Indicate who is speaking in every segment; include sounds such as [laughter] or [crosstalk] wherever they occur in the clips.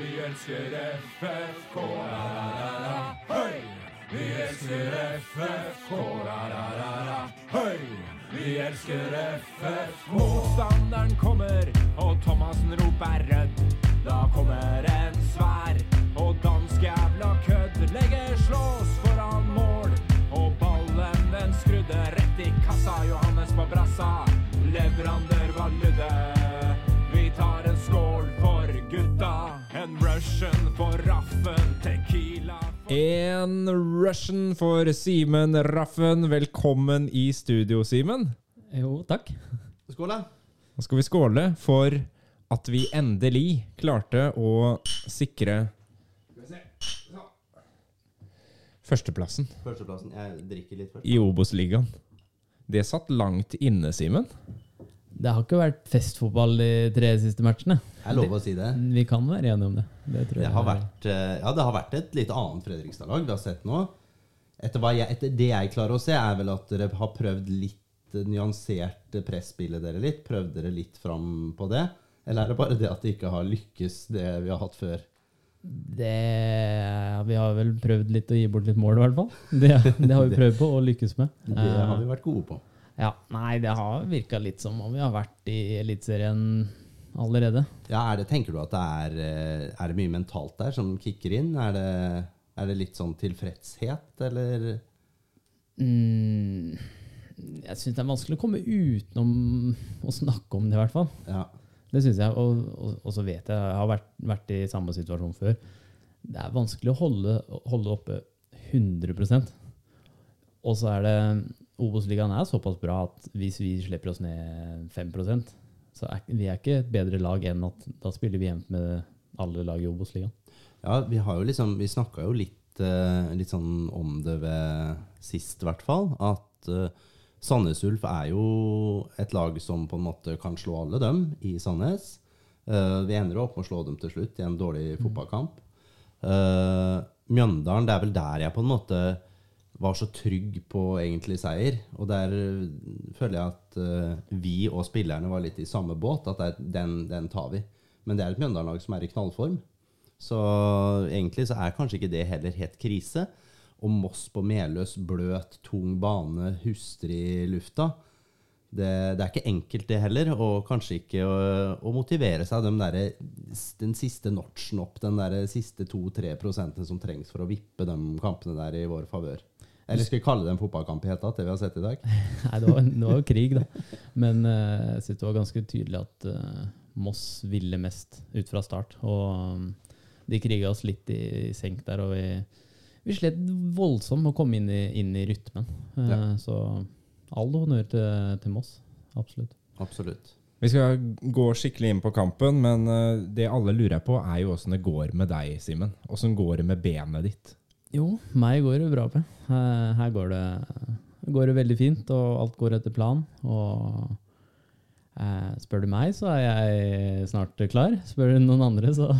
Speaker 1: Vi elsker FFK, la-la-la-la, høy! Vi elsker FFK, la-la-la-la, høy! Vi elsker FFK. Motstanderen kommer, og Thomassen roper rødt. Da kommer en svær og dansk jævla kødd. Legger slås foran mål, og ballen den skrudde rett i kassa. Johannes på brassa, leverandør var Ludde. En Russian for Raffen, Tequila for
Speaker 2: En Russian for Simen Raffen. Velkommen i studio, Simen.
Speaker 3: Jo, takk.
Speaker 4: Skål, da.
Speaker 2: Nå skal vi skåle for at vi endelig klarte å sikre førsteplassen
Speaker 4: Førsteplassen. Jeg drikker litt først.
Speaker 2: i Obos-ligaen. Det satt langt inne, Simen.
Speaker 3: Det har ikke vært festfotball de tre siste matchene.
Speaker 4: Jeg lover å si det.
Speaker 3: Vi kan være enige om det. Det, tror
Speaker 4: Det har vært, eh, ja, det har vært et litt annet Fredrikstad-lag vi har sett nå. Etter, jeg, etter det jeg klarer å se, er vel at dere har prøvd litt eh, nyansert presspillet dere litt. Prøvd dere litt fram på det? Eller er det bare det at det ikke har lykkes, det vi har hatt før?
Speaker 3: det Vi har vel prøvd litt å gi bort litt mål, i hvert fall. Det, det har vi [laughs] prøvd på å lykkes med.
Speaker 4: Det har vi vært gode på.
Speaker 3: Ja, Nei, det har virka litt som om vi har vært i Eliteserien allerede.
Speaker 4: Ja, er det, Tenker du at det er, eh, er det mye mentalt der som kicker inn? Er det, er det litt sånn tilfredshet, eller?
Speaker 3: Mm, jeg syns det er vanskelig å komme utenom å snakke om det, i hvert fall.
Speaker 4: Ja.
Speaker 3: Det syns jeg. Og, og, og så vet jeg, jeg har vært, vært i samme situasjon før. Det er vanskelig å holde, holde oppe 100% Og så er det Obos-ligaen er såpass bra at hvis vi slipper oss ned 5% så er vi er ikke et bedre lag enn at da spiller vi jevnt med alle lag i Obos-ligaen.
Speaker 4: Ja, vi har jo liksom Vi snakka jo litt, eh, litt sånn om det ved sist, i hvert fall. At eh, Sandnes Ulf er jo et lag som på en måte kan slå alle dem i Sandnes. Eh, vi ender opp med å slå dem til slutt i en dårlig fotballkamp. Mjøndalen, det er vel der jeg på en måte var så trygg på egentlig seier. Og der eh, føler jeg at eh, vi og spillerne var litt i samme båt. At den, den tar vi. Men det er et Mjøndalen-lag som er i knallform. Så egentlig så er kanskje ikke det heller helt krise. Og Moss på Meløs, bløt, tung bane, huster i lufta. Det, det er ikke enkelt, det heller. Og kanskje ikke å, å motivere seg de der, den siste notchen opp, den der siste 2-3 prosenten som trengs for å vippe de kampene der i vår favør. Eller skal vi kalle det en fotballkamp i hele tatt, det vi har sett i dag? [laughs]
Speaker 3: Nei, det var, det var jo krig, da. Men eh, jeg syns det var ganske tydelig at uh, Moss ville mest ut fra start. Og um, de kriga oss litt i, i senk der, og vi, vi slet voldsomt med å komme inn i, inn i rytmen. Uh,
Speaker 4: Ja.
Speaker 3: Så all honnør til, til Moss. Absolutt.
Speaker 4: Absolutt.
Speaker 2: Vi skal gå skikkelig inn på kampen, men det alle lurer på, er jo åssen det går med deg, Simen. Åssen går det med benet ditt?
Speaker 3: Jo, meg går det bra på. Her, her går, det, går det veldig fint, og alt går etter plan. Og eh, spør du meg, så er jeg snart klar. Spør du noen andre, så,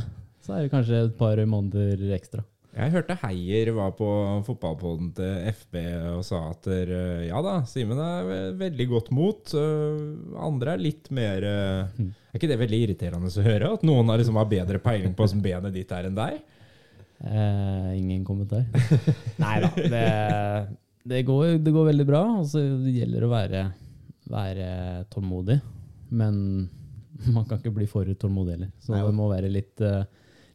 Speaker 3: så er det kanskje et par måneder ekstra.
Speaker 2: Jeg hørte Heier var på fotballpodden til FB og sa at eh, ja da, Simen er veldig godt mot. eh, Andre er litt mer eh, Er ikke det veldig irriterende å høre? At noen har, liksom, har bedre peiling på hvordan benet ditt er enn deg?
Speaker 3: Eh, ingen kommentar. [laughs] Nei da. Det, det, går, det går veldig bra. Altså, det gjelder å være, være tålmodig. Men man kan ikke bli for tålmodig heller. Så
Speaker 4: Nei,
Speaker 3: det må være litt, eh,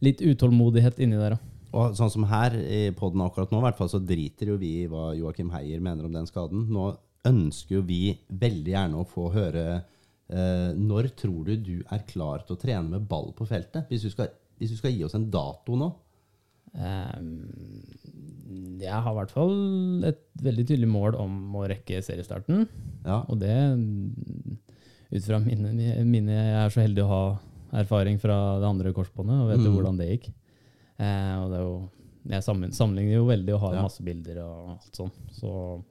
Speaker 3: litt utålmodighet inni der òg.
Speaker 4: Og sånn som her i podden akkurat nå, hvert fall så driter jo vi i hva Joakim Heier mener om den skaden. Nå ønsker jo vi veldig gjerne å få høre eh, Når tror du du er klar til å trene med ball på feltet? Hvis du skal, hvis du skal gi oss en dato nå?
Speaker 3: Ehm, Jeg har i hvert fall et veldig tydelig mål om å rekke seriestarten.
Speaker 4: Ja,
Speaker 3: Og det, ut fra mine, mine Jeg er så heldig å ha erfaring fra det andre korsbåndet og vet
Speaker 4: Mm.
Speaker 3: hvordan det gikk. Eh, og det er jo, jeg sammenligner jo veldig og har
Speaker 4: Ja.
Speaker 3: masse bilder og alt sånn. Så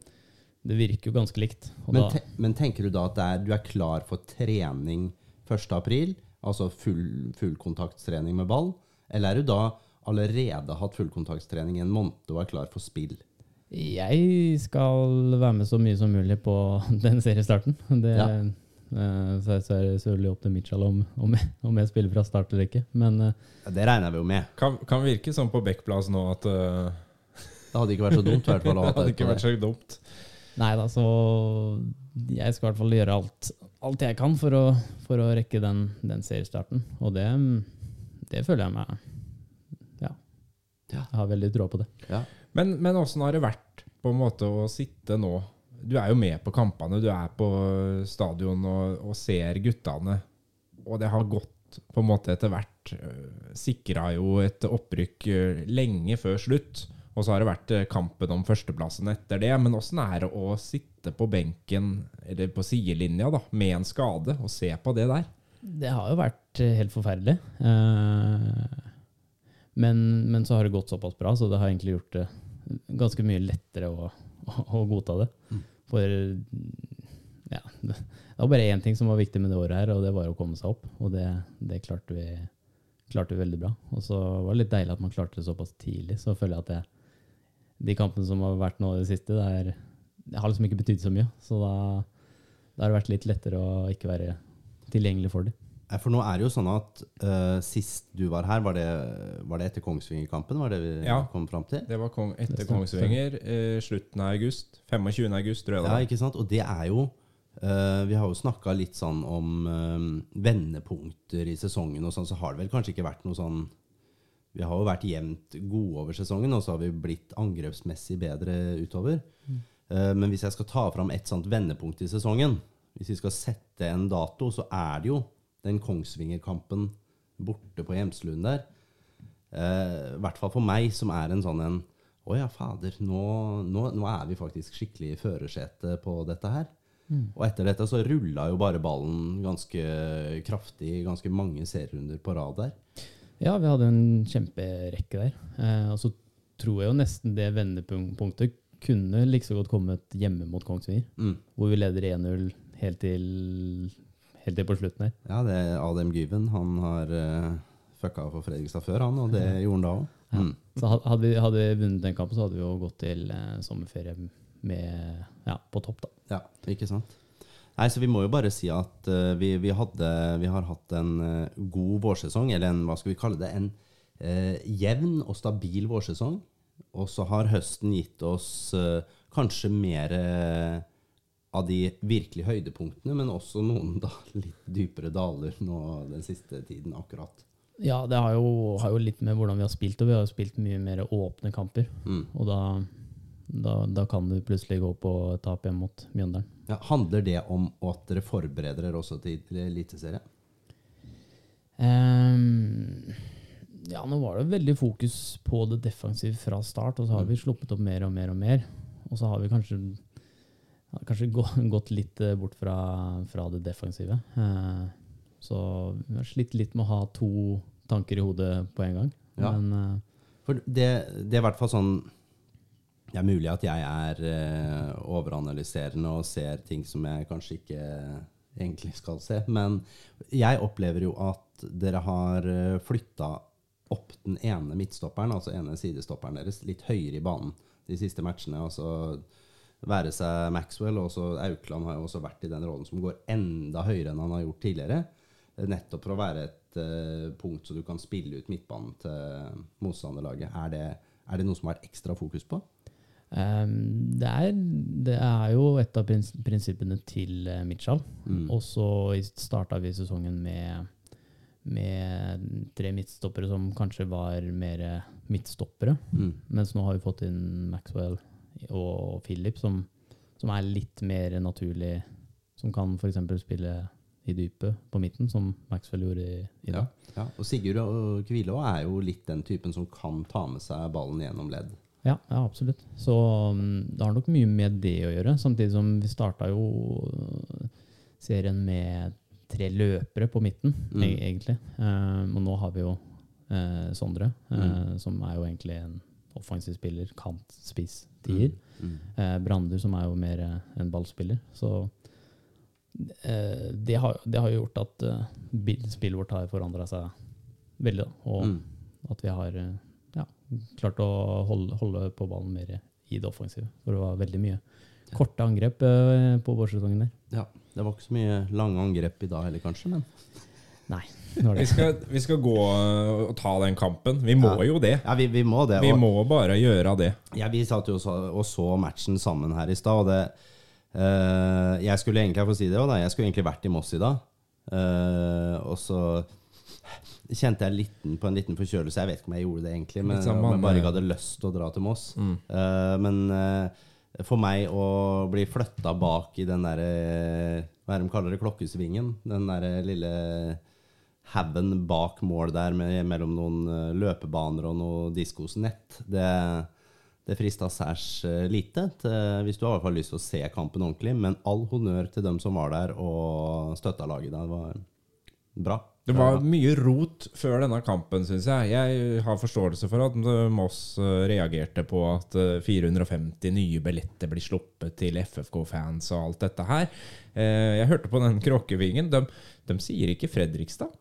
Speaker 3: det virker jo ganske likt.
Speaker 4: Men, te men tenker du da at er, du er klar for trening 1. april? Altså full, fullkontaktstrening med ball? Eller er du da allerede hatt fullkontaktstrening i en måned og er klar for spill?
Speaker 3: jeg skal være med så mye som mulig på [laughs] den seriestarten. Det,
Speaker 4: Ja.
Speaker 3: Eh, Så er det selvfølgelig opp til Mitchell om, om, jeg, om jeg spiller fra start eller ikke. Men eh,
Speaker 4: Ja, det regner vi jo med.
Speaker 2: Kan, kan virke sånn på Bekkplass nå at uh,
Speaker 4: Det hadde ikke vært så dumt. hvert fall, [laughs]
Speaker 2: det hadde ikke vært så dumt.
Speaker 3: nei da, så jeg skal i hvert fall gjøre alt, alt jeg kan for å, for å rekke den, den seriestarten. Og det, det føler jeg meg. Jeg har veldig tro på det.
Speaker 4: Ja.
Speaker 2: Men, men åssen har det vært på en måte å sitte nå? Du er jo med på kampene, du er på stadion og, og ser guttene. Og det har gått på en måte etter hvert. Sikra jo et opprykk eh, lenge før slutt. Og så har det vært eh, kampen om førsteplassen etter det. Men åssen er det å sitte på benken, eller på sidelinja, da, med en skade, og se på det der?
Speaker 3: Det har jo vært eh, helt forferdelig. Men, men så har det gått såpass bra, så det har egentlig gjort det ganske mye lettere å, å, å godta det. For ja, det det var bare én ting som var viktig med det året her, og det var å komme seg opp. Og det, det klarte, vi, klarte vi veldig bra. Og så var det litt deilig at man klarte det såpass tidlig. Så føler jeg at jeg, de kampene som har vært nå i det siste, det, er, det har liksom ikke betydd så mye. Så da, da har det vært litt lettere å ikke være tilgjengelig for dem.
Speaker 4: Nei, For nå er det jo sånn at uh, sist du var her, var det, var det etter Kongsvinger-kampen? Var det vi
Speaker 2: Ja.
Speaker 4: kom fram til?
Speaker 2: Det var kong, etter Kongsvinger, Uh, slutten av august. 25. august, tror jeg det
Speaker 4: Ja, ikke sant? Og det er jo uh, Vi har jo snakka litt sånn om eh, vendepunkter i sesongen, og sånn, så har det vel kanskje ikke vært noe sånn Vi har jo vært jevnt gode over sesongen, og så har vi blitt angrepsmessig bedre utover. Eh, men hvis jeg skal ta fram et sånt vendepunkt i sesongen, hvis vi skal sette en dato, så er det jo den Kongsvinger-kampen borte på Hjemslund der. Eh, I hvert fall for meg, som er en sånn en Å ja, fader, nå, nå, nå er vi faktisk skikkelig i førersetet på dette her. Og etter dette så rulla jo bare ballen ganske kraftig, ganske mange serierunder på rad der.
Speaker 3: Ja, vi hadde en kjemperekke der. Eh, og så tror jeg jo nesten det vendepunktet kunne like så godt kommet hjemme mot Kongsvinger.
Speaker 4: Mm.
Speaker 3: Hvor vi leder 1-0 helt til, helt til på slutten her.
Speaker 4: Ja, det er Adem Gyven. Han har uh, fucka for Fredrikstad før, han, og det gjorde han da òg. Mm.
Speaker 3: Så hadde vi, hadde vi vunnet den kampen, så hadde vi jo gått til uh, sommerferie med, ja, på topp. da.
Speaker 4: Ja, ikke sant? Nei, så Vi må jo bare si at uh, vi, vi, hadde, vi har hatt en uh, god vårsesong, eller en, hva skal vi kalle det, en uh, jevn og stabil vårsesong. Og så har høsten gitt oss kanskje mer av de virkelig høydepunktene, men også noen da, litt dypere daler nå den siste tiden akkurat.
Speaker 3: Ja, det har jo, har jo litt med hvordan vi har spilt, og vi har jo spilt mye mer åpne kamper.
Speaker 4: Mm.
Speaker 3: Og da, da, da kan du plutselig gå på tap hjemme mot Mjøndalen.
Speaker 4: Ja, handler det om at dere forbereder dere også til Eliteserien?
Speaker 3: Um, ja, nå var det veldig fokus på det defensive fra start, og så har vi sluppet opp mer og mer og mer. Og så har vi kanskje, ja, kanskje [laughs] gått litt eh, bort fra, fra det defensive. Eh, så vi har slitt litt med å ha to tanker i hodet på en gang.
Speaker 4: Ja.
Speaker 3: Men eh,
Speaker 4: For det, det er i hvert fall sånn Det er mulig at jeg er overanalyserende og ser ting som jeg kanskje ikke egentlig skal se. Men jeg opplever jo at dere har flytta opp den ene midtstopperen, altså ene sidestopperen deres, litt høyere i banen de siste matchene. altså være seg Maxwell, og også Aukland har jo også vært i den rollen som går enda høyere enn han har gjort tidligere. Nettopp for å være et uh, punkt så du kan spille ut midtbanen til motstanderlaget. Er det, er det noe som har vært ekstra fokus på?
Speaker 3: Um, det, er, det er jo et av prins prinsippene til uh, Mitchell.
Speaker 4: Mm.
Speaker 3: Og så starta vi sesongen med, med tre midtstoppere som kanskje var mer midtstoppere.
Speaker 4: Mm.
Speaker 3: Mens nå har vi fått inn Maxwell og Philip, som, som er litt mer naturlig. Som kan f.eks. spille i dypet på midten, som Maxwell gjorde i, i dag.
Speaker 4: ja. Og Sigurd og Kvilå er jo litt den typen som kan ta med seg ballen gjennom ledd.
Speaker 3: Ja, ja, absolutt. Så um, det har nok mye med det å gjøre. Samtidig som vi starta jo uh, serien med tre løpere på midten,
Speaker 4: Mm.
Speaker 3: e- egentlig. Um, og nå har vi jo uh, Sondre, eh,
Speaker 4: Mm.
Speaker 3: som er jo egentlig en offensiv spiller, kant, spiss, tier.
Speaker 4: Mm.
Speaker 3: Eh, Brander, som er jo mer eh, en ballspiller. Så eh, det, har, det har gjort at eh, spillet vårt har forandra seg veldig. Da. Og
Speaker 4: Mm.
Speaker 3: at vi har eh, ja, klart å holde, holde på ballen mer i det offensive. For det var veldig mye korte angrep eh, på vårsesongen der.
Speaker 4: Ja, Det var ikke så mye lange angrep i dag heller, kanskje. Men
Speaker 3: Nei.
Speaker 2: Vi skal, vi skal gå øh, og ta den kampen. Vi må
Speaker 4: Ja.
Speaker 2: jo det.
Speaker 4: ja, vi, vi må det.
Speaker 2: Vi
Speaker 4: og-
Speaker 2: må bare gjøre det.
Speaker 4: Ja, vi satt jo og så, og så matchen sammen her i stad, Uh, eh, Jeg skulle egentlig jeg si det også, da, jeg skulle egentlig vært i Moss i dag. Uh, og så kjente jeg liten, på en liten forkjølelse. Jeg vet ikke om jeg gjorde det egentlig, men
Speaker 2: Litt sånn
Speaker 4: om jeg bare ikke hadde lyst til å dra til Moss.
Speaker 2: Mm.
Speaker 4: Uh, men eh, for meg å bli flytta bak i den derre Hva er det de kaller det? Klokkesvingen? Den derre lille haugen bak mål der med, mellom noen eh, løpebaner og noe diskosnett. Det, det frista særs eh, lite, til, hvis du har i hvert fall lyst til å se kampen ordentlig. Men all honnør til dem som var der og støtta laget. Det var bra.
Speaker 2: Det var mye rot før denne kampen, syns jeg. Jeg har forståelse for at Moss reagerte på at øh, 450 nye billetter blir sluppet til FFK-fans og alt dette her. Eh, Jeg hørte på den [laughs] kråkevingen. De, de sier ikke Fredrikstad.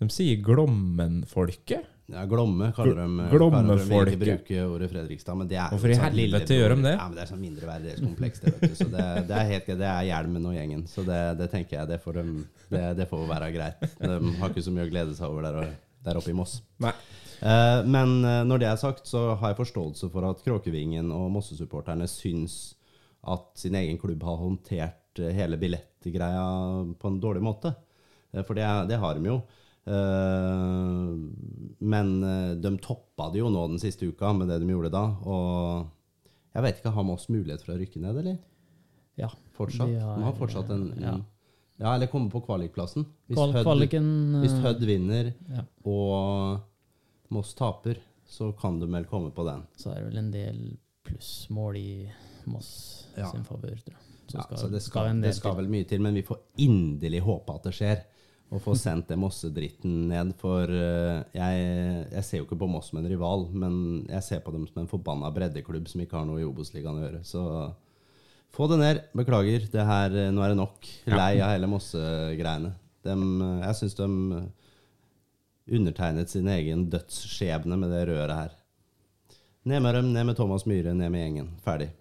Speaker 2: De sier Glommen-folket.
Speaker 4: Ja, Glomme kaller de
Speaker 2: Glommefolket.
Speaker 4: De bruker ordet Fredrikstad, men det er
Speaker 2: Hvorfor i
Speaker 4: sånn
Speaker 2: helvete gjør de det?
Speaker 4: Ja, men det er sånn mindreverdighetskompleks, det, vet du. Så det, det er helt greit. Det er hjelmen og gjengen. Så det, det tenker jeg, det får, de, det, det får være greit. De har ikke så mye å glede seg over der, der oppe i Moss.
Speaker 2: Nei.
Speaker 4: Eh, men eh, når det er sagt, så har jeg forståelse for at Kråkevingen og Mosse-supporterne syns at sin egen klubb har håndtert eh, hele billettgreia på en dårlig måte. Eh, For det, det har de jo. Eh, men eh, de toppa det jo nå den siste uka med det de gjorde da. Og jeg vet ikke, har Moss mulighet for å rykke ned, eller?
Speaker 3: Ja.
Speaker 4: Fortsatt? De
Speaker 3: har,
Speaker 4: har fortsatt en,
Speaker 3: ja.
Speaker 4: ja. eller komme på kvalikplassen. Hvis,
Speaker 3: Kval
Speaker 4: Hødd,
Speaker 3: eh,
Speaker 4: hvis Hødd vinner
Speaker 3: ja.
Speaker 4: og Moss taper, så kan de vel komme på den.
Speaker 3: Så er det vel en del plussmål i Moss
Speaker 4: Ja.
Speaker 3: sin favør, tror jeg. Så
Speaker 4: Ja,
Speaker 3: skal,
Speaker 4: så det
Speaker 3: skal
Speaker 4: skal, det skal vel mye til, men vi får inderlig håpe at det skjer. Og få sendt det Mosse-dritten ned. For eh, jeg, jeg ser jo ikke på Moss som en rival, men jeg ser på dem som en forbanna breddeklubb som ikke har noe i Obos-ligaen å gjøre. Så få det ned. Beklager. Det her, eh, nå er det nok. Lei av hele Mosse-greiene. Eh, Jeg syns de undertegnet sin egen dødsskjebne med det røret her. Ned med dem, ned med Thomas Myhre, ned med gjengen. Ferdig.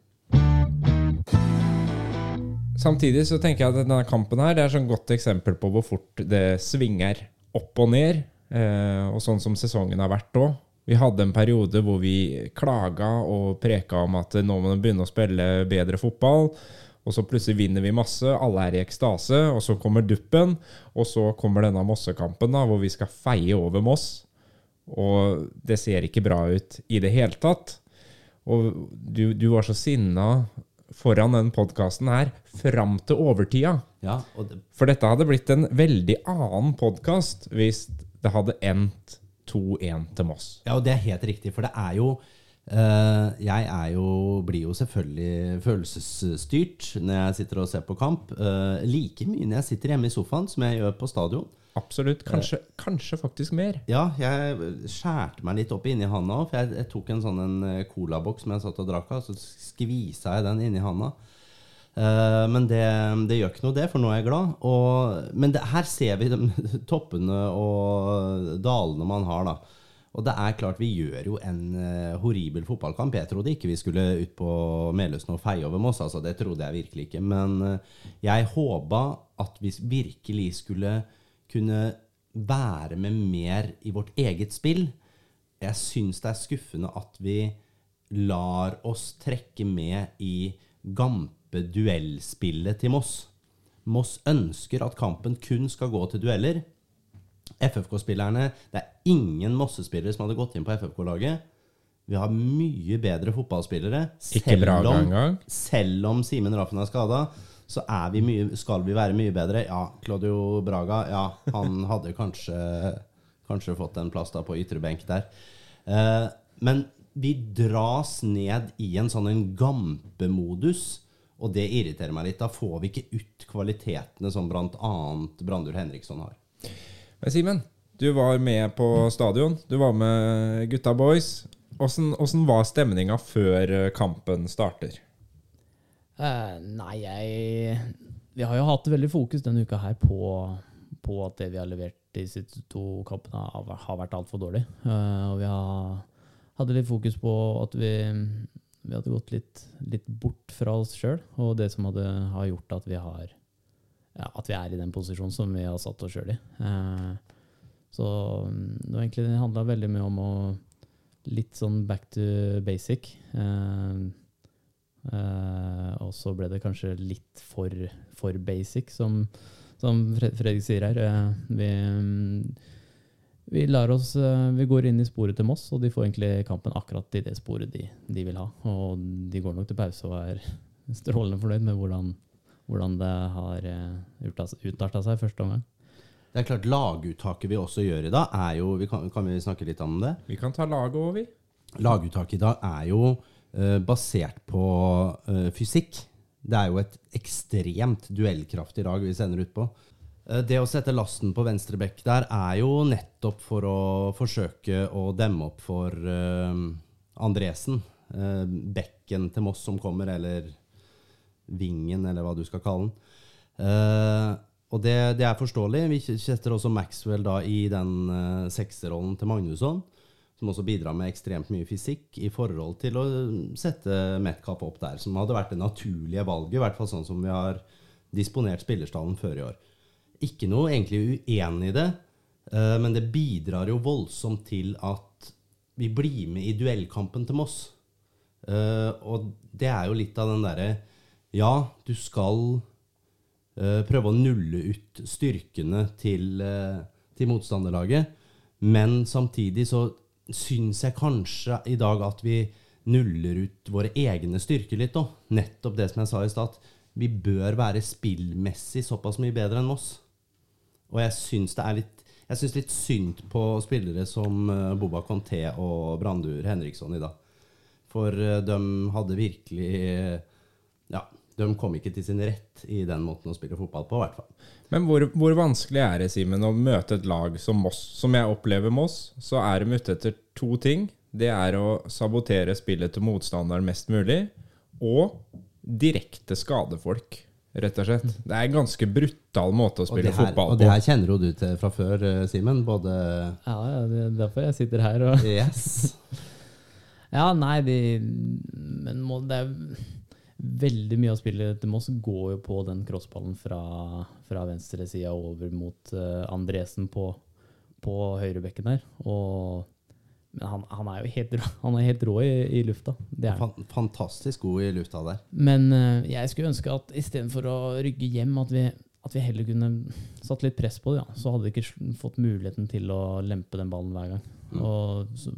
Speaker 2: Samtidig så tenker jeg at denne kampen her Det er et sånn godt eksempel på hvor fort det svinger opp og ned. Eh, og sånn som sesongen har vært òg. Vi hadde en periode hvor vi klaga og preka om at nå må de begynne å spille bedre fotball. Og så plutselig vinner vi masse, alle er i ekstase, og så kommer duppen. Og så kommer denne Mossekampen, da, hvor vi skal feie over Moss. Og det ser ikke bra ut i det hele tatt. Og du, du var så sinna foran den podkasten her fram til overtida.
Speaker 4: Ja, det,
Speaker 2: For dette hadde blitt en veldig annen podkast hvis det hadde endt 2-1 til Moss.
Speaker 4: Ja, og det er helt riktig, for det er jo Uh, Jeg jo, blir jo selvfølgelig følelsesstyrt når jeg sitter og ser på kamp. Uh, like mye når jeg sitter hjemme i sofaen som jeg gjør på stadion.
Speaker 2: Absolutt. Kanskje, kanskje faktisk mer.
Speaker 4: Ja, jeg skjærte meg litt opp inni handa òg, for jeg, jeg tok en sånn en eh, colaboks som jeg satt og drakk av, så skvisa jeg den inni handa. Eh, men det, det gjør ikke noe, det, for nå er jeg glad. Og, men det, her ser vi de [laughs] toppene og dalene man har, da. Og det er klart, vi gjør jo en eh, horribel fotballkamp. Jeg trodde ikke vi skulle ut på Meløsen og feie over Moss. Altså, det trodde jeg virkelig ikke. Men jeg håpa at vi virkelig skulle kunne være med mer i vårt eget spill. Jeg syns det er skuffende at vi lar oss trekke med i gampe-duellspillet til Moss. Moss ønsker at kampen kun skal gå til dueller. FFK-spillerne Det er ingen Mosse-spillere som hadde gått inn på FFK-laget. Vi har mye bedre fotballspillere.
Speaker 2: Ikke Braga
Speaker 4: om- selv om Simen Raffen er skada, så vi mye, skal vi være mye bedre. Ja, Claudio Braga ja, han hadde kanskje, kanskje fått en plass da på ytre benk der. Eh, men vi dras ned i en sånn en gampemodus, og det irriterer meg litt. Da får vi ikke ut kvalitetene som bl.a. Brandur Henriksson har.
Speaker 2: Men Simen, du var med på stadion. Du var med gutta boys. Åssen var stemninga før kampen starter?
Speaker 3: Eh, nei, jeg Vi har jo hatt veldig fokus denne uka her på, på at det vi har levert de siste to kampene, har, har vært altfor dårlig. Uh, og vi har, hadde litt fokus på at vi vi hadde gått litt, litt bort fra oss sjøl, og det som hadde, har gjort at vi har ja, at vi er i den posisjonen som vi har satt oss sjøl i. Eh, så mm, det var egentlig veldig mye om å Litt sånn back to basic. Eh, eh, og så ble det kanskje litt for, for basic, som, som Fredrik sier her. Uh, vi, um, vi, lar oss, uh, vi går inn i sporet til Moss, og de får egentlig kampen akkurat i det sporet de, de vil ha. Og de går nok til pause og er [laughs] strålende fornøyd med hvordan, hvordan det har utarta seg første omgang.
Speaker 4: Det er klart Laguttaket vi også gjør i dag, er jo vi kan, kan vi snakke litt om det?
Speaker 2: Vi kan ta laget over, vi.
Speaker 4: Laguttaket i dag er jo basert på eh, fysikk. Det er jo et ekstremt duellkraftig lag vi sender ut på. Eh, det å sette lasten på venstre bekk der er jo nettopp for å forsøke å demme opp for eh, Andresen. Eh, bekken til Moss som kommer, eller vingen, eller hva du skal kalle den. Eh, og det, det er forståelig. Vi setter også Maxwell da i den sekserrollen til Magnusson, som også bidrar med ekstremt mye fysikk i forhold til å sette Metcalf opp der, som hadde vært det naturlige valget, i hvert fall sånn som vi har disponert spillerstallen før i år. Ikke noe egentlig uenig i det, uh, men det bidrar jo voldsomt til at vi blir med i duellkampen til Moss. Uh, og det er jo litt av den derre Ja, du skal Eh, prøve å nulle ut styrkene til, eh, til motstanderlaget. Men samtidig så syns jeg kanskje i dag at vi nuller ut våre egne styrker litt òg. Nettopp det som jeg sa i stad. Vi bør være spillmessig såpass mye bedre enn Moss. Og jeg syns det er litt jeg syns litt synd på spillere som eh, Boba Conté og Brandur Henriksson i dag. For de hadde virkelig Ja, de kom ikke til sin rett i den måten å spille fotball på, i hvert fall.
Speaker 2: Men hvor, hvor vanskelig er det, Simen, å møte et lag som Moss? Som jeg opplever Moss, så er de ute etter to ting. Det er å sabotere spillet til motstanderen mest mulig, og direkte skade folk, rett og slett. Det er en ganske brutal måte å spille
Speaker 4: det, her,
Speaker 2: fotball
Speaker 4: og det her kjenner jo du til fra før, eh, Simen. Både
Speaker 3: Ja, ja, det er derfor jeg sitter her. Og
Speaker 4: Yes. [laughs]
Speaker 3: Ja, nei, de Men må, det er veldig mye av spillet til Moss går jo på den crossballen fra, fra venstresida over mot eh, Andresen på, på høyrebekken der. Og, men han, han er jo helt rå, han er helt rå i, i lufta. Det er
Speaker 4: Fantastisk god i lufta der.
Speaker 3: Men eh, jeg skulle ønske at istedenfor å rygge hjem, at vi, at vi heller kunne satt litt press på det. Ja. Så hadde vi ikke fått muligheten til å lempe den ballen hver gang. Og så,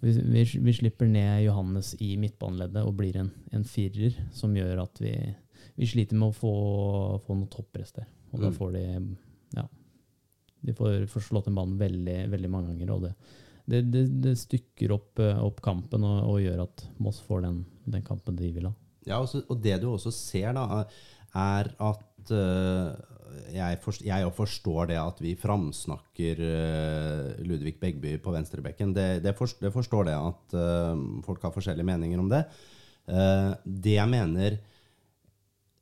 Speaker 3: vi, vi, vi slipper ned Johannes i midtbaneleddet og blir en, en firer, som gjør at vi, vi sliter med å få, få noe toppress der. Og da
Speaker 4: Mm.
Speaker 3: får de ja, de får, får slått en ballen veldig, veldig mange ganger. Og det, det, det, det stykker opp, eh, opp kampen og, og gjør at Moss får den, den kampen de vil ha.
Speaker 4: Ja, og så- og det du også ser, da, er at uh, jeg, forst, jeg forstår det at vi framsnakker uh, Ludvig Begby på venstrebekken. Det, det, forst, det forstår det at uh, folk har forskjellige meninger om det. Det jeg mener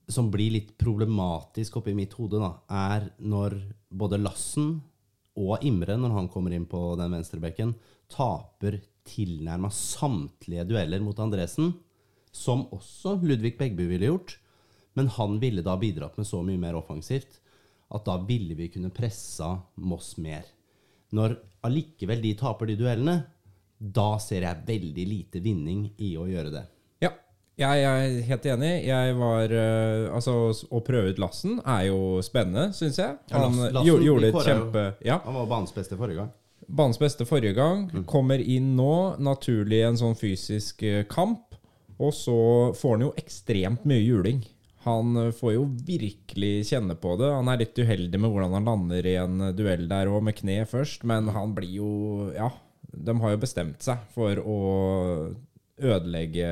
Speaker 4: som blir litt problematisk oppi mitt hode, da, er når både Lassen og Imre, når han kommer inn på den venstrebekken, taper tilnærma samtlige dueller mot Andresen, som også Ludvig Begby ville gjort. Men han ville da bidratt med så mye mer offensivt at da ville vi kunne pressa Moss mer. Når allikevel de taper de duellene, da ser jeg veldig lite vinning i å gjøre det.
Speaker 2: Ja, jeg er helt enig. Jeg var eh, Altså, å prøve ut Lassen er jo spennende, syns jeg. Han
Speaker 4: ja, Lassen,
Speaker 2: gjorde, gjorde et kjempe... Ja.
Speaker 4: Han var banens beste forrige gang.
Speaker 2: Banens beste forrige gang. Kommer inn nå, naturlig i en sånn fysisk eh, kamp. Og så får han jo ekstremt mye juling. Han eh, får jo virkelig kjenne på det. Han er litt uheldig med hvordan han lander i en eh, duell der òg, med kne først. Men han blir jo Ja, de har jo bestemt seg for å ødelegge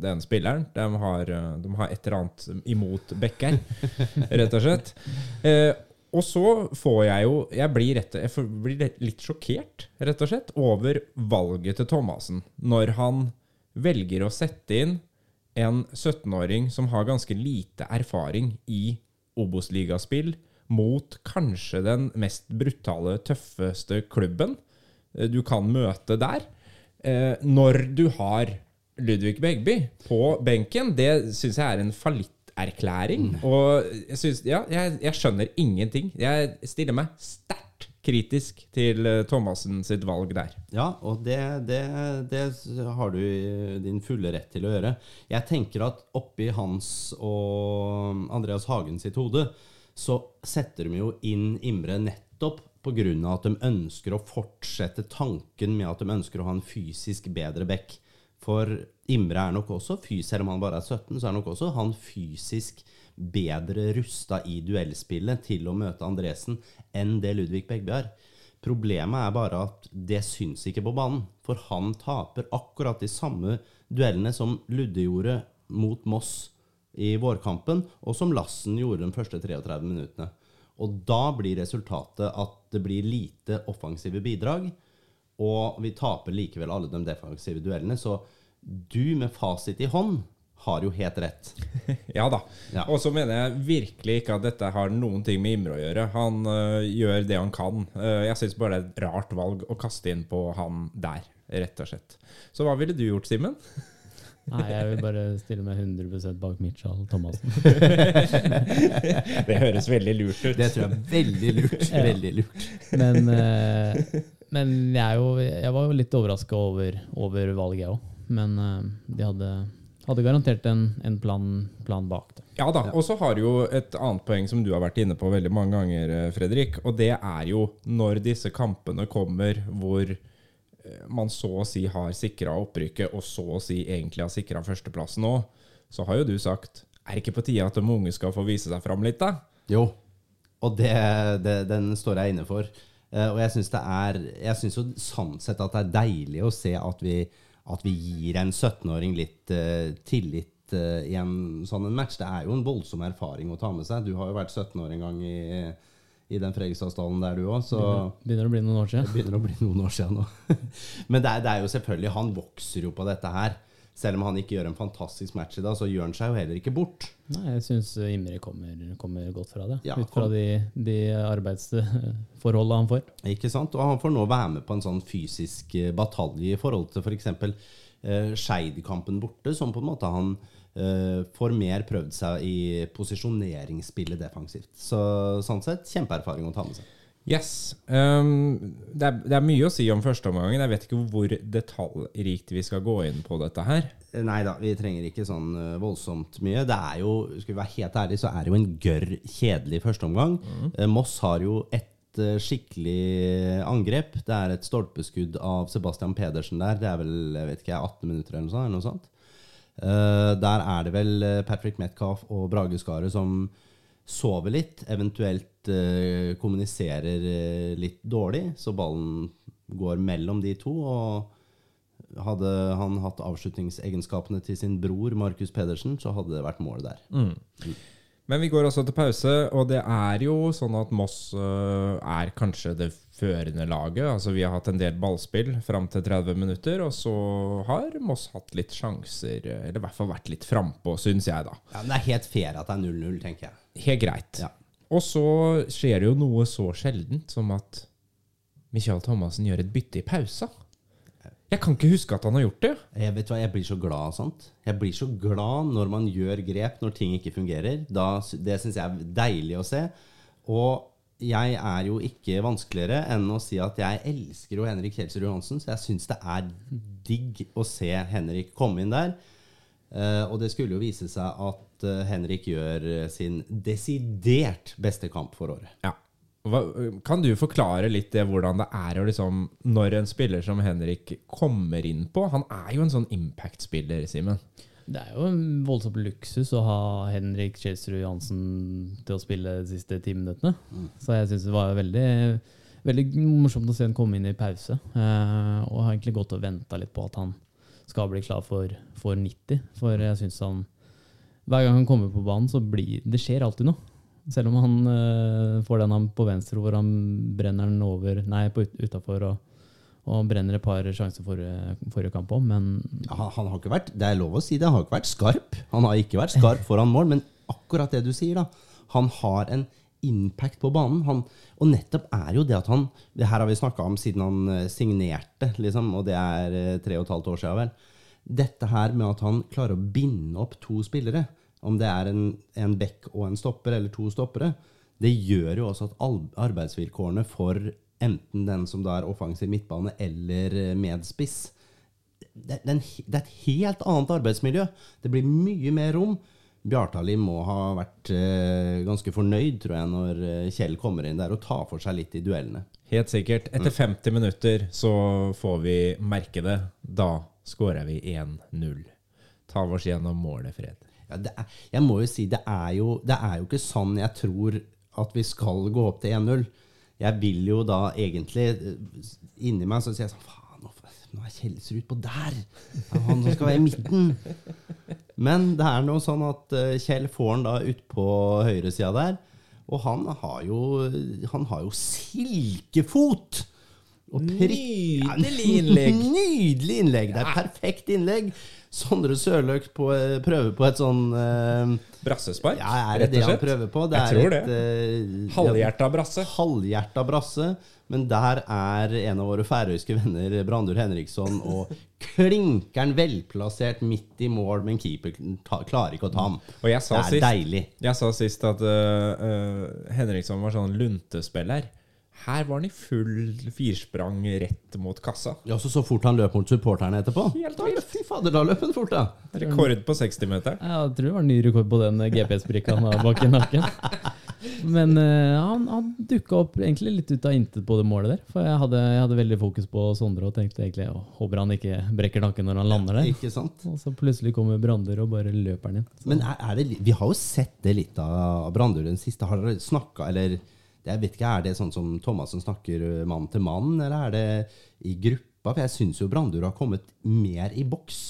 Speaker 2: den spilleren. De har, de har et eller annet imot Bekker, [laughs] rett og slett. Eh, og så får jeg jo Jeg blir, rett, jeg blir litt- litt sjokkert, rett og slett, over valget til Thomassen. Når han velger å sette inn en 17-åring som har ganske lite erfaring i Obos-ligaspill, mot kanskje den mest brutale, tøffeste klubben eh, du kan møte der. Eh, når du har Ludvig Begby på benken, det syns jeg er en fallitterklæring. Og jeg, synes, ja, jeg, jeg skjønner ingenting. Jeg stiller meg sterkt kritisk til eh, Thomassen sitt valg der.
Speaker 4: Ja, og det, det, det har du din fulle rett til å gjøre. Jeg tenker at oppi hans og Andreas Hagen sitt hode, så setter de jo inn Imre nettopp pga. at de ønsker å fortsette tanken med at de ønsker å ha en fysisk bedre bekk. For Imre er nok også, selv om han bare er 17, så er nok også han fysisk bedre rusta i duellspillet til å møte Andresen enn det Ludvig Begby er. Problemet er bare at det syns ikke på banen. For han taper akkurat de samme duellene som Ludde gjorde mot Moss i vårkampen, og som Lassen gjorde de første 33 minuttene. Og da blir resultatet at det blir lite offensive bidrag, og vi taper likevel alle de defensive duellene. Så du med fasit i hånd har jo helt rett. [laughs]
Speaker 2: Ja da.
Speaker 4: Ja.
Speaker 2: Og så mener jeg virkelig ikke at dette har noen ting med Imre å gjøre. Han øh, gjør det han kan. Uh, jeg syns bare det er et rart valg å kaste inn på han der, rett og slett. Så hva ville du gjort, Simen? [laughs]
Speaker 3: Nei, jeg vil bare stille meg 100 bak Mitchell Thomassen. [laughs]
Speaker 2: Det høres veldig lurt ut.
Speaker 4: Det tror jeg er veldig lurt. [laughs]
Speaker 3: Ja.
Speaker 4: Veldig lurt.
Speaker 3: Men, eh, men jeg, er jo, jeg var jo litt overraska over, over valget, jeg òg. Men eh, de hadde, hadde garantert en, en plan, plan bak det.
Speaker 2: Ja da, og så har du jo et annet poeng som du har vært inne på veldig mange ganger, eh, Fredrik. Og det er jo når disse kampene kommer hvor man så å si har sikra opprykket, og så å si egentlig har sikra førsteplassen òg, så har jo du sagt er det ikke på tide at de unge skal få vise seg fram litt, da?
Speaker 4: Jo, og det, det, den står jeg inne for. Eh, og jeg syns det er Jeg syns jo sånn sett at det er deilig å se at vi, at vi gir en 17-åring litt uh, tillit eh, i en sånn en match. Det er jo en voldsom erfaring å ta med seg. Du har jo vært 17 år en gang i, i den Fredrikstadsdalen der, du òg,
Speaker 3: Begynner å bli noen år siden. [laughs]
Speaker 4: begynner å bli noen år siden nå. [laughs] Men det er, det er jo selvfølgelig Han vokser jo på dette her. Selv om han ikke gjør en fantastisk match i dag, så gjør han seg jo heller ikke bort.
Speaker 3: Nei, jeg syns Imre kommer, kommer godt fra det.
Speaker 4: Ja,
Speaker 3: ut fra de, de arbeidsforholdene han får.
Speaker 4: Ikke sant? Og han får nå være med på en sånn fysisk eh, batalje i forhold til f.eks. Uh, Skeid-kampen borte, som på en måte han eh, får mer prøvd seg i posisjoneringsspillet defensivt. Så sånn sett, kjempeerfaring å ta med seg.
Speaker 2: Yes. Um, det, er, det er mye å si om førsteomgangen. Jeg vet ikke hvor detaljrikt vi skal gå inn på dette her.
Speaker 4: Eh, Nei da, vi trenger ikke sånn eh, voldsomt mye. Det er jo, skal vi være helt ærlige, så er det jo en gørr kjedelig førsteomgang. Mm. Moss har jo et eh, skikkelig angrep. Det er et stolpeskudd av Sebastian Pedersen der. Det er vel jeg vet ikke, 18 minutter eller noe sånt. Eller noe sånt. Eh, der er det vel eh, Patrick Metcalf og Brage Skaret som sover litt, eventuelt eh, kommuniserer eh, litt dårlig, så ballen går mellom de to. og hadde han hatt avslutningsegenskapene til sin bror Markus Pedersen, så hadde det vært mål der.
Speaker 2: Men vi går også til pause, og det er jo sånn at Moss er kanskje det førende laget. Altså Vi har hatt en del ballspill fram til 30 minutter, og så har Moss hatt litt sjanser, eller i hvert fall vært litt frampå, syns jeg, da.
Speaker 4: Ja, men Det er helt fair at det er 0-0, tenker jeg.
Speaker 2: Helt greit.
Speaker 4: Ja.
Speaker 2: Og så skjer det jo noe så sjeldent som at Michael Thomassen gjør et bytte i pausa. Jeg kan ikke huske at han har gjort det.
Speaker 4: Jeg vet hva, jeg blir så glad av sånt. Jeg blir så glad når man gjør grep når ting ikke fungerer. Da, det syns jeg er deilig å se. Og jeg er jo ikke vanskeligere enn å si at jeg elsker jo Henrik Kjelsrud Johansen, så jeg syns det er digg å se Henrik komme inn der. Uh, og det skulle jo vise seg at uh, Henrik gjør eh, sin desidert beste kamp for året.
Speaker 2: Ja. Hva, kan du forklare litt det hvordan det er liksom Når en spiller som Henrik kommer inn på Han er jo en sånn impact-spiller, Simen.
Speaker 3: Det er jo en voldsom luksus å ha Henrik Kjelsrud Johansen til å spille de siste ti minuttene. Så jeg syns det var veldig, veldig morsomt å se han komme inn i pause. Eh, og har egentlig gått og venta litt på at han skal bli klar for, for 90. For jeg syns han Hver gang han kommer på banen, så blir det skjer alltid noe. Selv om han eh, får den han på venstre hvor han brenner den over Nei, på utafor og, og brenner et par sjanser forrige, forrige kamp òg, men
Speaker 4: Ja, Han, han har ikke vært, det er lov å si det, han har ikke vært skarp. Han har ikke vært skarp foran mål, men akkurat det du sier, da. Han har en impact på banen. Han, og nettopp er jo det at han Det her har vi snakka om siden han eh, signerte, liksom, og det er eh, tre og et halvt år siden, vel. dette her med at han klarer å binde opp to spillere, om det er en, en back og en stopper, eller to stoppere, det gjør jo også at arbeidsvilkårene for enten den som da er offensiv midtbane, eller eh, medspiss, det, det, er et helt annet arbeidsmiljø. Det blir mye mer rom. Bjartali må ha vært eh, ganske fornøyd, tror jeg, når eh, Kjell kommer inn der og tar for seg litt i duellene.
Speaker 2: Helt sikkert. Etter 50 minutter så får vi merke det. Da skårer vi 1-0. Ta oss gjennom målet, Fred.
Speaker 4: Ja, det er, jeg må jo si, det er jo, det er jo ikke sånn jeg tror at vi skal gå opp til 1-0. Jeg vil jo da egentlig eh, Inni meg så sier jeg sånn Faen, nå, er Kjelsrud utpå der! Han som skal være i midten. Men det er nå sånn at eh, Kjell får han da utpå høyresida der. Og han har jo, han har jo silkefot!
Speaker 2: Nydelig innlegg. [laughs]
Speaker 4: Nydelig innlegg! Det er perfekt innlegg. Sondre Sørløk på, eh, prøver på et sånn uh,
Speaker 2: Brassespark,
Speaker 4: Ja, er det det han prøver på? Det
Speaker 2: Jeg
Speaker 4: er
Speaker 2: tror
Speaker 4: et eh,
Speaker 2: Halvhjerta brasse.
Speaker 4: halvhjerta brasse. Men der er en av våre færøyske venner, Brandur Henriksson, og klinkeren velplassert midt i mål, men keeper klarer ikke å ta ham.
Speaker 2: Og jeg sa
Speaker 4: Det er
Speaker 2: sist,
Speaker 4: deilig.
Speaker 2: jeg sa sist at uh, Henriksson var sånn luntespiller. Her var han i full firsprang rett mot kassa.
Speaker 4: Ja, så, så fort han løp mot supporterne etterpå.
Speaker 2: Helt
Speaker 4: Da, fy fader, da løp han fort, da.
Speaker 2: Rekord på 60-meteren.
Speaker 3: Jeg tror det var ny rekord på den GPS-brikka han har bak i nakken. Men uh, han, han dukka opp egentlig litt ut av intet på det målet der. For jeg hadde, jeg hadde veldig fokus på Sondre og tenkte egentlig å, håper han ikke brekker nakken når han lander der.
Speaker 4: Ikke sant?
Speaker 3: Og så plutselig kommer Brander og bare løper han inn. Så,
Speaker 4: Men er, er det, vi har jo sett det litt av Brandur den siste. Har dere snakka, eller jeg vet ikke, Er det sånn som Thomassen snakker mann til mann, eller er det i gruppa? For jeg syns jo Brandur har kommet mer i boks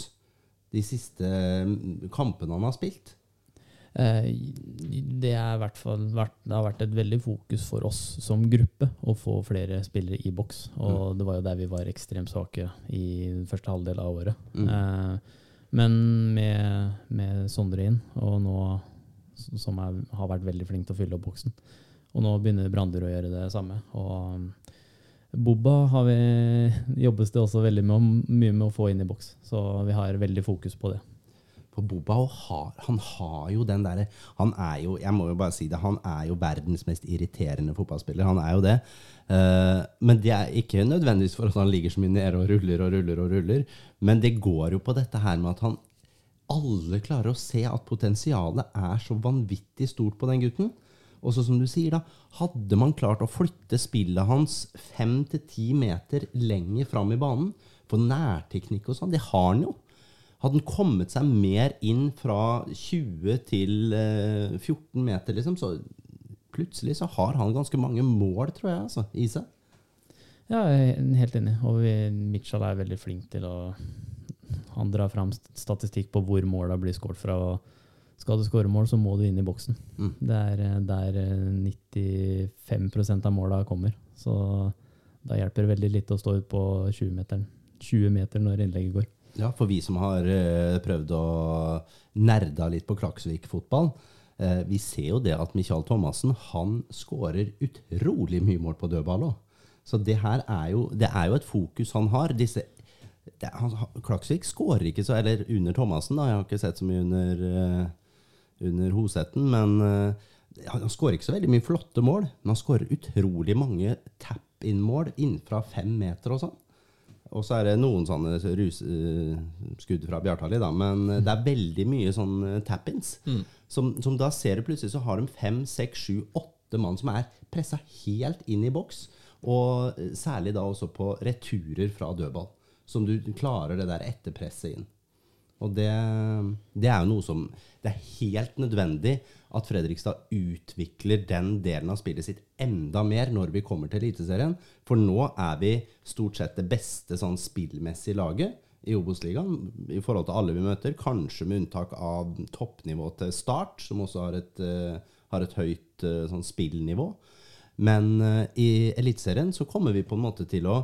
Speaker 4: de siste mm, kampene han har spilt.
Speaker 3: eh, det, vært, det har vært et veldig fokus for oss som gruppe å få flere spillere i boks. Og det var jo der vi var ekstremt svake i første halvdel av året. Mm. men med, med Sondre inn, og nå som er, har vært veldig flink til å fylle opp boksen. Og nå begynner Brandur å gjøre det samme. Og um, Bobba har vi, jobbes det også veldig med, mye med å få inn i boks. Så vi har veldig fokus på det.
Speaker 4: For Boba han har jo den derre Han er jo, jeg må jo bare si det, han er jo verdens mest irriterende fotballspiller. Han er jo det. Eh, men det er ikke nødvendigvis for at han ligger så mye nede og ruller og ruller og ruller. Men det går jo på dette her med at han alle klarer å se at potensialet er så vanvittig stort på den gutten. Og så som du sier, da, hadde man klart å flytte spillet hans fem til ti meter lenger fram i banen, for nærteknikk og sånn, det har han jo. Hadde han kommet seg mer inn fra 20 til eh, 14 meter, liksom, så plutselig så har han ganske mange mål, tror jeg, altså, i seg.
Speaker 3: Ja, jeg er helt enig. Og Mitchell er veldig flink til å Han drar fram statistikk på hvor måla blir skåret fra. og Skal du skåre mål, så må du inn i boksen.
Speaker 4: Mm.
Speaker 3: Det er eh, der eh, 95% av måla kommer. Så da hjelper det veldig lite å stå ut på 20-meteren. 20 meter når innlegget går.
Speaker 4: Ja, for vi som har eh, prøvd å nerda litt på Klaksvik-fotball, eh, vi ser jo det at Michael Thomassen han skårer utrolig mye mål på dødball òg. Så det her er jo, det er jo et fokus han har. Disse, det, han, Klaksvik skårer ikke så Eller under Thomassen, da. Jeg har ikke sett så mye under, eh, under Hosetten. Men uh, han skårer ikke så veldig mye flotte mål. Men han skårer utrolig mange tap-in-mål innenfra fem meter og sånn. Og så er det noen sånne rus, uh, skudd fra Bjartali, da. Men mm. det er veldig mye sånn eh, tap-ins. Som, som da ser du plutselig så har de fem, seks, sju, åtte mann som er pressa helt inn i boks. Og eh, særlig da også på returer fra dødball. Som du klarer det der etterpresset inn. Og det, det er jo noe som Det er helt nødvendig at Fredrikstad utvikler den delen av spillet sitt enda mer når vi kommer til Eliteserien. For nå er vi stort sett det beste sånn spillmessige laget i Obos-ligaen i forhold til alle vi møter. Kanskje med unntak av toppnivå til Start, som også har et, eh, har et høyt eh, sånn spillnivå. Men eh, i Eliteserien så kommer vi på en måte til å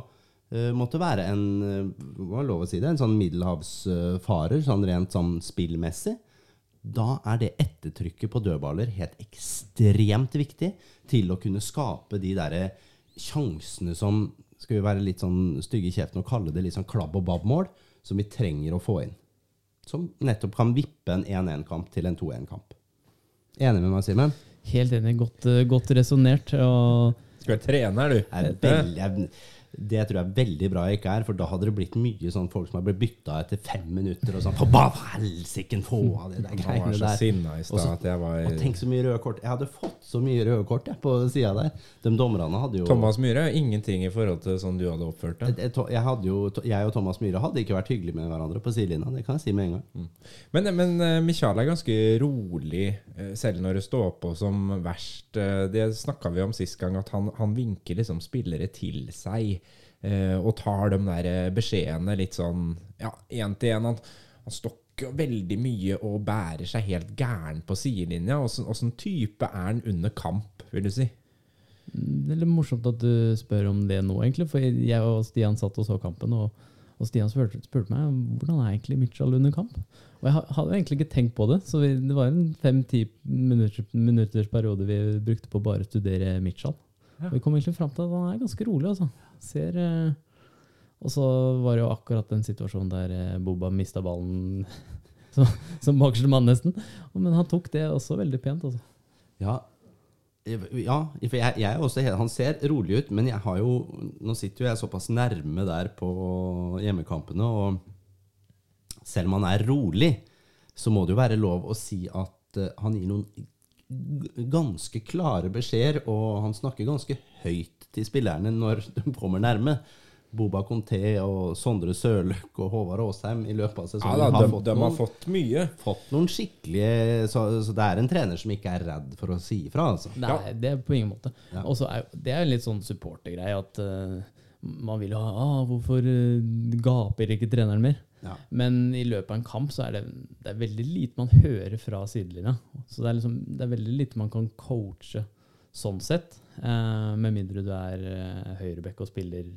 Speaker 4: måtte være en eh, hva er lov å si det, en sånn middelhavsfarer, sånn rent sånn spillmessig. Da er det ettertrykket på dødballer helt ekstremt viktig til å kunne skape de derre sjansene som Skal vi være litt sånn stygge i kjeften og kalle det litt sånn klabb og babb-mål, som vi trenger å få inn. som nettopp kan vippe en 1-1-kamp til en 2-1-kamp. Enig med meg, Simen?
Speaker 3: Helt enig. Godt, eh, godt resonnert. Og
Speaker 2: Skal være trener, du.
Speaker 4: Jeg er veldig- jeg- Det tror jeg er veldig bra jeg ikke er, for da hadde det blitt mye sånn folk som har blitt bytta etter fem minutter og sånn Hva helsike, få av det der
Speaker 2: var
Speaker 4: greiene
Speaker 2: så
Speaker 4: der.
Speaker 2: sinna i
Speaker 4: Og
Speaker 2: stad at jeg var
Speaker 4: Og tenk så mye røde kort. Jeg hadde fått så mye røde kort jeg, på sida der. De dommerne hadde jo
Speaker 2: Thomas Myhre, ingenting i forhold til sånn du hadde oppført deg.
Speaker 4: jeg, hadde jo, jeg og Thomas Myhre hadde ikke vært hyggelige med hverandre på sidelinja. Det kan jeg si med en gang.
Speaker 2: Men, men eh, Michael er ganske rolig, eh, selv når det står på som verst. Eh, Det snakka vi om sist gang, at han, han vinker liksom spillere til seg. Eh, Og tar de der eh, beskjedene litt sånn ja, én til én. Han, han stokker veldig mye og bærer seg helt gæren på sidelinja. Åssen type er han under kamp, vil du si?
Speaker 3: det er litt morsomt at du spør om det nå, egentlig. For jeg og Stian satt og så kampen, og, og Stian spurte, spurte meg hvordan er egentlig Mitchell under kamp. Og jeg hadde egentlig ikke tenkt på det, så vi, det var en fem-ti minutter, minutters periode vi brukte på å bare studere Mitchell. Og vi kom egentlig fram til at han er ganske rolig, altså. Ser, eh, og så var det jo akkurat den situasjonen der eh, Boba mista ballen [laughs] som, som bakerste mann, nesten. Men han tok det også veldig pent, altså.
Speaker 4: Ja, ja for jeg, jeg er også, han ser rolig ut, men jeg har jo Nå sitter jo jeg såpass nærme der på hjemmekampene, og selv om han er rolig, så må det jo være lov å si at eh, han gir noen ganske klare beskjeder, og han snakker ganske høyt til spillerne når [laughs] de kommer nærme. Boba Conté og Sondre Sørløk og Håvard Aasheim i løpet av
Speaker 2: Ja
Speaker 4: sesongen
Speaker 2: da,
Speaker 4: har
Speaker 2: de,
Speaker 4: fått
Speaker 2: de har
Speaker 4: noen
Speaker 2: fått mye.
Speaker 4: fått noen skikkelige så, så det er en trener som ikke er redd for å si ifra, altså.
Speaker 3: Nei, det er på ingen måte.
Speaker 4: Ja.
Speaker 3: Og så er, det er en litt sånn supportergreie at uh, man vil jo ha ah, Hvorfor uh, gaper ikke treneren mer?
Speaker 4: Ja.
Speaker 3: Men i løpet av en kamp så er det, det er veldig lite man hører fra sidelinja. Så det er, liksom, det er veldig lite man kan coache sånn sett. eh, med mindre du er uh, høyrebekk og spiller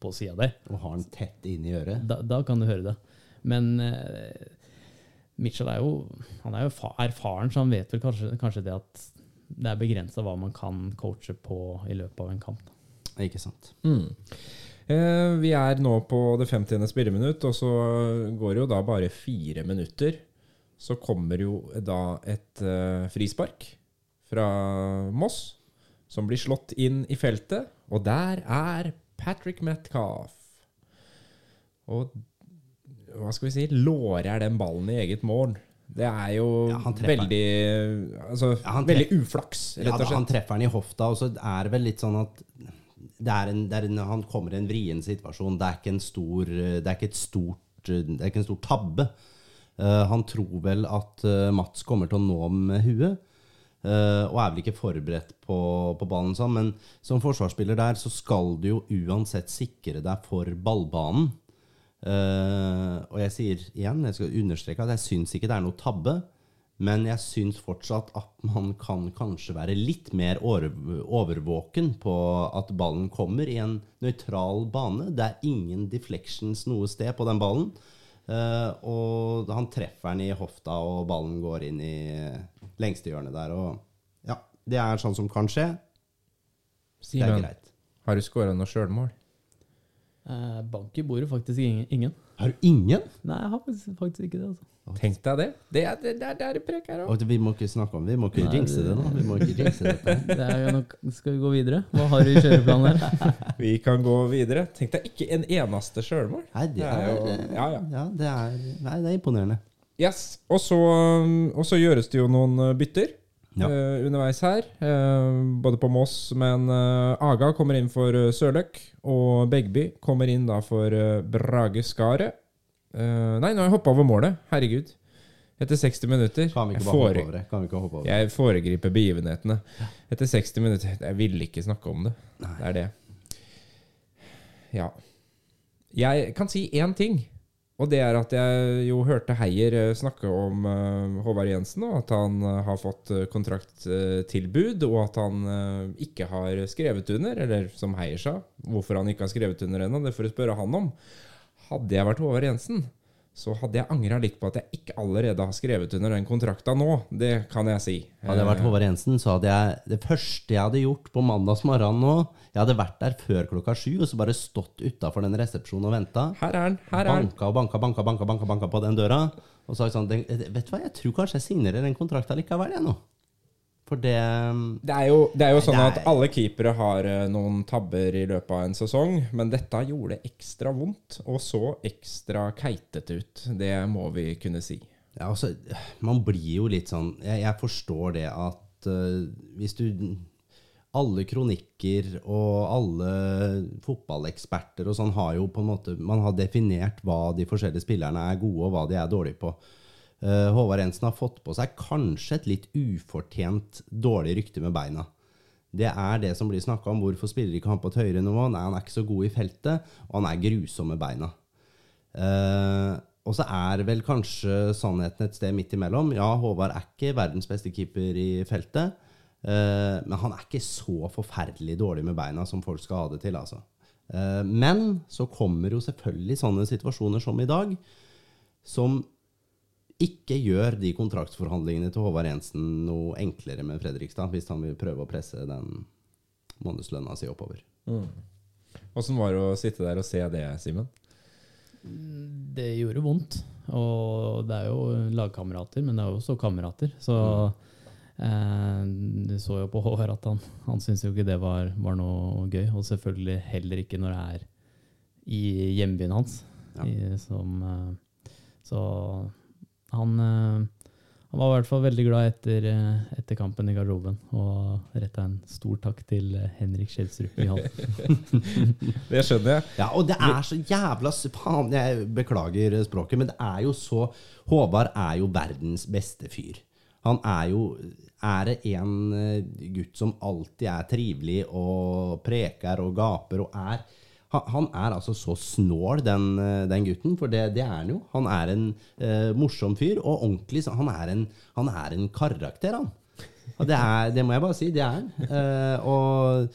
Speaker 3: på sida der.
Speaker 4: Og har den tett inn i øret.
Speaker 3: Da, da kan du høre det. Men eh, Mitchell er jo, han er jo fa erfaren, så han vet vel kanskje, kanskje det at det er begrensa hva man kan coache på i løpet av en kamp.
Speaker 4: Ikke sant.
Speaker 2: Mm. Eh, vi er nå på det 50. spilleminutt, og så går det jo da bare fire minutter. Så kommer jo da et eh, frispark fra Moss, som blir slått inn i feltet. Og der er Patrick Metcalf. Og hva skal vi si? Lårer den ballen i eget mål. Det er jo
Speaker 4: Ja,
Speaker 2: veldig Altså,
Speaker 4: Ja,
Speaker 2: veldig uflaks,
Speaker 4: Ja,
Speaker 2: rett og
Speaker 4: da, han treffer den i hofta, og så er det vel litt sånn at det en, en, han kommer i en vrien situasjon. Det er ikke en stor Det er ikke et stort Det er ikke en stor tabbe. Uh, han tror vel at uh, Mats kommer til å nå med huet. Eh, og er vel ikke forberedt på, på ballen sånn, men som forsvarsspiller der så skal du jo uansett sikre deg for ballbanen. Uh, og jeg sier igjen, jeg skal understreke at jeg syns ikke det er noe tabbe. Men jeg syns fortsatt at man kan kanskje være litt mer overvåken på at ballen kommer i en nøytral bane. Det er ingen deflections noe sted på den ballen. Uh, og han treffer den i hofta, og ballen går inn i lengstehjørnet der. Og ja, det er sånn som kan skje. Det er greit.
Speaker 2: har du skåra noe sjølmål?
Speaker 3: Eh, bank i bordet faktisk ingen. ingen.
Speaker 4: Har du ingen?
Speaker 3: Nei, jeg har faktisk, faktisk ikke det. altså.
Speaker 2: Tenk deg det. Det er det, det, er der prek her òg.
Speaker 4: Vi må ikke snakke om det. Vi må ikke
Speaker 3: Nei,
Speaker 4: jinxe det nå. Vi må ikke jinxe dette. [laughs]
Speaker 3: Det er jo nok, skal vi gå videre? Hva har du i kjøreplanen her? [laughs]
Speaker 2: Vi kan gå videre. Tenk deg ikke en eneste sjølmål.
Speaker 4: Nei, det
Speaker 2: Det er
Speaker 4: er,
Speaker 2: jo- ja, ja.
Speaker 4: ja, det er, nei, det er imponerende.
Speaker 2: Yes. Og så, og så gjøres det jo noen eh, bytter
Speaker 4: Ja.
Speaker 2: uh, underveis her. Uh, både på Moss, men uh, Aga kommer inn for eh, Sørløk. Og Begby kommer inn da for eh, Brage Skaret. Nei, nå har jeg hoppa over målet. Herregud. Etter 60 minutter.
Speaker 4: Kan vi ikke bare hoppe over det? Kan vi ikke hoppe over det?
Speaker 2: Jeg foregriper begivenhetene. Etter 60 minutter Jeg ville ikke snakke om det. Nei. Det er det. Ja. Jeg kan si én ting. Og det er at jeg jo hørte Heier eh, snakke om eh, Håvard Jensen, og at han eh, har fått kontrakttilbud, og at han ikke har skrevet under. Eller som Heier sa, hvorfor han ikke har skrevet under ennå, det får du spørre han om. Hadde jeg vært Håvard Jensen, så hadde jeg angra litt på at jeg ikke allerede har skrevet under den kontrakta nå. Det kan jeg si.
Speaker 4: Hadde jeg vært Håvard Jensen, så hadde jeg det første jeg hadde gjort på mandagsmorgenen nå Jeg hadde vært der før klokka sju og så bare stått utafor den resepsjonen og venta.
Speaker 2: Her er den. Her er den.
Speaker 4: Banka og banka, banka, banka, banka, banka på den døra. Og sagt sånn Vet du hva, jeg tror kanskje jeg signerer den kontrakta likevel, jeg nå. For det
Speaker 2: Det er jo, det er jo sånn
Speaker 4: det
Speaker 2: at
Speaker 4: er-
Speaker 2: alle keepere har eh, noen tabber i løpet av en sesong, men dette gjorde ekstra vondt, og så ekstra keitete ut. Det må vi kunne si.
Speaker 4: Ja, altså, man blir jo litt sånn Jeg, jeg forstår det at uh, hvis du Alle kronikker og alle fotballeksperter og sånn har jo på en måte Man har definert hva de forskjellige spillerne er gode, og hva de er dårlige på. Eh, Håvard Ensen har fått på seg kanskje et litt ufortjent dårlig rykte med beina. Det er det som blir snakka om. Hvorfor spiller ikke han på et høyere nivå? Nei, han er ikke så god i feltet, og han er grusom med beina. Uh, og så er vel kanskje sannheten et sted midt imellom. Ja, Håvard er ikke verdens beste keeper i feltet, men han er ikke så forferdelig dårlig med beina som folk skal ha det til, altså. Eh, men så kommer jo selvfølgelig sånne situasjoner som i dag, som ikke gjør de kontraktsforhandlingene til Håvard Jensen noe enklere med Fredrikstad, hvis han vil prøve å presse den månedslønna si oppover.
Speaker 2: Åssen var det å sitte der og se det, Simen?
Speaker 3: Det gjorde vondt. Og det er jo lagkamerater, men det er jo også kamerater. Så eh, du så jo på [laughs] Håvard at han, han syntes jo ikke det var, var noe gøy. Og selvfølgelig heller ikke når det er i hjembyen hans.
Speaker 4: Ja.
Speaker 3: I, som, eh, så han, eh, han var i hvert fall veldig glad etter, eh, etter kampen i garderoben. Og retta en stor takk til eh, Henrik hallen. [laughs]
Speaker 2: Det skjønner jeg.
Speaker 4: Ja, og det er så jævla Faen, jeg beklager språket, men det er jo så Håvard er jo verdens beste fyr. Han er jo Er det en eh, gutt som alltid er trivelig og preker og gaper og er han, er altså så snål, den, eh, den gutten, for det, det er han jo. Han er en eh, morsom fyr, og ordentlig Han er en, han er en karakter, han. Det, er, det må jeg bare si. Det er han. Eh, og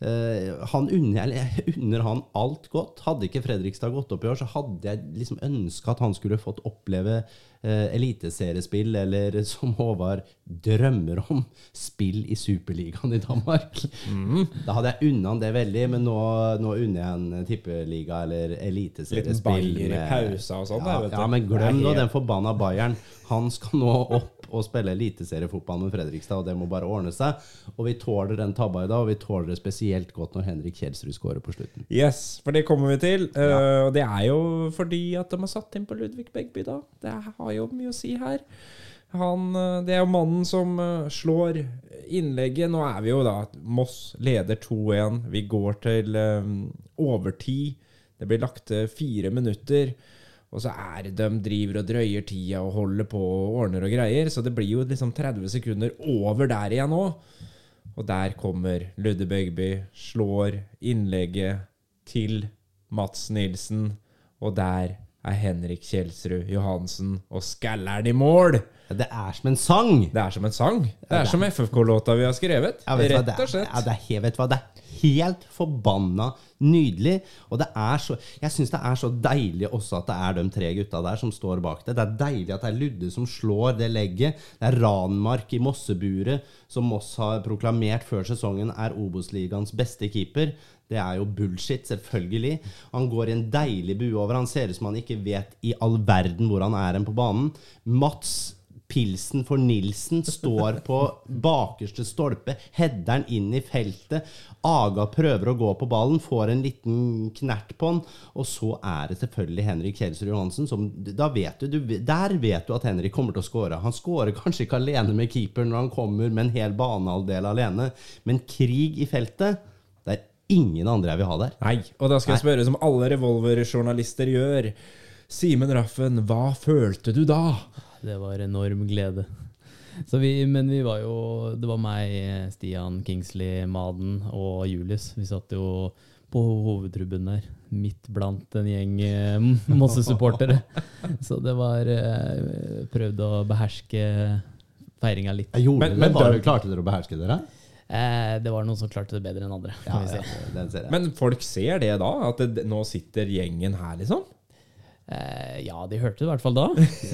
Speaker 4: han unner, unner han alt godt. Hadde ikke Fredrikstad gått opp i år, så hadde jeg liksom ønska at han skulle fått oppleve eh, eliteseriespill, eller som Håvard drømmer om, spill i Superligaen i Danmark. Da hadde jeg unna han det veldig, men nå, nå unner jeg en tippeliga eller eliteseriespill.
Speaker 2: Litt bayer i pausa og sånn.
Speaker 4: Ja, ja, men glem nå den forbanna Bayern. Han skal nå opp og spille eliteseriefotball med Fredrikstad, og det må bare ordne seg. Og vi tåler den tabba i dag, og vi tåler det spesielt godt når Henrik Kjelsrud skårer på slutten.
Speaker 2: Yes, for det kommer vi til. Eh, Og det er jo fordi at de har satt inn på Ludvig Begby, da. Det har jo mye å si her. Han, eh, det er jo mannen som eh, slår innlegget. Nå er vi jo da Moss leder 2-1. Vi går til eh, overtid. Det blir lagt til fire minutter. Og så er det de driver og drøyer tida og holder på og ordner og greier. Så det blir jo liksom 30 sekunder over der igjen nå. Og der kommer Ludde Begby, slår innlegget til Mats Nilsen. Og der er Henrik Kjelsrud Johansen og skaller'n i mål!
Speaker 4: Det er som en sang!
Speaker 2: Det er som en sang. Det er som FFK-låta vi har skrevet.
Speaker 4: Ja, vet
Speaker 2: Rett og
Speaker 4: er,
Speaker 2: slett.
Speaker 4: ja, det er, vet du hva, det er helt forbanna nydelig. Og det er så Jeg syns det er så deilig også at det er de tre gutta der som står bak det. Det er deilig at det er Ludde som slår det legget. Det er Ranmark i Mosseburet, som Moss har proklamert før sesongen er Obos-ligaens beste keeper. Det er jo bullshit, selvfølgelig. Han går i en deilig bue over. Han ser ut som han ikke vet i all verden hvor han er hen på banen. Mats Pilsen for Nilsen står på bakerste stolpe, header'n inn i feltet. Aga prøver å gå på ballen, får en liten knert på den. Og så er det selvfølgelig Henrik Kjelsrud Johansen som da vet du, du, Der vet du at Henrik kommer til å skåre. Han skårer kanskje ikke alene med keeper når han kommer med en hel banehalvdel alene, men krig i feltet Det er ingen andre jeg vil ha der.
Speaker 2: Nei, og da skal jeg spørre som alle revolverjournalister gjør. Simen Raffen, hva følte du da?
Speaker 3: Det var enorm glede. Så vi, men vi var jo Det var meg, Stian, Kingsley, Maden og Julius. Vi satt jo på hovedtrubben der, midt blant en gjeng eh, Mosse-supportere. [laughs] Så det var eh, Prøvde å beherske feiringa litt.
Speaker 4: Gjorde
Speaker 2: Men-
Speaker 4: det,
Speaker 2: men
Speaker 4: bare Klarte dere å beherske dere?
Speaker 3: Eh, det var noen som klarte det bedre enn andre.
Speaker 4: Ja,
Speaker 3: si.
Speaker 4: ja, den ser jeg.
Speaker 2: Men folk ser det da? At det, nå sitter gjengen her, liksom?
Speaker 3: Eh, ja, de hørte det i hvert fall da.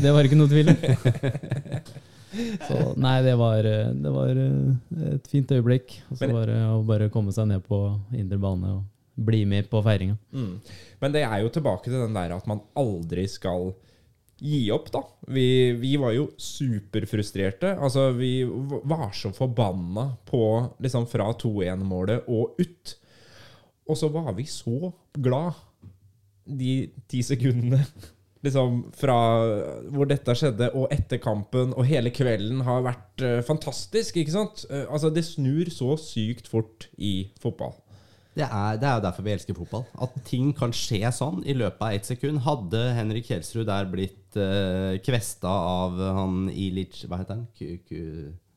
Speaker 3: Det var ikke noe tvil om. [laughs] Så nei, det var, det var eh, et fint øyeblikk. Og så var det å bare komme seg ned på indre bane og bli med på feiringa.
Speaker 2: Mm. Men det er jo tilbake til den der at man aldri skal gi opp, da. Vi, vi var jo superfrustrerte. Altså, vi var så forbanna på liksom fra 2-1-målet og ut. Og så var vi så glad de ti sekundene liksom fra hvor dette skjedde, og etter kampen, og hele kvelden har vært uh, fantastisk, ikke sant? Uh, altså, det snur så sykt fort i fotball.
Speaker 4: Det er, det er jo derfor vi elsker fotball. At ting kan skje sånn i løpet av ett sekund. Hadde Henrik Kjelsrud der blitt uh, kvesta av han Ilic Hva heter han? Ku,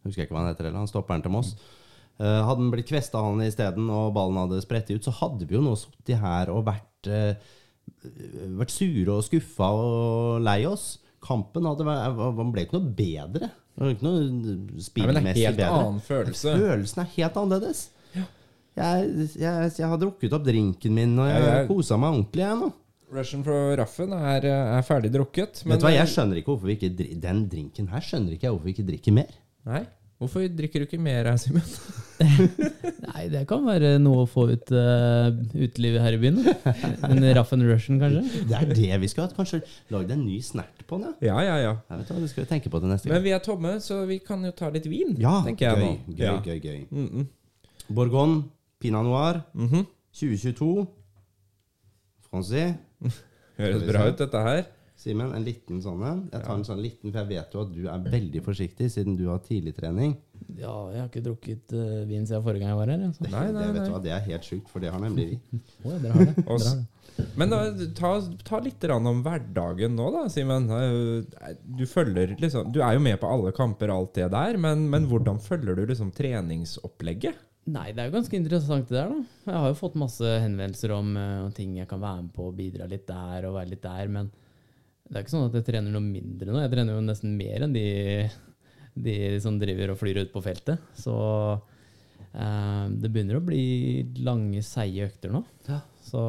Speaker 4: husker jeg ikke hva han heter heller. Han stopperen til Moss. Uh, hadde han blitt kvesta av han isteden, og ballen hadde spredt ut, så hadde vi jo nå sittet her og vært, eh, vært sure og skuffa og lei oss. Kampen hadde vært, man ble ikke noe bedre. Det ikke noe
Speaker 2: spillmessig bedre. det er
Speaker 4: en
Speaker 2: helt
Speaker 4: bedre.
Speaker 2: annen følelse.
Speaker 4: Følelsen er helt annerledes. Jeg, jeg, jeg har drukket opp drinken min, og jeg
Speaker 2: jeg-
Speaker 4: kosa meg ordentlig. Jeg, nå.
Speaker 2: Russian for Raffen er, er ferdig drukket.
Speaker 4: Vet du hva, Jeg skjønner ikke hvorfor vi ikke Den drinken her skjønner ikke jeg hvorfor vi ikke drikker mer.
Speaker 2: Nei, hvorfor drikker du ikke mer, Simen? [laughs]
Speaker 3: Nei, det kan være noe å få ut uh, utelivet her i byen. En Raff and Russian, kanskje?
Speaker 4: Det er det vi skal ha. Kanskje lagd en ny snert på den? Ja.
Speaker 2: Ja, ja.
Speaker 4: Jeg vet hva, Det skal vi tenke på til neste
Speaker 2: Men
Speaker 4: gang.
Speaker 2: vi er tomme, så vi kan jo ta litt vin,
Speaker 4: Ja,
Speaker 2: tenker jeg
Speaker 4: gøy,
Speaker 2: nå.
Speaker 4: gøy,
Speaker 2: ja.
Speaker 4: gøy, gøy.
Speaker 2: Mm -mm.
Speaker 4: Bourgogne, Pinot Noir,
Speaker 2: Mhm.
Speaker 4: 2022. Francais. [laughs]
Speaker 2: Høres bra ut, dette her.
Speaker 4: Simen, en liten sånn en. Jeg tar en sånn liten, for jeg vet jo at du er veldig forsiktig siden du har tidligtrening.
Speaker 3: Ja, jeg har ikke drukket uh, vin siden forrige gang jeg var her. Altså.
Speaker 2: Nei, nei,
Speaker 4: det, vet
Speaker 2: nei.
Speaker 4: du hva, det er helt sjukt, for det har nemlig vi. [laughs]
Speaker 3: Dere har det. Dere har det.
Speaker 2: Men da, ta, ta litt om hverdagen nå, da, Simen. Du følger liksom Du er jo med på alle kamper, og alt det der, men, men hvordan følger du liksom treningsopplegget?
Speaker 3: Nei, det er jo ganske interessant det der, da. Jeg har jo fått masse henvendelser om uh, ting jeg kan være med på, og bidra litt der og være litt der, men det er ikke sånn at jeg trener noe mindre nå. Jeg trener jo nesten mer enn de, de som driver og flyr ut på feltet. Så eh, det begynner å bli lange, seige økter nå.
Speaker 4: Ja.
Speaker 3: Så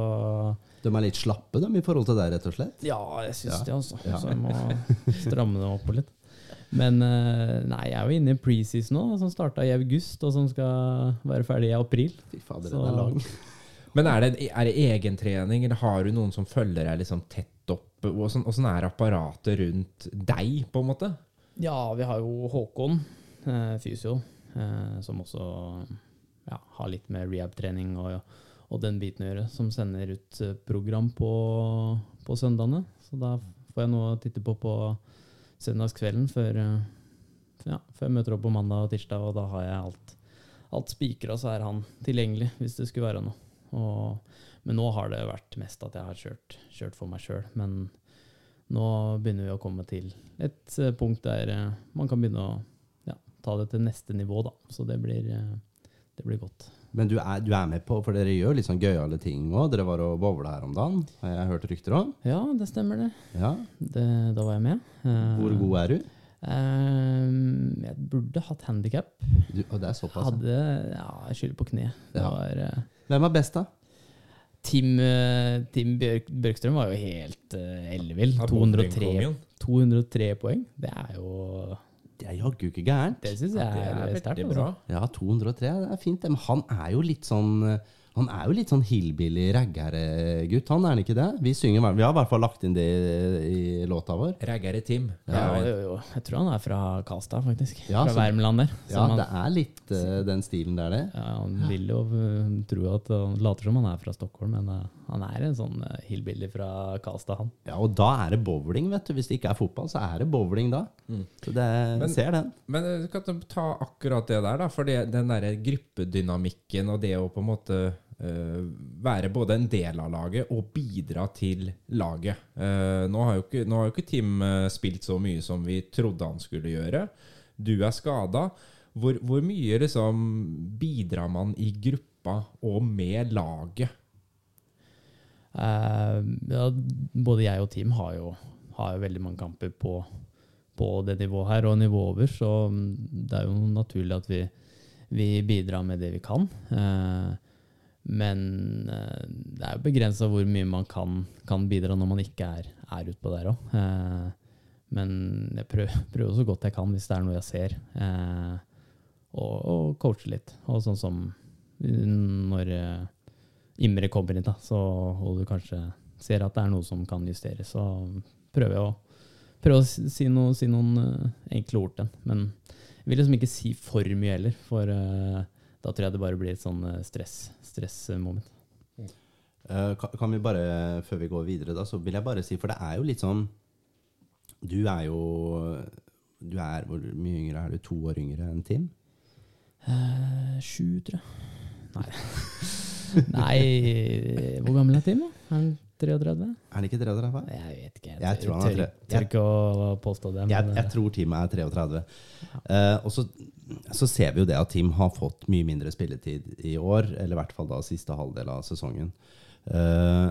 Speaker 4: De er litt slappe, dem i forhold til deg, rett og slett.
Speaker 3: ja, jeg syns
Speaker 4: Ja.
Speaker 3: det, altså.
Speaker 4: Ja.
Speaker 3: Så jeg må [laughs] stramme dem opp litt. Men eh, nei, jeg er jo inne i preseason nå, som starta i august, og som skal være ferdig i april.
Speaker 4: Fy fader, den er lang.
Speaker 2: Men er det, er det egentrening, eller har du noen som følger deg liksom tett opp? Åssen åssen er apparatet rundt deg, på en måte?
Speaker 3: Ja, vi har jo Håkon, eh, fysio, eh, som også ja, har litt med rehab-trening og, og den biten å gjøre, som sender ut eh, program på, på søndagene. Så da får jeg noe å titte på på søndagskvelden før, ja, før jeg møter opp på mandag og tirsdag, og da har jeg alt, alt spikra, så er han tilgjengelig hvis det skulle være noe. Og, men nå har det vært mest at jeg har kjørt, kjørt for meg sjøl. Men nå begynner vi å komme til et eh, punkt der eh, man kan begynne å ja, ta det til neste nivå, da. Så det blir, eh, det blir godt.
Speaker 4: Men du er, du er med på, for dere gjør litt sånn gøyale ting òg. Dere var og bowla her om dagen, har jeg hørt rykter om.
Speaker 3: Ja, det stemmer det.
Speaker 4: Ja.
Speaker 3: det da var jeg med.
Speaker 4: Hvor god er du?
Speaker 3: Um, jeg burde hatt handikap.
Speaker 4: og det er såpass. ja.
Speaker 3: Hadde Ja, jeg skylder på kne. Det
Speaker 4: Ja.
Speaker 3: var uh,
Speaker 4: Hvem er best, da?
Speaker 3: Tim, eh, Tim Bjørk, Bjørkstrøm var jo helt uh, ellevill. 203, 203 poeng. Det er jo
Speaker 4: Det er jaggu ikke gærent.
Speaker 3: Det syns jeg
Speaker 2: Det
Speaker 3: er,
Speaker 2: er
Speaker 3: sterkt. Altså.
Speaker 4: Ja, 203, det er fint. Men han er jo litt sånn eh, Han er jo litt sånn hillbilly raggere-gutt, han er han ikke det? Vi synger, Vi har i hvert fall lagt inn det i, i låta vår.
Speaker 2: Raggere Tim.
Speaker 3: Ja, jo, jo. Jeg tror han er fra Karlstad, faktisk.
Speaker 4: Ja,
Speaker 3: fra
Speaker 4: så-
Speaker 3: Värmland der.
Speaker 4: Ja,
Speaker 3: han,
Speaker 4: det er litt uh, den stilen der, det.
Speaker 3: ja, han vil jo uh, tro at han later som han er fra Stockholm, men uh, han er en sånn uh, hillbilly fra Karlstad, han.
Speaker 4: Ja, og da er det bowling, vet du. Hvis det ikke er fotball, så er det bowling da. Så det,
Speaker 2: Men-
Speaker 4: ser den.
Speaker 2: Men du kan ta akkurat det der, da. For det, den derre gruppedynamikken og det å på en måte være både en del av laget og bidra til laget. Eh, nå, har jo ikke, har jo ikke Tim eh, spilt så mye som vi trodde han skulle gjøre. Du er skada. Hvor, hvor mye liksom bidrar man i gruppa og med laget?
Speaker 3: Eh, ja, både jeg og Team har jo, har jo veldig mange kamper på, på det nivået her, og nivået over, så mm, det er jo naturlig at vi, vi bidrar med det vi kan. Eh, men eh, det er jo begrensa hvor mye man kan, kan bidra når man ikke er, er utpå der òg. Eh, men jeg prøver, [laughs] prøver så godt jeg kan hvis det er noe jeg ser. Eh, og, og coache litt. Og sånn som når eh, Imre kommer inn, da, så, og du kanskje ser at det er noe som kan justeres, så prøver jeg å, prøver å si, noe, si noen enkle ord til den. Men jeg vil liksom ikke si for mye heller, for da tror jeg det bare blir et sånn eh, stress, stressmoment.
Speaker 4: Eh, kan, kan vi bare, før vi går videre, da, så vil jeg bare si, for det er jo litt sånn Du er jo Du er Hvor mye yngre er du? To år yngre enn Tim?
Speaker 3: Eh, sju, tror jeg. Nei. [laughs] Nei Hvor gammel er Tim? da? Er han 33?
Speaker 4: Er han ikke 33?
Speaker 3: Jeg vet ikke.
Speaker 4: Jeg tror han er tre-
Speaker 3: tør ikke å påstå det.
Speaker 4: Jeg, jeg tror teamet er 33. Eh, og så, så ser vi jo det at Team har fått mye mindre spilletid i år, eller i hvert fall da siste halvdel av sesongen. Uh,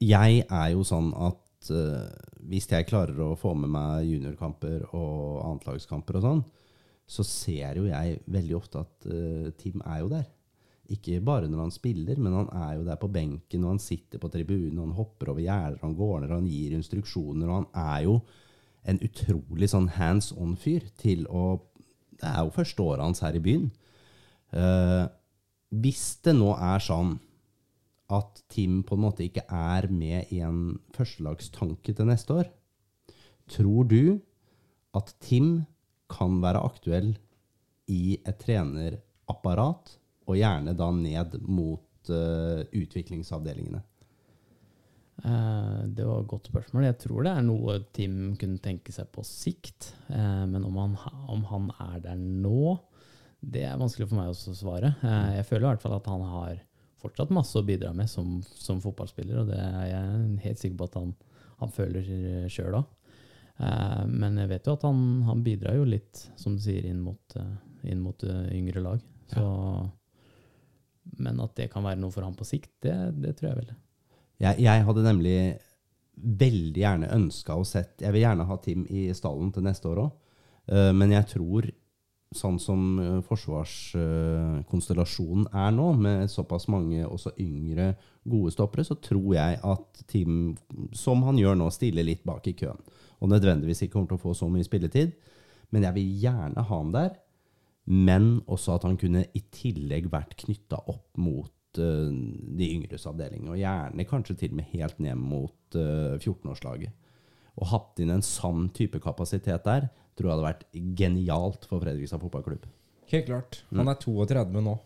Speaker 4: jeg er jo sånn at uh, hvis jeg klarer å få med meg juniorkamper og annetlagskamper og sånn, så ser jo jeg veldig ofte at eh, Tim er jo der. Ikke bare når han spiller, men han er jo der på benken, og han sitter på tribunen, og han hopper over gjerder, han går ned, han gir instruksjoner, og han er jo en utrolig sånn hands on-fyr til å Det er jo første året hans her i byen. Eh, hvis det nå er sånn at Tim på en måte ikke er med i en førstelagstanke til neste år, tror du at Tim kan være aktuell i et trenerapparat, og gjerne da ned mot uh, utviklingsavdelingene?
Speaker 3: Uh, det var et godt spørsmål. Jeg tror det er noe Tim kunne tenke seg på sikt. Uh, men om han, om han er der nå, det er vanskelig for meg også å svare. Eh, jeg føler i hvert fall at han har fortsatt masse å bidra med som, som fotballspiller, og det er jeg helt sikker på at han, han føler sjøl òg. Men jeg vet jo at han, han bidrar jo litt, som du sier, inn mot, inn mot yngre lag. Så, Men at det kan være noe for han på sikt, det, det tror jeg vel.
Speaker 4: Jeg, jeg hadde nemlig veldig gjerne ønska å sett Jeg vil gjerne ha Tim i stallen til neste år òg, men jeg tror sånn som eh, forsvarskonstellasjonen er nå, med såpass mange også yngre gode stoppere, så tror jeg at Tim, som han gjør nå, stiller litt bak i køen. Og nødvendigvis ikke kommer til å få så mye spilletid. Men jeg vil gjerne ha han der. Men også at han kunne i tillegg vært knytta opp mot uh, de yngres avdeling. Og gjerne kanskje til og med helt ned mot uh, 14-årslaget. Og hatt inn en sann type kapasitet der, tror jeg hadde vært genialt for Fredrikstad fotballklubb.
Speaker 2: Helt klart. Han er 32 nå.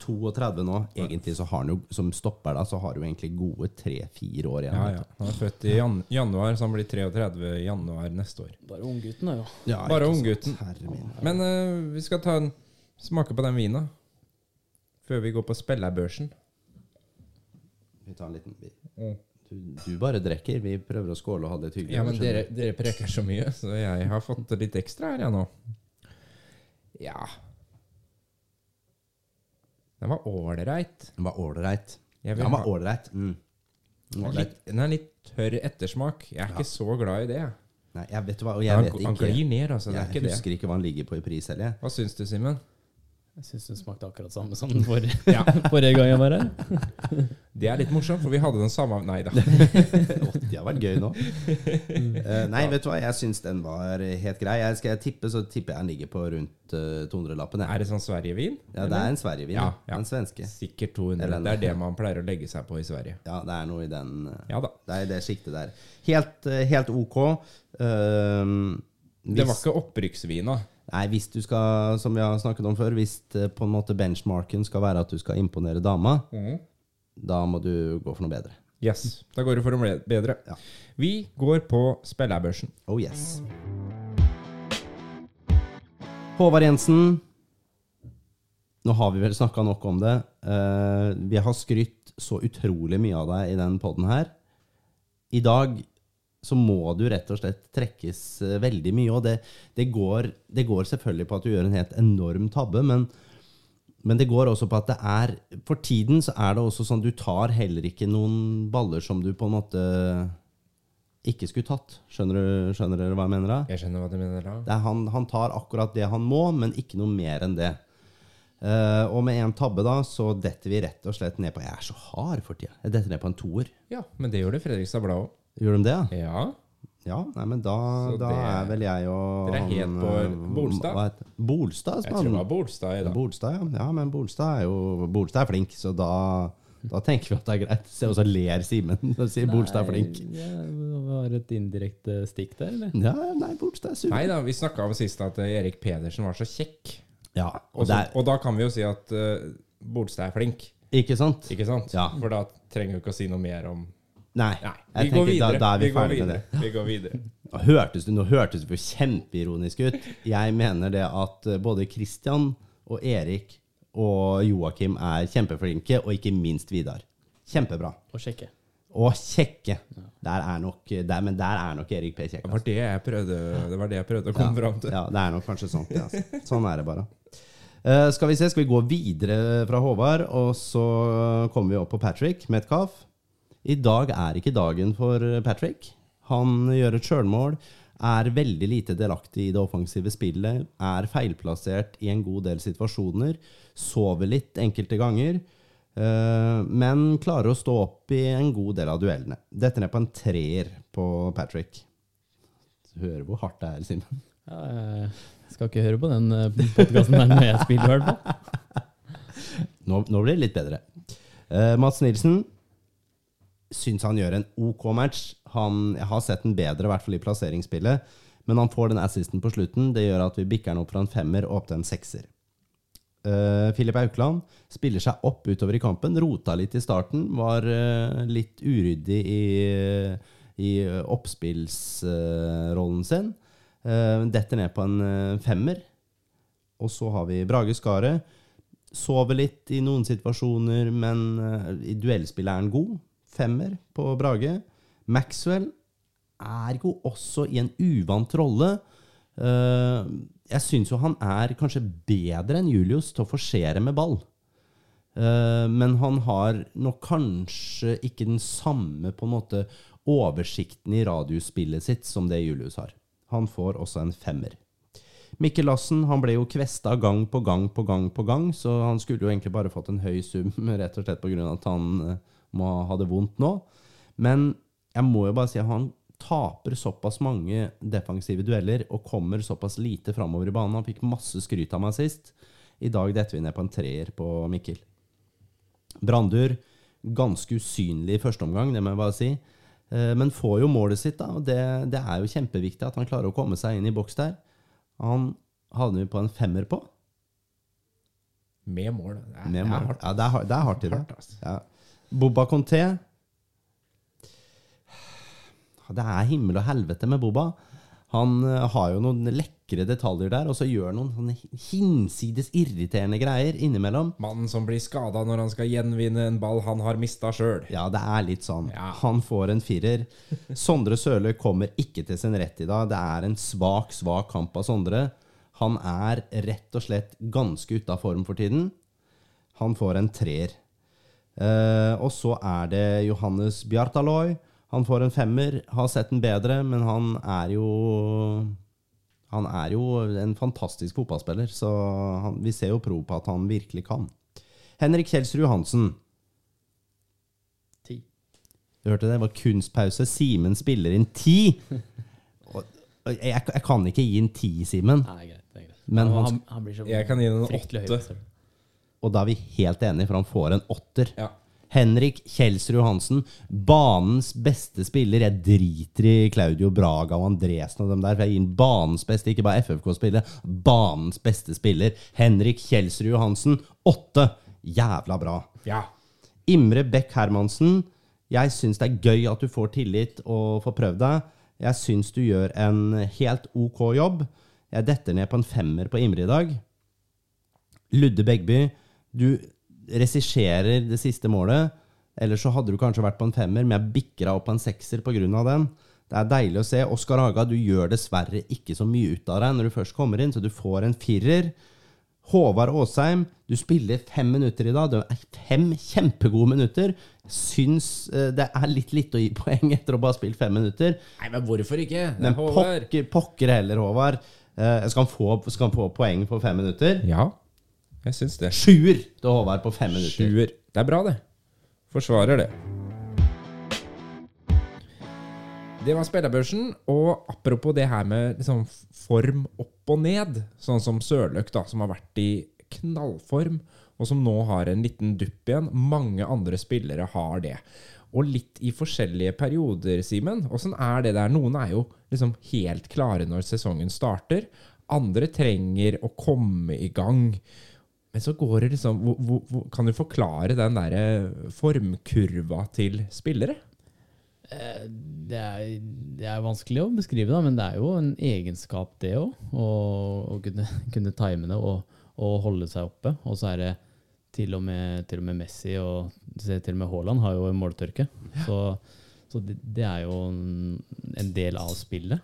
Speaker 4: 32 nå. Egentlig så har han jo, som stopper da, så har han jo egentlig gode tre-fire år igjen.
Speaker 2: Ja, ja. Han er født i jan januar, så han blir 33 i januar neste år.
Speaker 3: Bare unggutten, da, jo.
Speaker 4: Ja,
Speaker 2: Bare unggutten. Men uh, vi skal ta en smake på den vina før vi går på spillerbørsen.
Speaker 4: Vi tar en liten bit.
Speaker 2: Mm.
Speaker 4: du, du bare drikker. Vi prøver å skåle og ha det hyggelig.
Speaker 2: Ja, men dere, dere preker så mye, så jeg har fått litt ekstra her, jeg nå. Ja Den var ålreit.
Speaker 4: Den var ålreit. Den var ålreit. Mm.
Speaker 2: Den er litt- Den er litt tørr ettersmak. Jeg er ikke så glad i det.
Speaker 4: Nei, jeg vet hva, og jeg
Speaker 2: Han,
Speaker 4: vet
Speaker 2: han glir ned, altså. Det
Speaker 4: Jeg
Speaker 2: ikke det.
Speaker 4: husker ikke hva han ligger på i pris heller. jeg.
Speaker 2: Hva syns du, Simen?
Speaker 3: Jeg syns den smakte akkurat samme som den forrige, [laughs]
Speaker 2: Ja.
Speaker 3: forrige gang jeg var her.
Speaker 2: Det er litt morsomt, for vi hadde den samme Nei da. [laughs]
Speaker 4: Å, det har vært gøy nå. Uh, nei, vet du hva, jeg syns den var helt grei. Jeg skal jeg tippe, så tipper jeg den ligger på rundt uh, 200-lappen.
Speaker 2: Er det sånn Sverigevin?
Speaker 4: Ja, det er en Sverigevin.
Speaker 2: Ja,
Speaker 4: Ja. En svenske.
Speaker 2: Sikkert 200.
Speaker 4: Eller-
Speaker 2: Det er det man pleier å legge seg på i Sverige.
Speaker 4: Ja, det er noe i den uh,
Speaker 2: Ja da.
Speaker 4: Det er det sjiktet der. Helt, eh, helt ok. Um,
Speaker 2: Det var ikke opprykksvin, opprykksvina.
Speaker 4: Nei, hvis du skal, som vi har snakket om før, hvis eh, på en måte benchmarken skal være at du skal imponere dama, da må du gå for noe bedre.
Speaker 2: Yes, da går du for noe bedre.
Speaker 4: Ja.
Speaker 2: Vi går på spillerbørsen.
Speaker 4: Oh yes. Håvard Jensen. Nå har vi vel snakka nok om det. Eh, vi har skrytt så utrolig mye av deg i den poden her. I dag så må du rett og slett trekkes eh, veldig mye, og det, det, går, det går selvfølgelig på at du gjør en helt enorm tabbe, men, men det går også på at det er For tiden så er det også sånn du tar heller ikke noen baller som du på en måte ikke skulle tatt. Skjønner, du, skjønner dere hva jeg mener da?
Speaker 2: Jeg skjønner hva du mener da.
Speaker 4: Det er han, han tar akkurat det han må, men ikke noe mer enn det. Uh, og med en tabbe da, så detter vi rett og slett ned på Jeg er så hard for tida. Jeg detter ned på en toer.
Speaker 2: Ja, men det gjorde Fredrikstad Blad òg.
Speaker 4: Gjorde de det? ja?
Speaker 2: Ja.
Speaker 4: Nei, men da, da
Speaker 2: det-
Speaker 4: er vel jeg og
Speaker 2: Dere er helt på
Speaker 4: eh,
Speaker 2: Bolstad?
Speaker 4: Bolstad,
Speaker 2: Jeg tror det var Bolstad i dag.
Speaker 4: Bolstad, ja. ja. Men Bolstad er jo Bolstad er flink, så da, da tenker vi at det er greit. Se, og så ler Simen og sier Bolstad er flink.
Speaker 3: Ja, det var et indirekte stikk der, eller?
Speaker 4: Ja, nei, Bolstad er super.
Speaker 2: Nei da, vi snakka om sist at eh, Erik Pedersen var så kjekk.
Speaker 4: Ja,
Speaker 2: Og,
Speaker 4: Også,
Speaker 2: og da kan vi jo si at uh, Bolstad er flink,
Speaker 4: ikke sant?
Speaker 2: ikke sant?
Speaker 4: Ja.
Speaker 2: For da trenger vi ikke å si noe mer om
Speaker 4: Nei.
Speaker 2: Nei,
Speaker 4: jeg
Speaker 2: vi går
Speaker 4: da- da er vi
Speaker 2: vi går
Speaker 4: med
Speaker 2: videre. Vi går videre.
Speaker 4: Nå hørtes det, nå hørtes det kjempeironisk ut. Jeg mener det at eh, både Christian og Erik og Joakim er kjempeflinke, og ikke minst Vidar. Kjempebra.
Speaker 3: Og kjekke.
Speaker 4: Og kjekke. Der er nok, der, men der er nok Erik P. kjekk.
Speaker 2: Det var det prøvde, det var det jeg prøvde å komme fram til.
Speaker 4: Ja, det er nok kanskje sånn. Ja. altså. Sånn er det bare. Uh, skal vi se, skal vi gå videre fra Håvard, og så kommer vi opp på Patrick Metcalf. I dag er ikke dagen for Patrick. Han gjør et sjølmål, er veldig lite delaktig i det offensive spillet, er feilplassert i en god del situasjoner, sover litt enkelte ganger, eh, men klarer å stå opp i en god del av duellene. Dette ned på en treer på Patrick. Du hører hvor hardt det er, Simen.
Speaker 3: Ja, jeg skal ikke høre på den podkasten der når jeg spiller, i hvert fall. [laughs]
Speaker 4: Nå, nå blir det litt bedre. Eh, Mats Nilsen syns han gjør en OK match. Han, jeg har sett den bedre, i hvert fall i plasseringsspillet. Men han får den assisten på slutten. Det gjør at vi bikker den opp fra en femmer og opp til en sekser. Uh, Aukland spiller seg opp utover i kampen. Rota litt i starten. Var uh, litt uryddig i, i oppspillsrollen sin. Uh, detter ned på en eh, femmer. Og så har vi Brage Skaret. Sover litt i noen situasjoner, men eh, i duellspillet er han god. Femmer på Brage. Maxwell er jo også i en uvant rolle. Eh, jeg syns jo han er kanskje bedre enn Julius til å forsere med ball. Eh, men han har nok kanskje ikke den samme på en måte oversikten i radiospillet sitt som det Julius har. Han får også en femmer. Mikkel Lassen han ble jo kvesta gang på gang på gang på gang, så han skulle jo egentlig bare fått en høy sum, [laughs] rett og slett pga. at han eh, må ha det vondt nå. Men jeg må jo bare si at han taper såpass mange defensive dueller og kommer såpass lite framover i banen. Han fikk masse skryt av meg sist. I dag detter vi ned på en treer på Mikkel. Brandur ganske usynlig i første omgang, det må jeg bare si. Eh, Men får jo målet sitt, da. Og det, det er jo kjempeviktig at han klarer å komme seg inn i boks der. Han havner vi på en femmer på.
Speaker 2: Med mål. Det er,
Speaker 4: Med
Speaker 2: det er.
Speaker 4: Ja, det er, det er hardt i
Speaker 2: dag. Altså.
Speaker 4: Ja. Boba Conté Det er himmel og helvete med Boba. Han eh, har jo noen lekre detaljer der, og så gjør noen sånne hinsides irriterende greier innimellom.
Speaker 2: Mannen som blir skada når han skal gjenvinne en ball han har mista sjøl.
Speaker 4: Ja, det er litt sånn.
Speaker 2: Ja.
Speaker 4: Han får en firer. Sondre Sørlø kommer ikke til sin rett i dag. Det er en svak, svak kamp av Sondre. Han er rett og slett ganske ute av form for tiden. Han får en treer. Eh, og så er det Johannes Bjartaloy. Han får en femmer. Har sett den bedre, men han er jo Han er jo en fantastisk fotballspiller, så han, vi ser jo prov på at han virkelig kan. Henrik Kjelsrud Johansen.
Speaker 3: Ti.
Speaker 4: Du hørte det? Det var kunstpause. Simen spiller inn ti! [laughs] Og- og Jeg, jeg kan ikke gi en ti, Simen.
Speaker 3: Nei, greit. Det er greit.
Speaker 4: Men
Speaker 3: han,
Speaker 4: han-
Speaker 3: han, blir så
Speaker 2: Jeg kan gi den en åtte.
Speaker 4: Og da er vi helt enige, for han får en åtter.
Speaker 2: Ja.
Speaker 4: Henrik Kjelsrud Hansen, banens beste spiller. Jeg driter i Claudio Braga og Andresen og dem der. For jeg gir ham banens beste, ikke bare FFK-spiller. Banens beste spiller. Henrik Kjelsrud Johansen, åtte. Jævla bra.
Speaker 2: ja.
Speaker 4: Imre Beck Hermansen, jeg syns det er gøy at du får tillit og får prøvd deg. Jeg syns du gjør en helt ok jobb. Jeg detter ned på en femmer på Imre i dag. Ludde Begby, du regisserer det siste målet. Ellers så hadde du kanskje vært på en femmer, men jeg deg opp på en sekser pga. den. Det er deilig å se. Oskar Haga, du gjør dessverre ikke så mye ut av deg når du først kommer inn, så du får en firer. Håvard Aasheim, du spiller fem minutter i dag. Det er fem kjempegode minutter. Syns eh, det er litt lite å gi poeng etter å bare ha spilt fem minutter.
Speaker 2: Nei, men hvorfor ikke?
Speaker 4: Men
Speaker 2: Håvard.
Speaker 4: pokker, pokker heller, Håvard. Eh, Skal han, få, skal han få poeng på fem minutter?
Speaker 2: Ja, jeg syns det.
Speaker 4: Sjuer til Håvard på fem minutter.
Speaker 2: Sjuer. Det er bra, det. Forsvarer det. Det var spillerbørsen. Og apropos det her med liksom form opp og ned, sånn som Sørløk, da, som har vært i knallform, og som nå har en liten dupp igjen. Mange andre spillere har det. Og litt i forskjellige perioder, Simen. Åssen er det der? Noen er jo liksom helt klare når sesongen starter. Andre trenger å komme i gang. Men så går det liksom hvor, hvor, hvor, Kan du forklare den derre formkurva til spillere?
Speaker 3: Eh, Det er, det er vanskelig å beskrive, da, men det er jo en egenskap, det òg. Å, å kunne, [laughs] kunne time det og, og holde seg oppe. Og så er det til og med, til og med Messi og til og med Haaland har jo en måltørke. Så, så det, det er jo en, en del av spillet.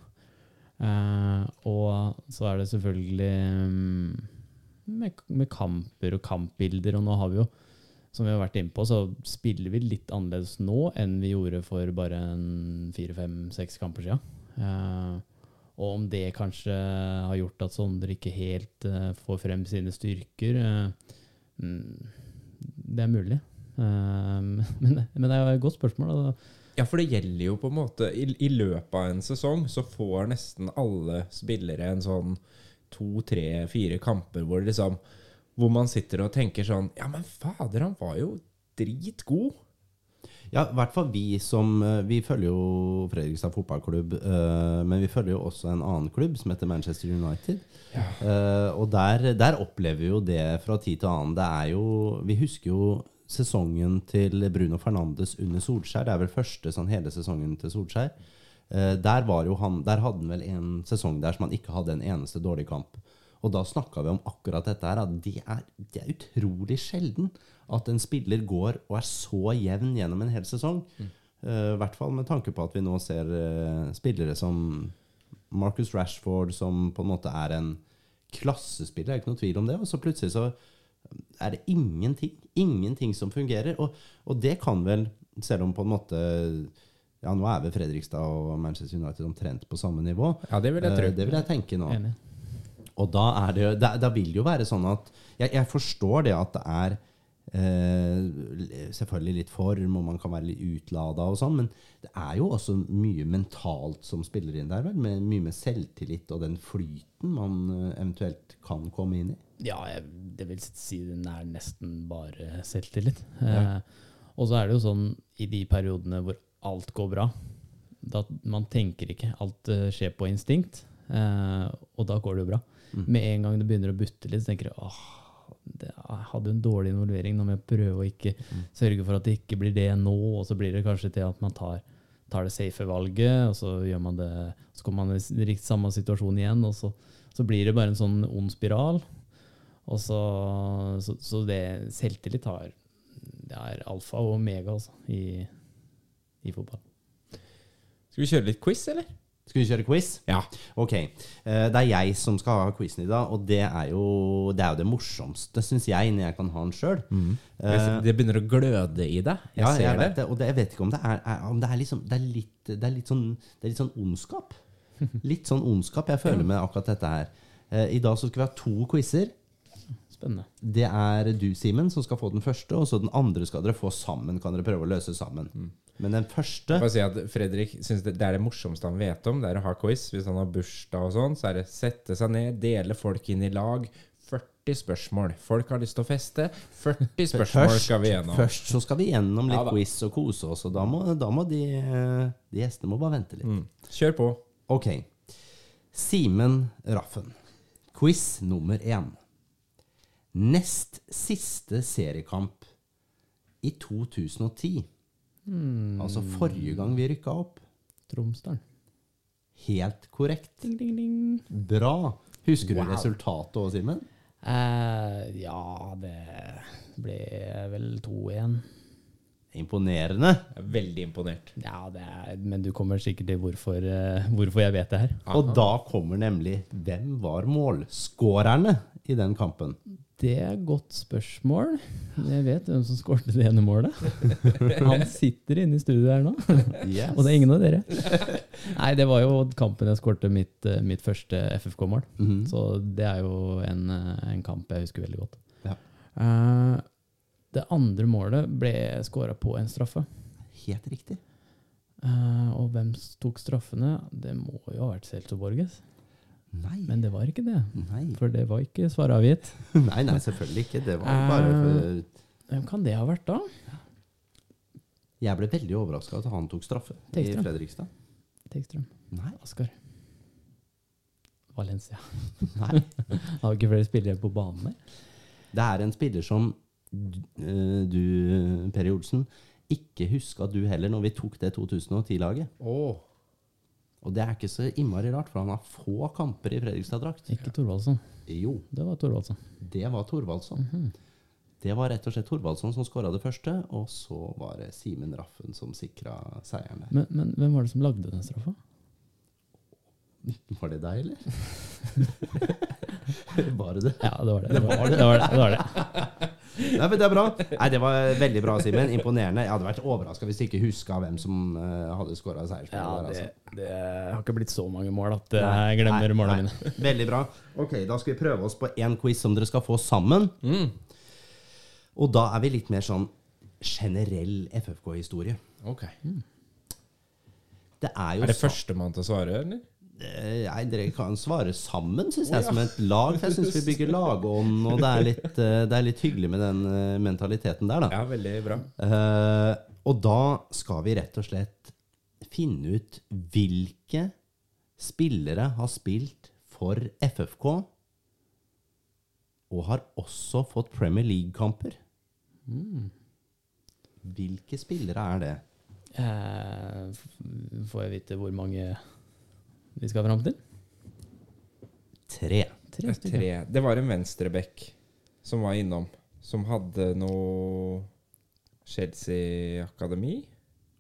Speaker 3: Eh, og så er det selvfølgelig mm, med, med kamper og kampbilder, og nå har vi jo som vi har vært inne på, så spiller vi litt annerledes nå enn vi gjorde for bare en fire, fem, seks kamper siden. Uh, og om det kanskje har gjort at Sondre ikke helt uh, får frem sine styrker eh, mm, Det er mulig. Eh, [laughs] men, men det er et godt spørsmål. Da.
Speaker 2: Ja, for det gjelder jo på en måte I, I løpet av en sesong så får nesten alle spillere en sånn to, tre, fire kamper hvor liksom Hvor man sitter og tenker sånn Ja, men fader, han var jo dritgod.
Speaker 4: Ja, i hvert fall vi som eh, Vi følger jo Fredrikstad fotballklubb, uh, men vi følger jo også en annen klubb som heter Manchester United. Eh, og der, der opplever vi jo det fra tid til annen. Det er jo Vi husker jo sesongen til Bruno Fernandes under Solskjær. Det er vel første sånn hele sesongen til Solskjær. Eh, der, var jo han, der hadde han vel en sesong der som han ikke hadde en eneste dårlig kamp. Og da snakka vi om akkurat dette her, at det er, det er utrolig sjelden at en spiller går og er så jevn gjennom en hel sesong. Eh, I hvert fall med tanke på at vi nå ser eh, spillere som Marcus Rashford, som på en måte er en klassespiller, det er ikke noe tvil om det. Og så plutselig så er det ingenting. Ingenting som fungerer. Og, og det kan vel, selv om på en måte Ja, nå er vel Fredrikstad og Manchester United omtrent på samme nivå.
Speaker 2: Ja, det vil jeg tro.
Speaker 4: Eh, det vil jeg tenke nå.
Speaker 3: Enig.
Speaker 4: Og da, er det, da, da vil det jo være sånn at Jeg, jeg forstår det at det er eh, selvfølgelig litt form, og man kan være litt utlada og sånn, men det er jo også mye mentalt som spiller inn der, vel? Med, mye med selvtillit og den flyten man eh, eventuelt kan komme inn i.
Speaker 3: Ja, jeg, det vil si den er nesten bare selvtillit.
Speaker 4: Ja.
Speaker 3: Eh, og så er det jo sånn i de periodene hvor alt går bra, da man tenker ikke. Alt eh, skjer på instinkt, eh, og da går det jo bra. Med en gang det begynner å butte litt, så tenker du åh, det, jeg hadde en dårlig involvering. Nå må jeg prøve å ikke sørge for at det ikke blir det nå, og så blir det kanskje til at man tar, tar det safe valget, og så gjør man det Så kommer man i riktig samme situasjon igjen, og så, så blir det bare en sånn ond spiral. Og så, så, så det selvtillit har Det er alfa og omega altså, i, i fotball.
Speaker 2: Skal vi kjøre litt quiz, eller?
Speaker 4: Skal vi kjøre quiz?
Speaker 2: Ja.
Speaker 4: Ok. Eh, Det er jeg som skal ha quizen i dag, og det er jo det, er jo det morsomste, syns jeg, når jeg kan ha den sjøl.
Speaker 2: Det begynner å gløde i deg. Jeg
Speaker 4: Ja,
Speaker 2: ser
Speaker 4: jeg
Speaker 2: det.
Speaker 4: vet det. Og det, jeg vet ikke om det er, er om det er liksom det er litt, det er litt sånn Det er litt sånn ondskap. [laughs] Litt sånn ondskap jeg føler med akkurat dette her. Eh, I dag så skal vi ha to quizer.
Speaker 3: Spennende.
Speaker 4: Det er du, Simen, som skal få den første, og så den andre skal dere få sammen. Kan dere prøve å løse sammen. Men den første
Speaker 2: Bare si at Fredrik synes det, det er det morsomste han vet om. Det er å ha quiz. Hvis han har bursdag og sånn, så er det sette seg ned, dele folk inn i lag. 40 spørsmål. Folk har lyst til å feste. 40 spørsmål skal vi gjennom.
Speaker 4: Først så skal vi gjennom litt
Speaker 2: Ja
Speaker 4: quiz og kose oss, og da må, da må de, de gjestene må bare vente litt.
Speaker 2: Mm. Kjør på.
Speaker 4: Ok. Simen Raffen. Quiz nummer én. Nest siste seriekamp i 2010. Altså forrige gang vi rykka opp.
Speaker 3: Tromsdalen.
Speaker 4: Helt korrekt.
Speaker 3: Ding, ding, ding.
Speaker 4: Bra. Husker
Speaker 2: Wow.
Speaker 4: du resultatet òg, Simen?
Speaker 3: Eh, ja, det ble vel 2-1.
Speaker 4: Imponerende.
Speaker 2: Jeg er veldig imponert.
Speaker 3: Ja, det er, men du kommer sikkert til hvorfor, eh, hvorfor jeg vet det her.
Speaker 4: Og da kommer nemlig Hvem var målskårerne i den kampen?
Speaker 3: Det er et godt spørsmål. Jeg vet hvem som skårte det ene målet. [laughs] Han sitter inne i studio her nå,
Speaker 4: Yes.
Speaker 3: og det er ingen av dere. Nei, det var jo kampen jeg skårte mitt, eh, mitt første FFK-mål.
Speaker 4: Mhm.
Speaker 3: Så det er jo en, eh, en kamp jeg husker veldig godt.
Speaker 4: Ja.
Speaker 3: Uh, det andre målet ble skåra på en straffe.
Speaker 4: Helt riktig.
Speaker 3: Uh, og hvem tok straffene? Det må jo ha vært Celso Borges.
Speaker 4: Nei.
Speaker 3: Men det var ikke det.
Speaker 4: Nei.
Speaker 3: For det var ikke svaret avgitt. [laughs]
Speaker 4: nei, nei, selvfølgelig ikke. Det var bare for
Speaker 3: Hvem kan det ha vært da?
Speaker 4: Jeg ble veldig overraska at han tok straffe i Fredrikstad.
Speaker 3: Tekstrøm.
Speaker 4: Nei.
Speaker 3: Oskar. Valencia. [laughs]
Speaker 4: nei. [laughs]
Speaker 3: Har ikke flere spillere på banen der?
Speaker 4: Det er en spiller som eh, du, Per Olsen, ikke huska du heller når vi tok det 2010-laget.
Speaker 2: Åh.
Speaker 4: Og det er ikke så innmari rart, for han har få kamper i Fredrikstad-drakt.
Speaker 3: Ikke Thorvaldsson.
Speaker 4: Jo,
Speaker 3: Det var Thorvaldsson.
Speaker 4: det var Thorvaldsson. Det var rett og slett Thorvaldsson som skåra det første, og så var det Simen Raffen som sikra seieren der.
Speaker 3: Men, men hvem var det som lagde den straffa?
Speaker 4: Var det deg, eller? [laughs] var det det?
Speaker 3: Ja, det var det. Det var det. det, var det, det, var det.
Speaker 4: Nei, men Det er bra. Nei, Det var veldig bra, Simen. Imponerende. Jeg hadde vært overraska hvis du ikke huska hvem som eh, hadde skåra
Speaker 3: Ja, det,
Speaker 4: altså.
Speaker 3: det har ikke blitt så mange mål at
Speaker 4: Nei,
Speaker 3: jeg glemmer
Speaker 4: nei,
Speaker 3: målene
Speaker 4: nei.
Speaker 3: mine. [laughs]
Speaker 4: Veldig bra. Ok, Da skal vi prøve oss på én quiz som dere skal få sammen.
Speaker 2: Mm.
Speaker 4: Og da er vi litt mer sånn generell FFK-historie.
Speaker 2: Ok.
Speaker 4: Det er
Speaker 2: Er det førstemann til å svare, eller?
Speaker 4: Eh, Nei, dere kan svare sammen, syns jeg, som et lag. For jeg syns vi [laughs] bygger lagånd, og det er, litt, eh, det er litt hyggelig med den eh, mentaliteten der, da.
Speaker 2: Ja, veldig bra.
Speaker 4: Uh, og da skal vi rett og slett finne ut hvilke spillere har spilt for FFK, og har også fått Premier League-kamper. Hvilke spillere er det?
Speaker 3: Uh, får jeg vite hvor mange vi skal fram til?
Speaker 4: Tre.
Speaker 3: Tre.
Speaker 2: Tre. Det var en venstrebekk som var innom, som hadde noe Chelsea-akademi.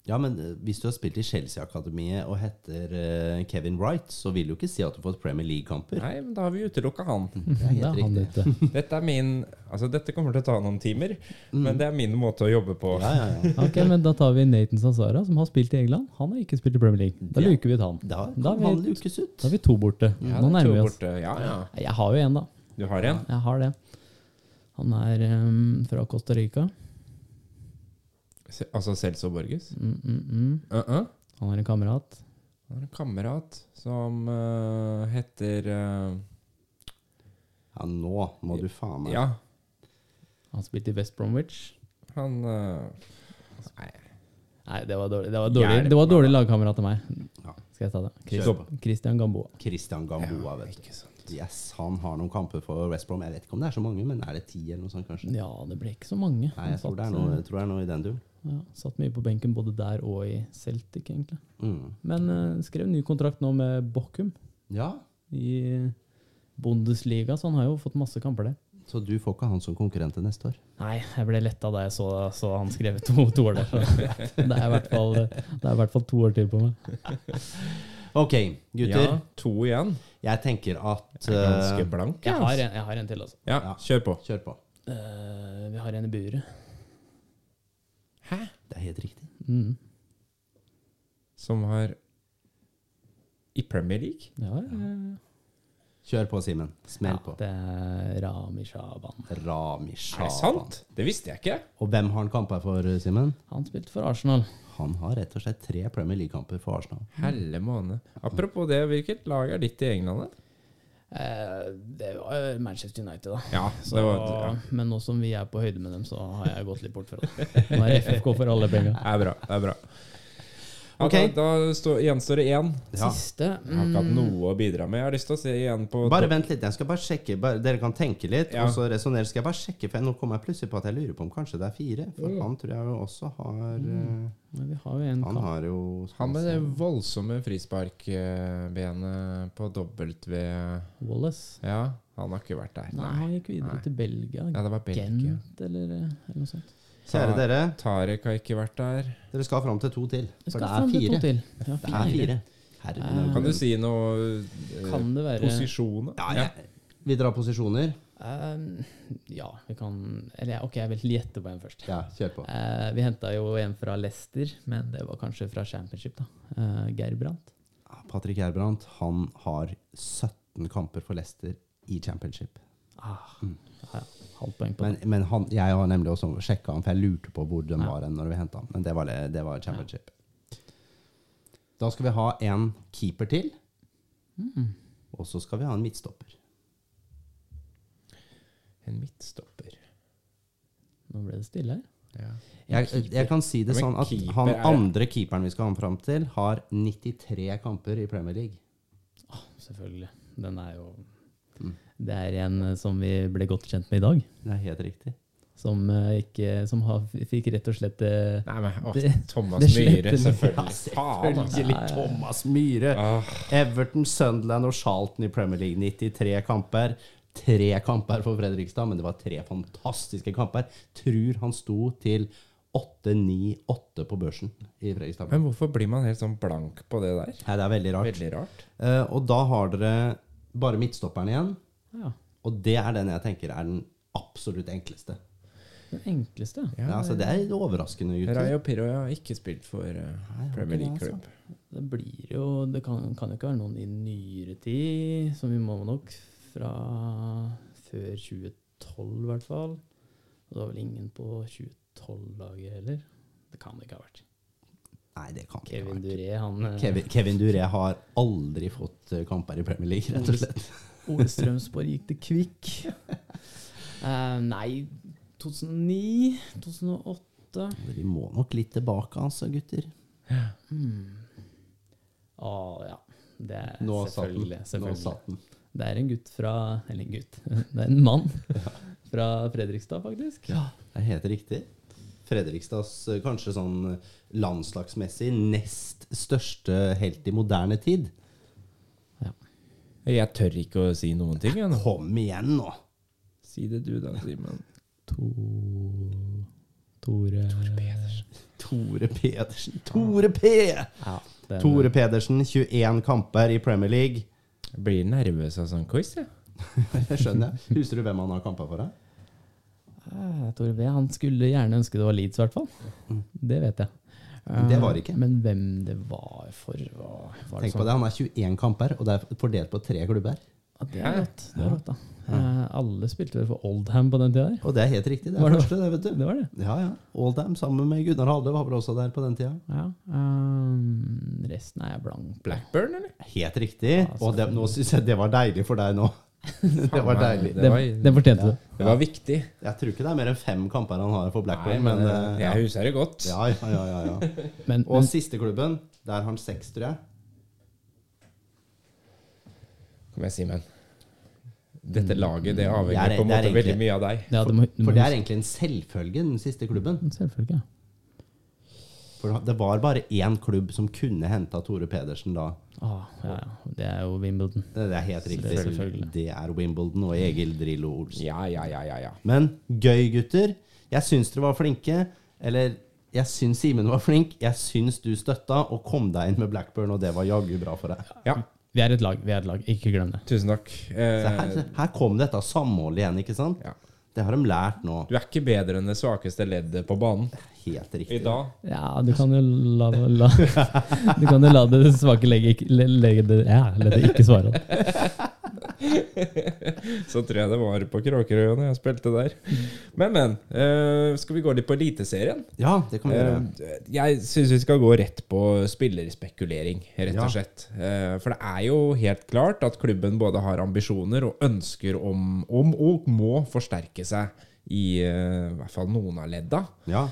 Speaker 4: Ja, men eh, hvis du har spilt i Chelsea-akademiet og heter eh, Kevin Wright, så vil du ikke si at du har fått Premier League-kamper.
Speaker 2: Nei, men da har vi utelukka han. [laughs]
Speaker 4: Det er helt
Speaker 3: er han
Speaker 4: riktig.
Speaker 3: ute. [laughs]
Speaker 2: Dette er min Altså, dette kommer til å ta noen timer, men det er min måte å jobbe på.
Speaker 4: Ja, ja, ja. [laughs]
Speaker 3: Ok, men Da tar vi Nathan Sazara, som har spilt i England. Han har ikke spilt i Premier League. Da
Speaker 4: Ja.
Speaker 3: luker vi ut han.
Speaker 4: Da
Speaker 3: Da har
Speaker 4: han
Speaker 3: vi,
Speaker 4: lukes ut.
Speaker 3: da er vi to borte.
Speaker 2: Ja,
Speaker 3: Nå
Speaker 2: er
Speaker 3: nærmer vi oss.
Speaker 2: borte. Ja, ja.
Speaker 3: Jeg har jo en, da.
Speaker 2: Du har en?
Speaker 3: Jeg har det. Han er um, fra Costa Rica.
Speaker 2: Altså Celso Borges?
Speaker 3: Mm, mm, mm.
Speaker 2: Uh-uh.
Speaker 3: Han har en kamerat.
Speaker 2: Han har en kamerat som uh, heter eh,
Speaker 4: Ja, nå må du faen meg
Speaker 2: Ja,
Speaker 3: Han spilte i West Bromwich.
Speaker 2: han eh, Nei.
Speaker 3: Nei, det var dårlig, det var dårlig,
Speaker 2: Hjelp
Speaker 3: det var dårlig lagkamerat av meg.
Speaker 4: Ja.
Speaker 3: Skal jeg ta det? Christ. Christian Gamboa.
Speaker 4: Christian Gamboa, vet du. Yes, han har noen kamper for West Brom. Jeg vet ikke om det er så mange, men er det ti eller noe sånt, kanskje?
Speaker 3: Ja, det ble ikke så mange.
Speaker 4: Nei, jeg tror det er noe, jeg tror det er noe i den duren.
Speaker 3: Ja, satt mye på benken både der og i Celtic, egentlig.
Speaker 4: Mm.
Speaker 3: Men uh, skrev ny kontrakt nå med Bochum
Speaker 4: Ja,
Speaker 3: i Bundesliga, så han har jo fått masse kamper der.
Speaker 4: så du får ikke han som konkurrent til neste år?
Speaker 3: Nei, jeg ble letta da jeg så, så han skrev to, to år der. [laughs] Det er i hvert fall, det er i hvert fall to år til på meg. [laughs]
Speaker 4: Ok, gutter.
Speaker 2: Ja, to igjen.
Speaker 4: Jeg tenker at
Speaker 2: Jeg ganske
Speaker 4: eh,
Speaker 2: blank.
Speaker 3: Jeg har en, jeg har en til, altså.
Speaker 2: Ja,
Speaker 4: Ja.
Speaker 2: kjør på.
Speaker 4: Kjør på.
Speaker 3: Uh, vi har en i buret.
Speaker 2: Hæ?
Speaker 4: Det er helt riktig.
Speaker 3: Mm.
Speaker 2: Som har I Premier League?
Speaker 3: Ja, ja, ja.
Speaker 4: Kjør på, Simen. Smell på.
Speaker 3: Det er Rami Shaban.
Speaker 4: Rami
Speaker 2: Er det sant? Det visste jeg ikke.
Speaker 4: Og hvem har han kamper for, Simen?
Speaker 3: Han spilte for Arsenal.
Speaker 4: Han har rett og slett tre Premier League-kamper for Arsenal.
Speaker 2: Helle måne. Apropos det, hvilket lag er ditt i England?
Speaker 3: Eh, det var Manchester United, da.
Speaker 2: Ja,
Speaker 3: Så,
Speaker 2: det var ja.
Speaker 3: Men nå som vi er på høyde med dem, så har jeg gått litt bort fra det. Nå er FFK for alle penga.
Speaker 2: Det er bra. det er bra. Ja,
Speaker 4: Ok.
Speaker 2: Da, da stå, gjenstår det én.
Speaker 4: Ja.
Speaker 3: Siste
Speaker 2: Jeg har ikke hatt noe å bidra med. Jeg har lyst til å se igjen på
Speaker 4: Bare vent litt, jeg skal bare sjekke. Bare, dere kan tenke litt,
Speaker 2: Ja.
Speaker 4: og så resonnere. Skal jeg bare sjekke, for nå kommer jeg plutselig på at jeg lurer på om kanskje det er fire. For
Speaker 2: Mm.
Speaker 4: han tror jeg jo også har mm.
Speaker 3: Men vi har jo en
Speaker 4: Han har jo
Speaker 2: Han med det voldsomme frisparkbenet på W
Speaker 3: Wallace.
Speaker 2: Ja, han har ikke vært der.
Speaker 3: Nei, han gikk videre
Speaker 2: Nei.
Speaker 3: til Belgia.
Speaker 2: Ja, det var Belgia.
Speaker 3: Gent, eller, eller noe sånt.
Speaker 4: Kjære dere,
Speaker 2: Tarek har ikke vært der.
Speaker 4: dere skal fram til to til.
Speaker 3: Vi
Speaker 4: For det er fire.
Speaker 3: til. Ja,
Speaker 4: Det er fire. Herregud.
Speaker 2: Kan du si noe eh,
Speaker 3: Kan det være
Speaker 2: Posisjoner?
Speaker 4: Ja, ja. vi drar posisjoner.
Speaker 3: Eh, Ja, vi kan Eller ok, jeg vil gjette på en først.
Speaker 4: Ja, kjør på.
Speaker 3: Uh, vi henta jo en fra Leicester, men det var kanskje fra Championship, da. Uh, Gerbrandt.
Speaker 4: Patrick Gerbrandt, han har 17 kamper for Leicester i championship.
Speaker 3: Ah, ja, ja. Halvt poeng på
Speaker 4: Men, men han, jeg har nemlig også sjekka han, for jeg lurte på hvor den
Speaker 3: Ja.
Speaker 4: var når vi henta han. Men det var, det var championship. Da skal vi ha en keeper til. Og så skal vi ha en midtstopper.
Speaker 2: En midtstopper.
Speaker 3: Nå ble det stille her.
Speaker 2: Ja.
Speaker 4: Jeg, jeg kan si det sånn at han andre keeperen vi skal ha fram til, har 93 kamper i Premier League.
Speaker 3: Selvfølgelig. Den er jo
Speaker 4: Mm.
Speaker 3: Det er en eh, som vi ble godt kjent med i dag.
Speaker 4: Det er helt riktig.
Speaker 3: Som, eh, ikke, som har, fikk rett og slett eh,
Speaker 2: Nei, men å,
Speaker 3: Det-
Speaker 2: Thomas
Speaker 3: det
Speaker 2: Myhre, [laughs] selvfølgelig. ja, altså.
Speaker 4: Selvfølgelig Thomas Myhre.
Speaker 2: Ah,
Speaker 4: Everton, Sunderland og Charlton i Premier League. 93 kamper. Tre kamper for Fredrikstad, men det var tre fantastiske kamper. Tror han sto til 8-9-8 på børsen i Fredrikstad.
Speaker 2: men hvorfor blir man helt sånn blank på det der?
Speaker 4: Nei, det er veldig rart.
Speaker 2: Veldig rart.
Speaker 4: Uh, og da har dere bare midtstopperen igjen.
Speaker 3: Ja,
Speaker 4: Og det er den jeg tenker er den absolutt enkleste.
Speaker 3: den enkleste.
Speaker 2: Ja,
Speaker 4: Ja, altså Det er overraskende, gutter.
Speaker 2: Rayo Pirro har ikke spilt for uh, Premier League-klubb.
Speaker 3: Det blir jo Det kan, kan jo ikke være noen i nyere tid, som vi må nok fra før 2012 i hvert fall. Og det var vel ingen på 2012-laget heller. Det kan det ikke ha vært.
Speaker 4: Nei, det kan det ikke
Speaker 3: ha
Speaker 4: vært.
Speaker 3: Duré, han eh,
Speaker 4: Kevin, Kevin Duré har aldri fått eh, kamper i Premier League, rett og slett. [laughs]
Speaker 3: Ole Strømsborg gikk til Kvikk. Uh, nei, 2009? 2008?
Speaker 4: Vi må nok litt tilbake, altså, gutter.
Speaker 3: Å ja. Det er
Speaker 4: Nå
Speaker 3: selvfølgelig. Selvfølgelig. Det er en gutt fra Eller en gutt. [laughs] Det er en mann fra Fredrikstad, faktisk.
Speaker 4: Ja, det er helt riktig. Fredrikstads eh, kanskje sånn landslagsmessig nest største helt i moderne tid.
Speaker 2: Jeg tør ikke å si noen ting. Jeg.
Speaker 4: Kom igjen nå!
Speaker 2: Si det du, da, Simen.
Speaker 3: To... Tore
Speaker 4: Tore Pedersen. Tore [laughs] P!
Speaker 3: Ja, den,
Speaker 4: Tore Pedersen, 21 kamper i Premier League.
Speaker 2: Jeg blir nervøs av sånn quiz, jeg. [laughs]
Speaker 4: Det skjønner jeg. Husker du hvem han har kamper for? deg?
Speaker 3: eh, Tore B. Han skulle gjerne ønske det var Leeds, i hvert fall. Det vet jeg.
Speaker 4: Mm. Det var det
Speaker 3: Eh,
Speaker 4: ikke.
Speaker 3: Men hvem det var for var, var
Speaker 4: Tenk
Speaker 3: sånn?
Speaker 4: på det, Han har 21 kamper, og det er fordelt på tre klubber.
Speaker 3: Ja, det er rått. Det er rått, da. Ja. alle spilte vel for Oldham på den tida der.
Speaker 4: Og det er helt riktig. Det
Speaker 3: Var
Speaker 4: er
Speaker 3: det-
Speaker 4: første, det, vet du.
Speaker 3: Det var det.
Speaker 4: Ja, ja. Oldham sammen med Gunnar Halde var vel også der på den tida.
Speaker 3: Ja. Um, resten er jeg blank.
Speaker 2: Blackburn, eller?
Speaker 4: Helt riktig. Og det, nå syns jeg det var deilig for deg nå. [laughs] det var deilig.
Speaker 2: Det
Speaker 3: Den,
Speaker 2: var,
Speaker 3: den fortjente du.
Speaker 2: det var viktig.
Speaker 4: Jeg tror ikke det er mer enn fem kamper han har for Blackburn,
Speaker 2: men
Speaker 4: men,
Speaker 2: eh,
Speaker 4: eh,
Speaker 2: jeg husker det godt.
Speaker 4: Ja, ja, ja, ja, ja. [laughs]
Speaker 3: Men,
Speaker 4: Og
Speaker 3: men
Speaker 4: siste klubben, der har han seks, tror jeg.
Speaker 2: Kom igjen, Simen. Dette laget det
Speaker 4: Det er-
Speaker 2: på en måte
Speaker 4: egentlig-
Speaker 2: veldig mye av deg.
Speaker 3: ja, det må, det må
Speaker 4: For det er egentlig en selvfølge, den siste klubben.
Speaker 3: Selvfølgelig.
Speaker 4: For det var bare én klubb som kunne henta Tore Pedersen da.
Speaker 3: Ah, ja, ja. Det er jo Wimbledon.
Speaker 4: Det er helt riktig.
Speaker 3: Selvfølgelig.
Speaker 4: Det er Wimbledon og Egil Drillo Olsen.
Speaker 2: Ja, ja, ja, ja, ja.
Speaker 4: Men gøy, gutter. Jeg syns dere var flinke. Eller jeg syns Simen var flink. Jeg syns du støtta og kom deg inn med Blackburn, og det var jaggu bra for deg.
Speaker 2: ja.
Speaker 3: Vi er et lag. vi er et lag. Ikke glem det.
Speaker 2: Tusen takk. Eh,
Speaker 4: her, her kom dette samholdet igjen, ikke sant?
Speaker 2: ja.
Speaker 4: Det har de lært nå.
Speaker 2: Du er ikke bedre enn det svakeste leddet på banen
Speaker 4: Helt riktig.
Speaker 2: i dag.
Speaker 3: Ja, du kan jo la, la [laughs] Du kan jo la det svake legget ikke- le- legge ja, leddet ikke svare. [laughs] [laughs]
Speaker 2: Så tror jeg det var på Kråkerøya når jeg spilte der. Men, men. eh, skal vi gå litt på Eliteserien?
Speaker 4: Ja, det kan vi gjøre.
Speaker 2: Eh, jeg syns vi skal gå rett på spillerspekulering, rett
Speaker 4: Ja.
Speaker 2: og slett. Eh, for det er jo helt klart at klubben både har ambisjoner og ønsker om, om og må forsterke seg i i hvert fall noen av ledda.
Speaker 4: Ja.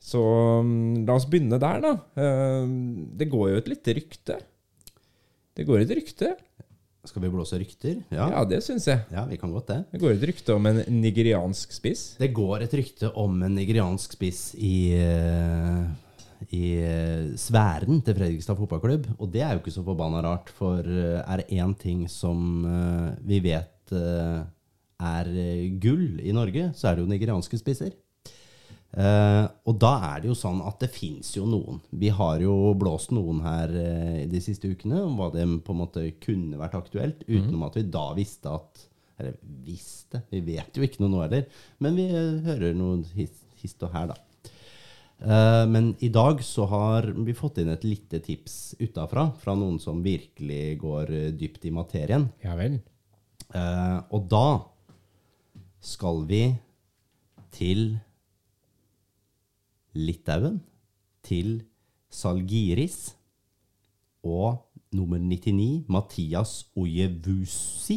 Speaker 2: Så mm, la oss begynne der, da. Det går jo et lite rykte. Det går et rykte.
Speaker 4: Skal vi blåse rykter? Ja.
Speaker 2: Ja, det syns jeg.
Speaker 4: ja, vi kan godt det.
Speaker 2: Det går et rykte om en nigeriansk spiss.
Speaker 4: Det går et rykte om en nigeriansk spiss i, eh, i eh, sfæren til Fredrikstad fotballklubb. Og det er jo ikke så forbanna rart, for eh, er det én ting som vi vet er gull i Norge, så er det jo nigerianske spisser. Eh, og da er det jo sånn at det fins jo noen. Vi har jo blåst noen her uh, de siste ukene om hva det på en måte kunne vært aktuelt, utenom at vi da visste at Eller visste, vi vet jo ikke noe nå heller, men vi eh, hører noe his- hist og her, da. Men i dag så har vi fått inn et lite tips utafra, fra noen som virkelig går dypt i materien.
Speaker 2: Ja vel.
Speaker 4: Og da skal vi til Litauen, til Salgiris. og nummer 99, Mathias Ojevusi.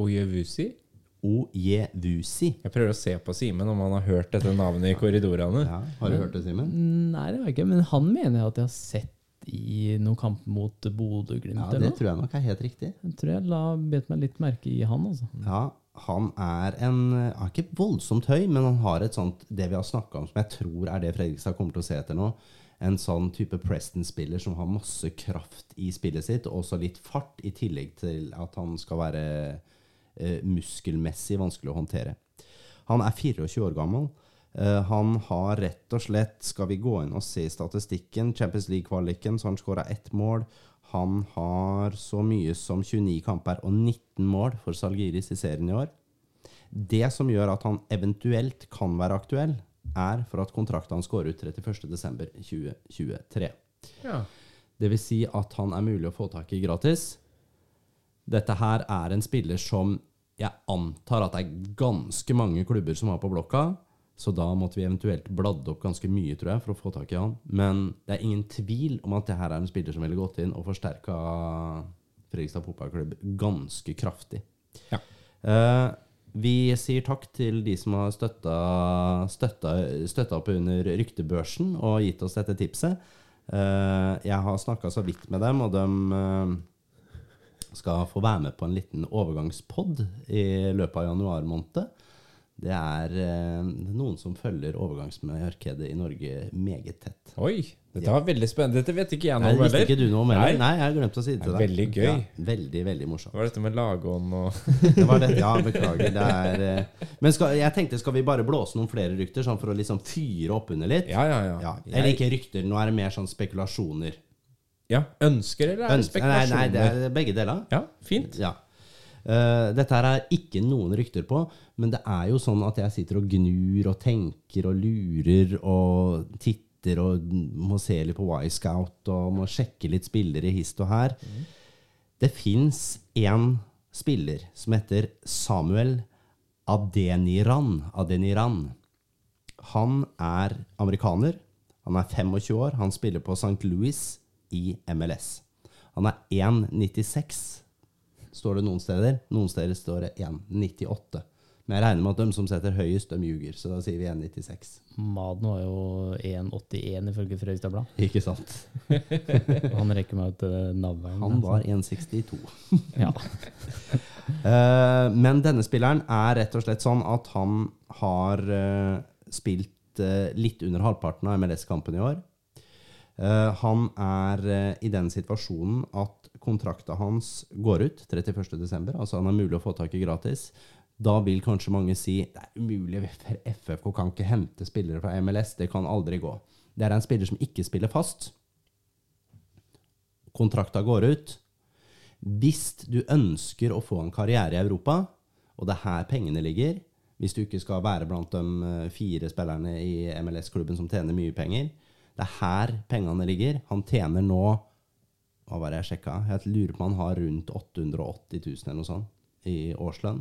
Speaker 2: Ojevusi?
Speaker 4: Ojevusi.
Speaker 2: Jeg prøver å se på Simen om han har hørt dette navnet i korridorene.
Speaker 4: Ja, har du hørt det, Simen?
Speaker 3: Nei, det har jeg ikke. Men han mener jeg at jeg har sett i noen kamp mot Bodø-Glimt.
Speaker 4: Ja, det tror jeg nok er helt riktig.
Speaker 3: Jeg tror jeg la bet meg litt merke i han, altså.
Speaker 4: Ja, han er en er ikke voldsomt høy, men han har et sånt Det vi har snakka om, som jeg tror er det Fredrikstad kommer til å se etter nå. En sånn type Preston-spiller som har masse kraft i spillet sitt, og også litt fart, i tillegg til at han skal være eh, muskelmessig vanskelig å håndtere. Han er 24 år gammel. Uh, han har rett og slett, skal vi gå inn og se statistikken, Champions League-kvaliken, så han skåra ett mål. Han har så mye som 29 kamper og 19 mål for Salgiris i serien i år. Det som gjør at han eventuelt kan være aktuell, er for at kontrakten hans går ut 31.12.2023.
Speaker 2: Ja.
Speaker 4: Det vil si at han er mulig å få tak i gratis. Dette her er en spiller som jeg antar at det er ganske mange klubber som har på blokka. Så da måtte vi eventuelt bladde opp ganske mye, tror jeg, for å få tak i han. Men det er ingen tvil om at det her er en spiller som ville gått inn og forsterka Fredrikstad fotballklubb ganske kraftig.
Speaker 2: Ja.
Speaker 4: Eh, vi sier takk til de som har støtta, støtta, støtta opp under ryktebørsen og gitt oss dette tipset. Eh, jeg har snakka så vidt med dem, og de eh, skal få være med på en liten overgangspod i løpet av januar måned. Det er eh, noen som følger overgangsmarkedet i Norge meget tett.
Speaker 2: Oi, dette var veldig spennende. Dette vet ikke jeg noe om
Speaker 4: visste ikke du noe om heller?
Speaker 2: Nei.
Speaker 4: Nei, jeg har glemt å si det til deg.
Speaker 2: veldig gøy.
Speaker 4: Ja, veldig, veldig morsomt.
Speaker 2: Hva var dette med lagånd og [laughs]
Speaker 4: Det var det. Ja, beklager. Det er eh, Men skal, jeg tenkte, skal vi bare blåse noen flere rykter, sånn for å liksom fyre opp under litt?
Speaker 2: Ja, ja, ja.
Speaker 4: Ja, Eller ikke rykter, nå er det mer sånn spekulasjoner.
Speaker 2: Ja, Ønsker eller er det
Speaker 4: spekulasjoner? nei, nei, det er begge deler.
Speaker 2: Ja, fint.
Speaker 4: Ja. Eh, dette her er ikke noen rykter på, men det er jo sånn at jeg sitter og gnur og tenker og lurer og titter og må se litt på Y-Scout og må sjekke litt spillere hist og her. Det fins en spiller som heter Samuel Adeniran. Adeniran. Han er amerikaner. Han er 25 år. Han spiller på St. Louis i MLS. Han er 1,96 står det noen steder. Noen steder står det 1,98. Men jeg regner med at de som setter høyest, de ljuger. Så da sier vi 1,96.
Speaker 3: Maden var jo 1,81 ifølge Frøystad Blad.
Speaker 4: Ikke sant? [laughs]
Speaker 3: Han rekker meg ut til navlen.
Speaker 4: Han var 1,62.
Speaker 3: Ja. [laughs]
Speaker 4: Eh, men denne spilleren er rett og slett sånn at han har eh, spilt eh, litt under halvparten av MLS-kampen i år. Eh, han er eh, i den situasjonen at kontrakta hans går ut 31.12., altså han er mulig å få tak i gratis. Da vil kanskje mange si det er umulig, FFK kan ikke hente spillere fra MLS, det kan aldri gå. Det er en spiller som ikke spiller fast. Kontrakta går ut. Hvis du ønsker å få en karriere i Europa, og det er her pengene ligger Hvis du ikke skal være blant de eh, fire spillerne i MLS-klubben som tjener mye penger Det er her pengene ligger. Han tjener nå Hva var det jeg sjekka? Jeg lurer på han har rundt 880 000 eller noe sånt i årslønn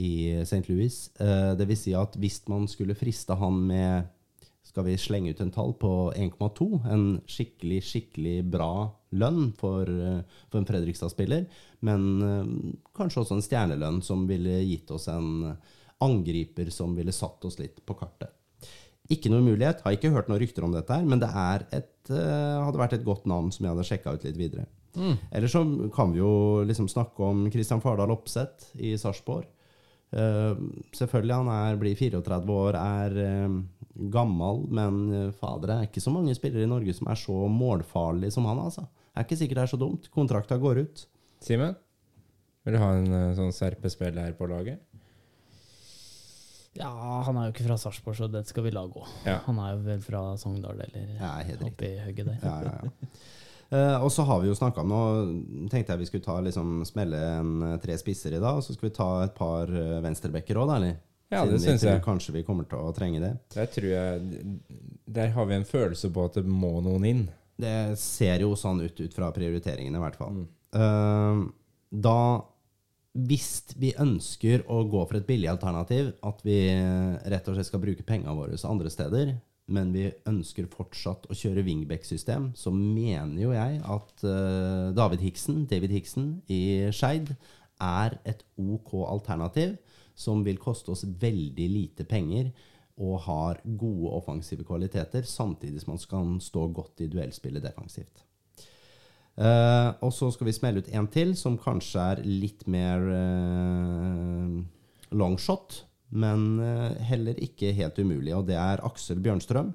Speaker 4: i St. Louis. Eh, Det vil si at hvis man skulle friste han med skal vi slenge ut en tall på 1,2. En skikkelig, skikkelig bra lønn for, eh, for en Fredrikstad-spiller. Men eh, kanskje også en stjernelønn som ville gitt oss en angriper som ville satt oss litt på kartet. Ikke noe mulighet. Har ikke hørt noen rykter om dette, her, men det er et, eh, hadde vært et godt navn som jeg hadde sjekka ut litt videre. Eller så kan vi jo liksom snakke om Kristian Fardal Opseth i Sarpsborg. Uh, selvfølgelig, han er, blir 34 år, er uh, gammel, men uh, fader, det er ikke så mange spillere i Norge som er så målfarlige som han, altså. Det er ikke sikkert det er så dumt. Kontrakta går ut.
Speaker 2: Simen? Vil du ha en sånn Serpe-spiller her på laget?
Speaker 3: Ja, han er jo ikke fra Sarpsborg, så den skal vi la gå.
Speaker 2: Ja.
Speaker 3: Han er jo vel fra Sogndal eller
Speaker 4: Ja,
Speaker 3: oppi høgget der.
Speaker 4: Ja, ja, ja. Eh, og så har vi jo snakka om Nå tenkte jeg vi skulle ta liksom smelle en eh, tre spisser i dag, og så skal vi ta et par uh, venstrebacker òg, da, eller?
Speaker 2: Ja,
Speaker 4: Siden
Speaker 2: det syns jeg.
Speaker 4: Kanskje vi kommer til å trenge det.
Speaker 2: Der tror jeg Der har vi en følelse på at det må noen inn.
Speaker 4: Det ser jo sånn ut ut fra prioriteringene, i hvert fall.
Speaker 2: Mm.
Speaker 4: Uh, da Hvis vi ønsker å gå for et billig alternativ, at vi rett og slett skal bruke pengene våre andre steder, men vi ønsker fortsatt å kjøre wingback-system, så mener jo jeg at eh, David Hiksen, David Hiksen i Skeid er et OK alternativ som vil koste oss veldig lite penger og har gode offensive kvaliteter, samtidig som man skal stå godt i duellspillet defensivt. Eh, og så skal vi smelle ut en til, som kanskje er litt mer uh, longshot, men uh, heller ikke helt umulig. Og det er Aksel Bjørnstrøm.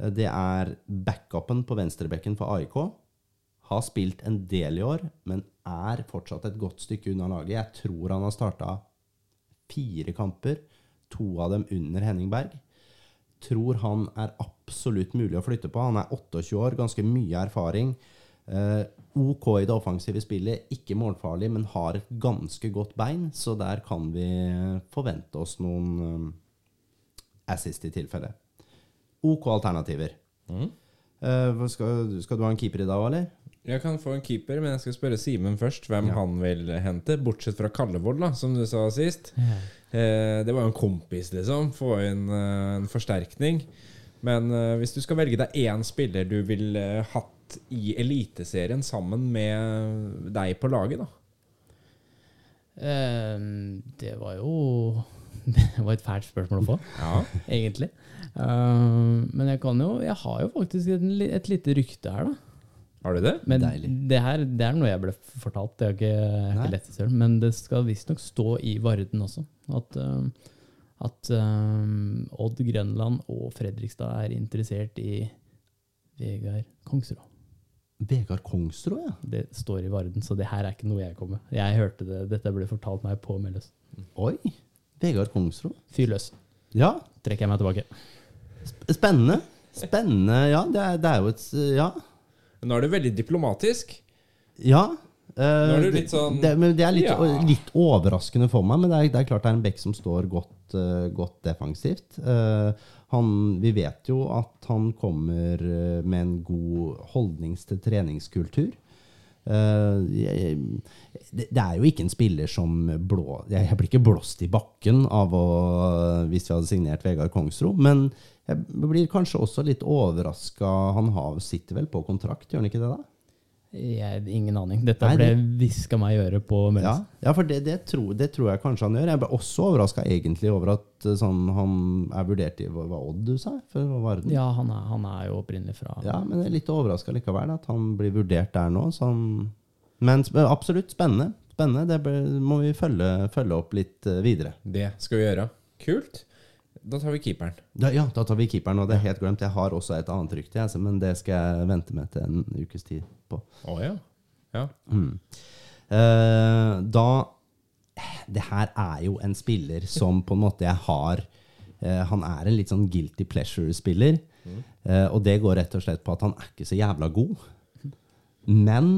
Speaker 4: Uh, det er backupen på venstrebekken for AIK. Har spilt en del i år, men er fortsatt et godt stykke unna laget. Jeg tror han har starta fire kamper, to av dem under Henning Berg. Tror han er absolutt mulig å flytte på. Han er 28 år, ganske mye erfaring. Eh, OK i det offensive spillet, ikke målfarlig, men har et ganske godt bein, så der kan vi forvente oss noen um, assist i tilfelle. OK alternativer.
Speaker 2: Mm.
Speaker 4: Eh, skal, skal du ha en keeper i dag, eller?
Speaker 2: Jeg kan få en keeper, men jeg skal spørre Simen først hvem
Speaker 4: Ja.
Speaker 2: han vil hente. Bortsett fra Kallevold, da, som du sa sist. Eh, det var jo en kompis, liksom. Få inn eh, en forsterkning. Men eh, hvis du skal velge deg én spiller du ville eh, i Eliteserien sammen med deg på laget, da.
Speaker 3: Um, det var jo [laughs] Det var et fælt spørsmål å få, [laughs]
Speaker 2: Ja.
Speaker 3: egentlig. Um, men jeg kan jo Jeg har jo faktisk et, et lite rykte her, da.
Speaker 2: Har du det?
Speaker 3: Men
Speaker 4: Deilig.
Speaker 3: det her det er noe jeg ble fortalt. Det er ikke, jeg ikke lett selv. Men det skal visstnok stå i Varden også. At, ehm, at um, Odd Grønland og Fredrikstad er interessert i Vegard Kongsrud.
Speaker 4: Vegard Kongsrud, ja.
Speaker 3: Det står i Varden, så det her er ikke noe jeg kom med. Jeg hørte det, Dette ble fortalt meg på Melløs.
Speaker 4: Oi. Vegard Kongsrud.
Speaker 3: Fyr løs.
Speaker 4: Ja,
Speaker 3: Trekker jeg meg tilbake.
Speaker 4: spennende. Spennende, ja. Det er, det er jo et Ja.
Speaker 2: Nå er du veldig diplomatisk.
Speaker 4: Ja.
Speaker 2: Uh,
Speaker 4: det-
Speaker 2: sånn-
Speaker 4: det, men det er litt,
Speaker 2: Ja.
Speaker 4: litt overraskende for meg, men det er, det er klart det er en bekk som står godt, uh, godt defensivt. Eh, han, vi vet jo at han kommer eh, med en god holdnings til treningskultur. Eh, det, er jo ikke en spiller som blå... Jeg, blir ikke blåst i bakken av å, hvis vi hadde signert Vegard Kongsro, men jeg blir kanskje også litt overraska. Han sitter vel på kontrakt, gjør han ikke det? da?
Speaker 3: Jeg, ingen aning. Dette
Speaker 4: Nei,
Speaker 3: ble hviska meg i øret på
Speaker 4: Ja, ja for det, det, tror, det tror jeg kanskje han gjør. Jeg ble også overraska egentlig over at eh, sånn, han er vurdert i hva, hva Odd du sa?
Speaker 3: Ja, han er, han er jo opprinnelig fra
Speaker 4: Ja, men jeg er litt overraska likevel at han blir vurdert der nå. Han, men absolutt spennende. spennende. Det må vi følge, følge opp litt eh, videre.
Speaker 2: Det skal vi gjøre. Kult. Da tar vi keeperen.
Speaker 4: Da, ja, da tar vi keeperen. Og det er helt glemt. Jeg har også et annet rykte, jeg, men det skal jeg vente med til en ukes tid på.
Speaker 2: Å ja. ja.
Speaker 4: Mm. Eh, da Det her er jo en spiller som på en måte jeg har eh, Han er en litt sånn guilty pleasure-spiller. Eh, og det går rett og slett på at han er ikke så jævla god. Men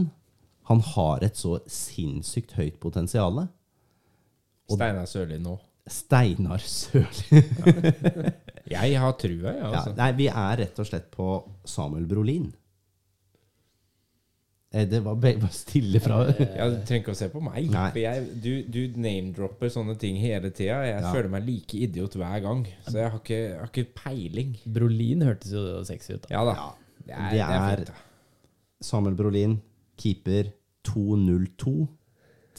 Speaker 4: han har et så sinnssykt høyt potensial.
Speaker 2: Steinar Sørli nå.
Speaker 4: Steinar Sørli. [laughs]
Speaker 2: Jeg har trua, jeg,
Speaker 4: Ja,
Speaker 2: altså.
Speaker 4: nei, vi er rett og slett på Samuel Brolin. Eh, Det var bare stille fra
Speaker 2: Ja, du trenger ikke å se på meg. Jeg, du, du name-dropper sånne ting hele tida. Jeg
Speaker 4: Ja.
Speaker 2: føler meg like idiot hver gang. Så jeg har ikke, jeg har ikke peiling.
Speaker 3: Brolin hørtes jo sexy ut. da.
Speaker 2: Ja da.
Speaker 4: Ja,
Speaker 2: det, er,
Speaker 4: det
Speaker 2: det er
Speaker 4: er-
Speaker 2: fint, da.
Speaker 4: Samuel Brolin, keeper 2-0-2.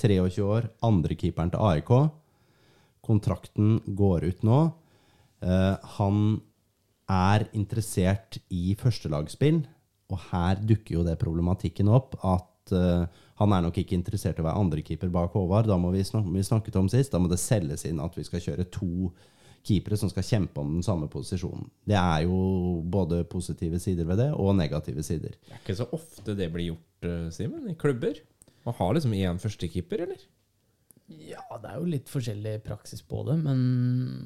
Speaker 4: 23 år, andrekeeperen til AIK. Kontrakten går ut nå. Eh, han er interessert i førstelagsspill, og her dukker jo det problematikken opp at eh, han er nok ikke interessert i å være andrekeeper bak Håvard. Da må vi, snak vi snakket om sist, da må det selges inn at vi skal kjøre to keepere som skal kjempe om den samme posisjonen. Det er jo både positive sider ved det, og negative sider.
Speaker 2: Det er ikke så ofte det blir gjort, eh, Simen, i klubber. Man har liksom én førstekeeper, eller?
Speaker 3: Ja, det er jo litt forskjellig praksis på det, men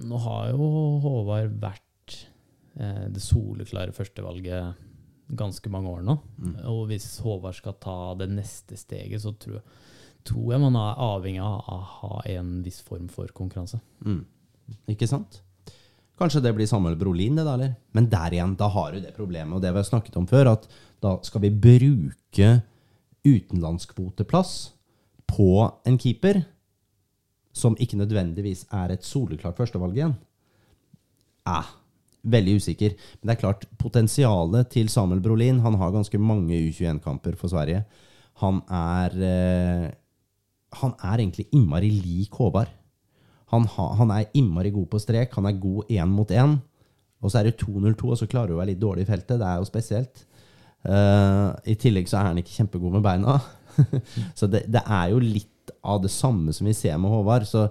Speaker 3: nå har jo Håvard vært eh, det soleklare førstevalget ganske mange år nå. Og hvis Håvard skal ta det neste steget, så tror jeg, tror jeg man er avhengig av å ha en viss form for konkurranse.
Speaker 4: Mm. Ikke sant? Kanskje det blir Samuel Brolin, det da, eller? Men der igjen, da har du det problemet, og det vi har snakket om før, at da skal vi bruke utenlandskvoteplass på en keeper som ikke nødvendigvis er et soleklart førstevalg igjen. Eh, veldig usikker. Men det er klart, potensialet til Samuel Brolin Han har ganske mange U21-kamper for Sverige. Han er eh, Han er egentlig innmari lik Håvard. Han, ha, han er innmari god på strek, han er god én mot én. Og så er det 2-0-2, og så klarer du å være litt dårlig i feltet. Det er jo spesielt. Eh, I tillegg så er han ikke kjempegod med beina. [laughs] så det, det er jo litt av det samme som vi ser med Håvard. Så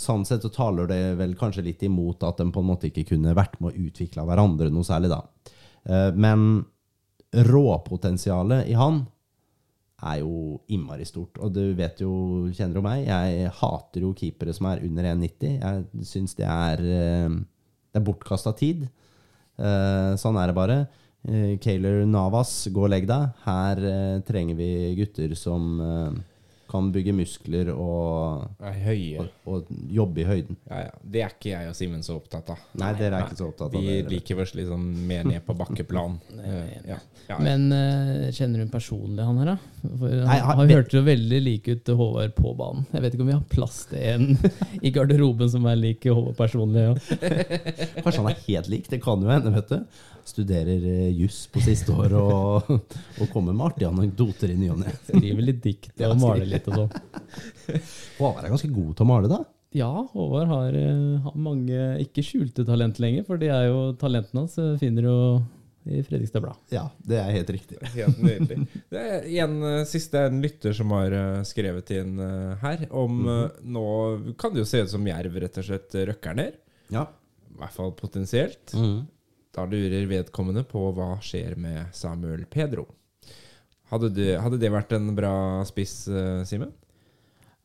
Speaker 4: sånn sett så taler det vel kanskje litt imot at de på en måte ikke kunne vært med å utvikle hverandre noe særlig, da. Eh, men råpotensialet i han er jo innmari stort. Og du vet jo, kjenner jo meg, jeg hater jo keepere som er under 1,90. Jeg syns det er eh, Det er bortkasta tid. Eh, sånn er det bare. Kayler Navas, gå og legg deg. Her trenger vi gutter som kan bygge muskler og, og, og jobbe i høyden.
Speaker 2: Ja, ja. Det er ikke jeg og Simen så opptatt av.
Speaker 4: Nei, dere er ikke så opptatt av
Speaker 2: Vi
Speaker 4: det. Vi
Speaker 2: liker oss litt sånn mer ned på bakkeplan. [laughs] ja. Ja,
Speaker 3: Men uh, kjenner hun personlig han her, da? For han,
Speaker 4: Nei, har,
Speaker 3: han hørtes jo veldig lik ut til Håvard på banen. Jeg vet ikke om vi har plass til en [laughs] i garderoben som er lik Håvard personlig. Ja.
Speaker 4: Kanskje han er helt lik. Det kan jo hende, vet du. Studerer eh, juss på siste år og, [laughs] og kommer med artige anekdoter i ny og ne.
Speaker 3: Skriver litt dikt og maler litt og sånn. [laughs]
Speaker 4: Håvard er ganske god til å male, da.
Speaker 3: Ja, Håvard har, eh, har mange ikke skjulte talent lenger, for det er jo talentene hans eh, finner jo i Fredrikstad Blad.
Speaker 4: Ja, det er helt riktig. [laughs]
Speaker 2: Helt nydelig. Det er en siste en lytter som har skrevet inn her om eh, Nå kan det jo se ut som Jerv rett og slett røkker ned.
Speaker 4: Ja.
Speaker 2: I hvert fall potensielt. Da lurer vedkommende på hva skjer med Samuel Pedro. Hadde det, hadde det vært en bra spiss, eh, Simen?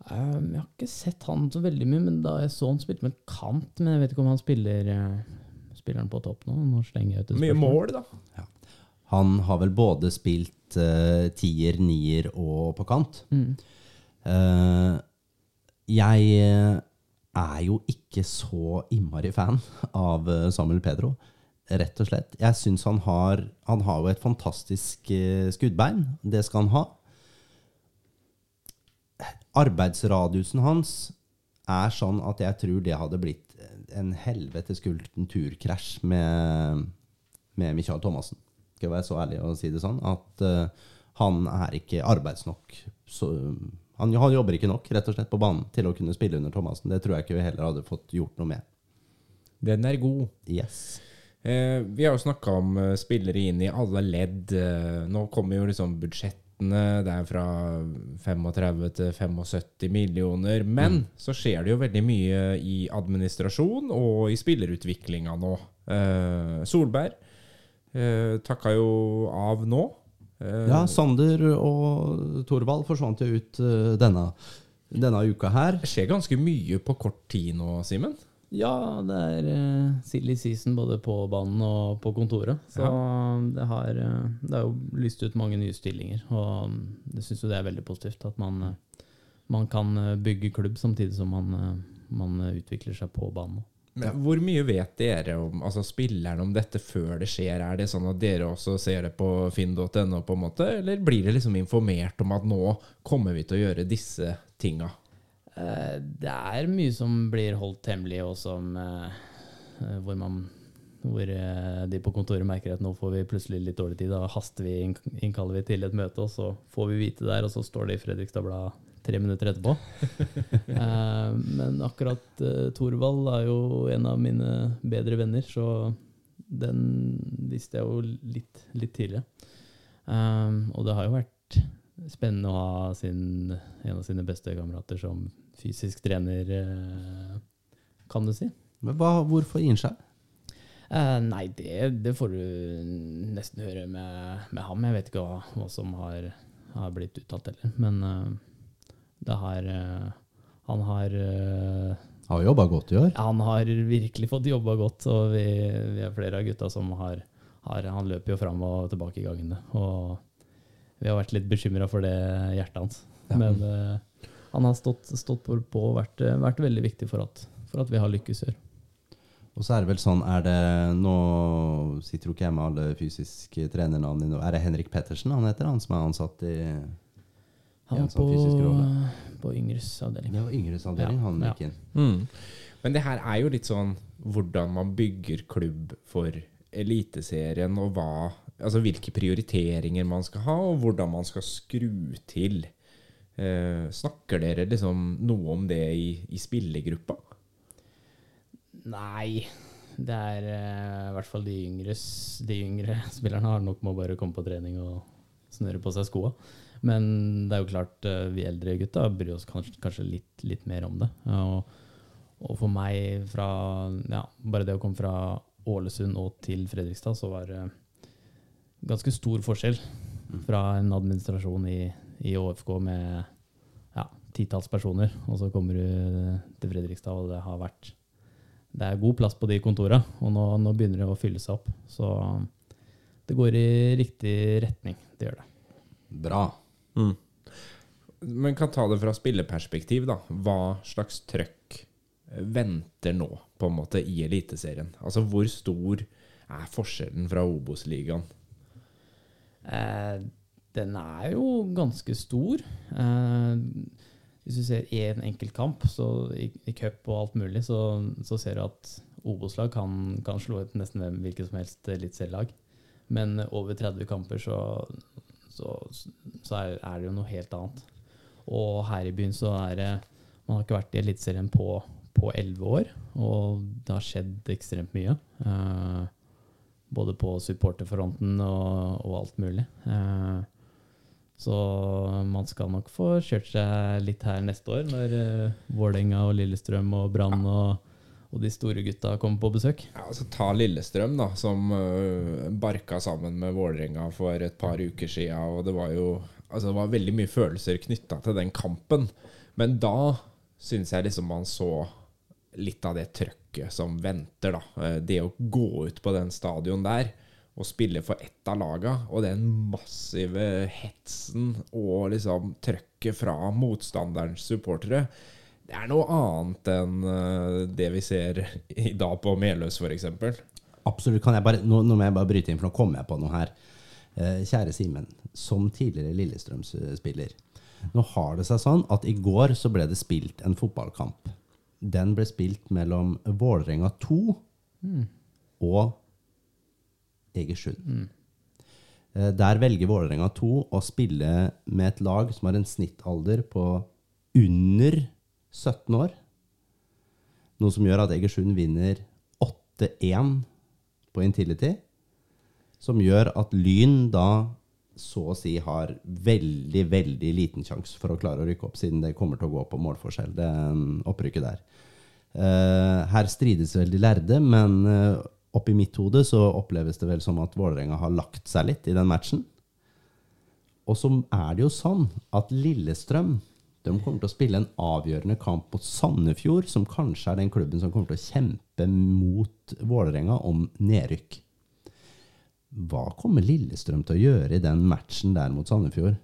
Speaker 3: Um, jeg har ikke sett han så veldig mye, men da jeg så han spilte med kant, men jeg vet ikke om han spiller eh, Spiller han på topp nå? Nå slenger jeg ut et
Speaker 2: Mye mål, da.
Speaker 4: Han har vel både spilt uh, tier, nier og på kant.
Speaker 3: Mm.
Speaker 4: Uh, jeg er jo ikke så innmari fan av Samuel Pedro. Rett og slett. Jeg syns han har Han har jo et fantastisk eh, skuddbein. Det skal han ha. Arbeidsradiusen hans er sånn at jeg tror det hadde blitt en helvetes kulturkrasj med, med Michael Thomassen. Skal jeg være så ærlig å si det sånn? At uh, han er ikke arbeidsnok. Så, han, han jobber ikke nok rett og slett på banen til å kunne spille under Thomassen. Det tror jeg ikke vi heller hadde fått gjort noe med.
Speaker 2: Den er god.
Speaker 4: Yes.
Speaker 2: Eh, vi har jo snakka om eh, spillere inn i alle ledd. Eh, nå kommer jo liksom budsjettene. Det er fra 35 til 75 millioner. Men så skjer det jo veldig mye i administrasjon og i spillerutviklinga nå. Eh, Solberg eh, takka jo av nå. Eh,
Speaker 4: Ja, Sander og Thorvald forsvant jo ut denne, denne uka her.
Speaker 2: Det skjer ganske mye på kort tid nå, Simen.
Speaker 3: Ja, det er uh, silly season både på banen og på kontoret. Så det, har, eh, det er jo lyst ut mange nye stillinger, og um, det syns jo det er veldig positivt. At man, eh, man kan bygge klubb samtidig som man, man utvikler seg på banen.
Speaker 2: Men Hvor mye vet dere om altså spillerne om dette før det skjer? Er det sånn at dere også ser det på finn.no, på en måte? Eller blir dere liksom informert om at nå kommer vi til å gjøre disse tinga?
Speaker 3: Eh, Det er mye som blir holdt hemmelig, og som eh, eh, hvor man hvor de på kontoret merker at nå får vi plutselig litt dårlig tid. Da haster vi, innkaller vi til et møte, og så får vi vite der, og så står det i Fredrikstad Blad tre minutter etterpå. [laughs] Eh, Men akkurat Thorvald er jo en av mine bedre venner, så den visste jeg jo litt, litt tidligere. Og det har jo vært spennende å ha sin, en av sine beste kamerater som fysisk trener, eh, kan du si.
Speaker 4: Men hva, hvorfor han seg?
Speaker 3: Eh, nei, det, det får du nesten høre med, med ham. Jeg vet ikke hva, hva som har, har blitt uttalt heller. Men uh, det har uh, Han har
Speaker 4: Har jobba godt i år.
Speaker 3: Han har virkelig fått jobba godt, og vi, vi er flere av gutta som har, har Han løper jo fram og tilbake i gangene. Og vi har vært litt bekymra for det hjertet hans. Men eh, han har stått, stått på på og vært, vært veldig viktig for at, for at vi har lykkes her.
Speaker 4: Og så er det vel sånn er det, Nå sitter jo ikke jeg med alle fysiske trenernavn nå. Er det Henrik Pettersen han heter, han som er ansatt i
Speaker 3: Han
Speaker 4: Ja,
Speaker 3: er
Speaker 4: sånn
Speaker 3: på,
Speaker 4: fysisk rolle.
Speaker 3: på Yngres avdeling.
Speaker 4: Det var yngres avdeling
Speaker 3: Ja,
Speaker 4: han
Speaker 3: ja.
Speaker 4: gikk inn.
Speaker 2: Mm. Men det her er jo litt sånn hvordan man bygger klubb for Eliteserien, og hva, altså hvilke prioriteringer man skal ha, og hvordan man skal skru til. Eh, snakker dere liksom noe om det i, i spillergruppa?
Speaker 3: Nei. Det er eh, i hvert fall de yngre, de yngre [laughs] spillerne har nok med å bare komme på trening og snøre på seg skoa. Men det er jo klart, eh, vi eldre gutta bryr oss kanskje, kanskje litt, litt mer om det. Og, og for meg, fra, ja, bare det å komme fra Ålesund og til Fredrikstad, så var det ganske stor forskjell fra en administrasjon i, i ÅFK med ja, titalls personer, og så kommer du til Fredrikstad, og det har vært det er god plass på de kontorene, og nå, nå begynner det å fylle seg opp. Så det går i riktig retning. Det gjør det.
Speaker 4: Bra.
Speaker 2: Men kan ta det fra spilleperspektiv, da. Hva slags trøkk venter nå, på en måte, i Eliteserien? Altså, hvor stor er forskjellen fra Obos-ligaen?
Speaker 3: Eh, den er jo ganske stor. Eh, hvis du ser én en enkelt kamp så i, i cup og alt mulig, så, så ser du at Obos-lag kan, kan slå ut nesten hvem hvilket som helst eliteserielag. Men over 30 kamper så, så, så er, er det jo noe helt annet. Og her i byen så er det Man har ikke vært i Eliteserien på på elleve år, og det har skjedd ekstremt mye. Eh, både på supporterfronten og, og alt mulig. Eh, så man skal nok få kjørt seg litt her neste år, når uh, Vålerenga og Lillestrøm og Brann og, og de store gutta kommer på besøk.
Speaker 2: Ja, altså Ta Lillestrøm, da, som uh, barka sammen med Vålerenga for et par uker siden. Og det var jo altså det var veldig mye følelser knytta til den kampen. Men da syns jeg liksom man så litt av det trøkket som venter, da. Eh, Det å gå ut på den stadion der og spille for ett av laga, og den massive hetsen og liksom trøkket fra motstanderens supportere, det er noe annet enn eh, det vi ser i dag på Meløs, f.eks.
Speaker 4: Absolutt. Kan jeg bare, nå, nå må jeg bare bryte inn, for nå kommer jeg på noe her. Eh, kjære Simen, som tidligere Lillestrøm-spiller. Nå har det seg sånn at i går så ble det spilt en fotballkamp. Den ble spilt mellom Vålerenga 2 og Egersund. Mm. Der velger Vålerenga 2 å spille med et lag som har en snittalder på under 17 år. Noe som gjør at Egersund vinner 8-1 på Intility. Som gjør at Lyn da så å si har veldig, veldig liten sjanse for å klare å rykke opp, siden det kommer til å gå på målforskjell, det um, opprykket der. Eh, her strides veldig de lærde, men uh, oppi mitt hode så oppleves det vel som at Vålerenga har lagt seg litt i den matchen. Og så er det jo sånn at Lillestrøm de kommer til å spille en avgjørende kamp mot Sandefjord, som kanskje er den klubben som kommer til å kjempe mot Vålerenga om nedrykk. Hva kommer Lillestrøm til å gjøre i den matchen der mot Sandefjord?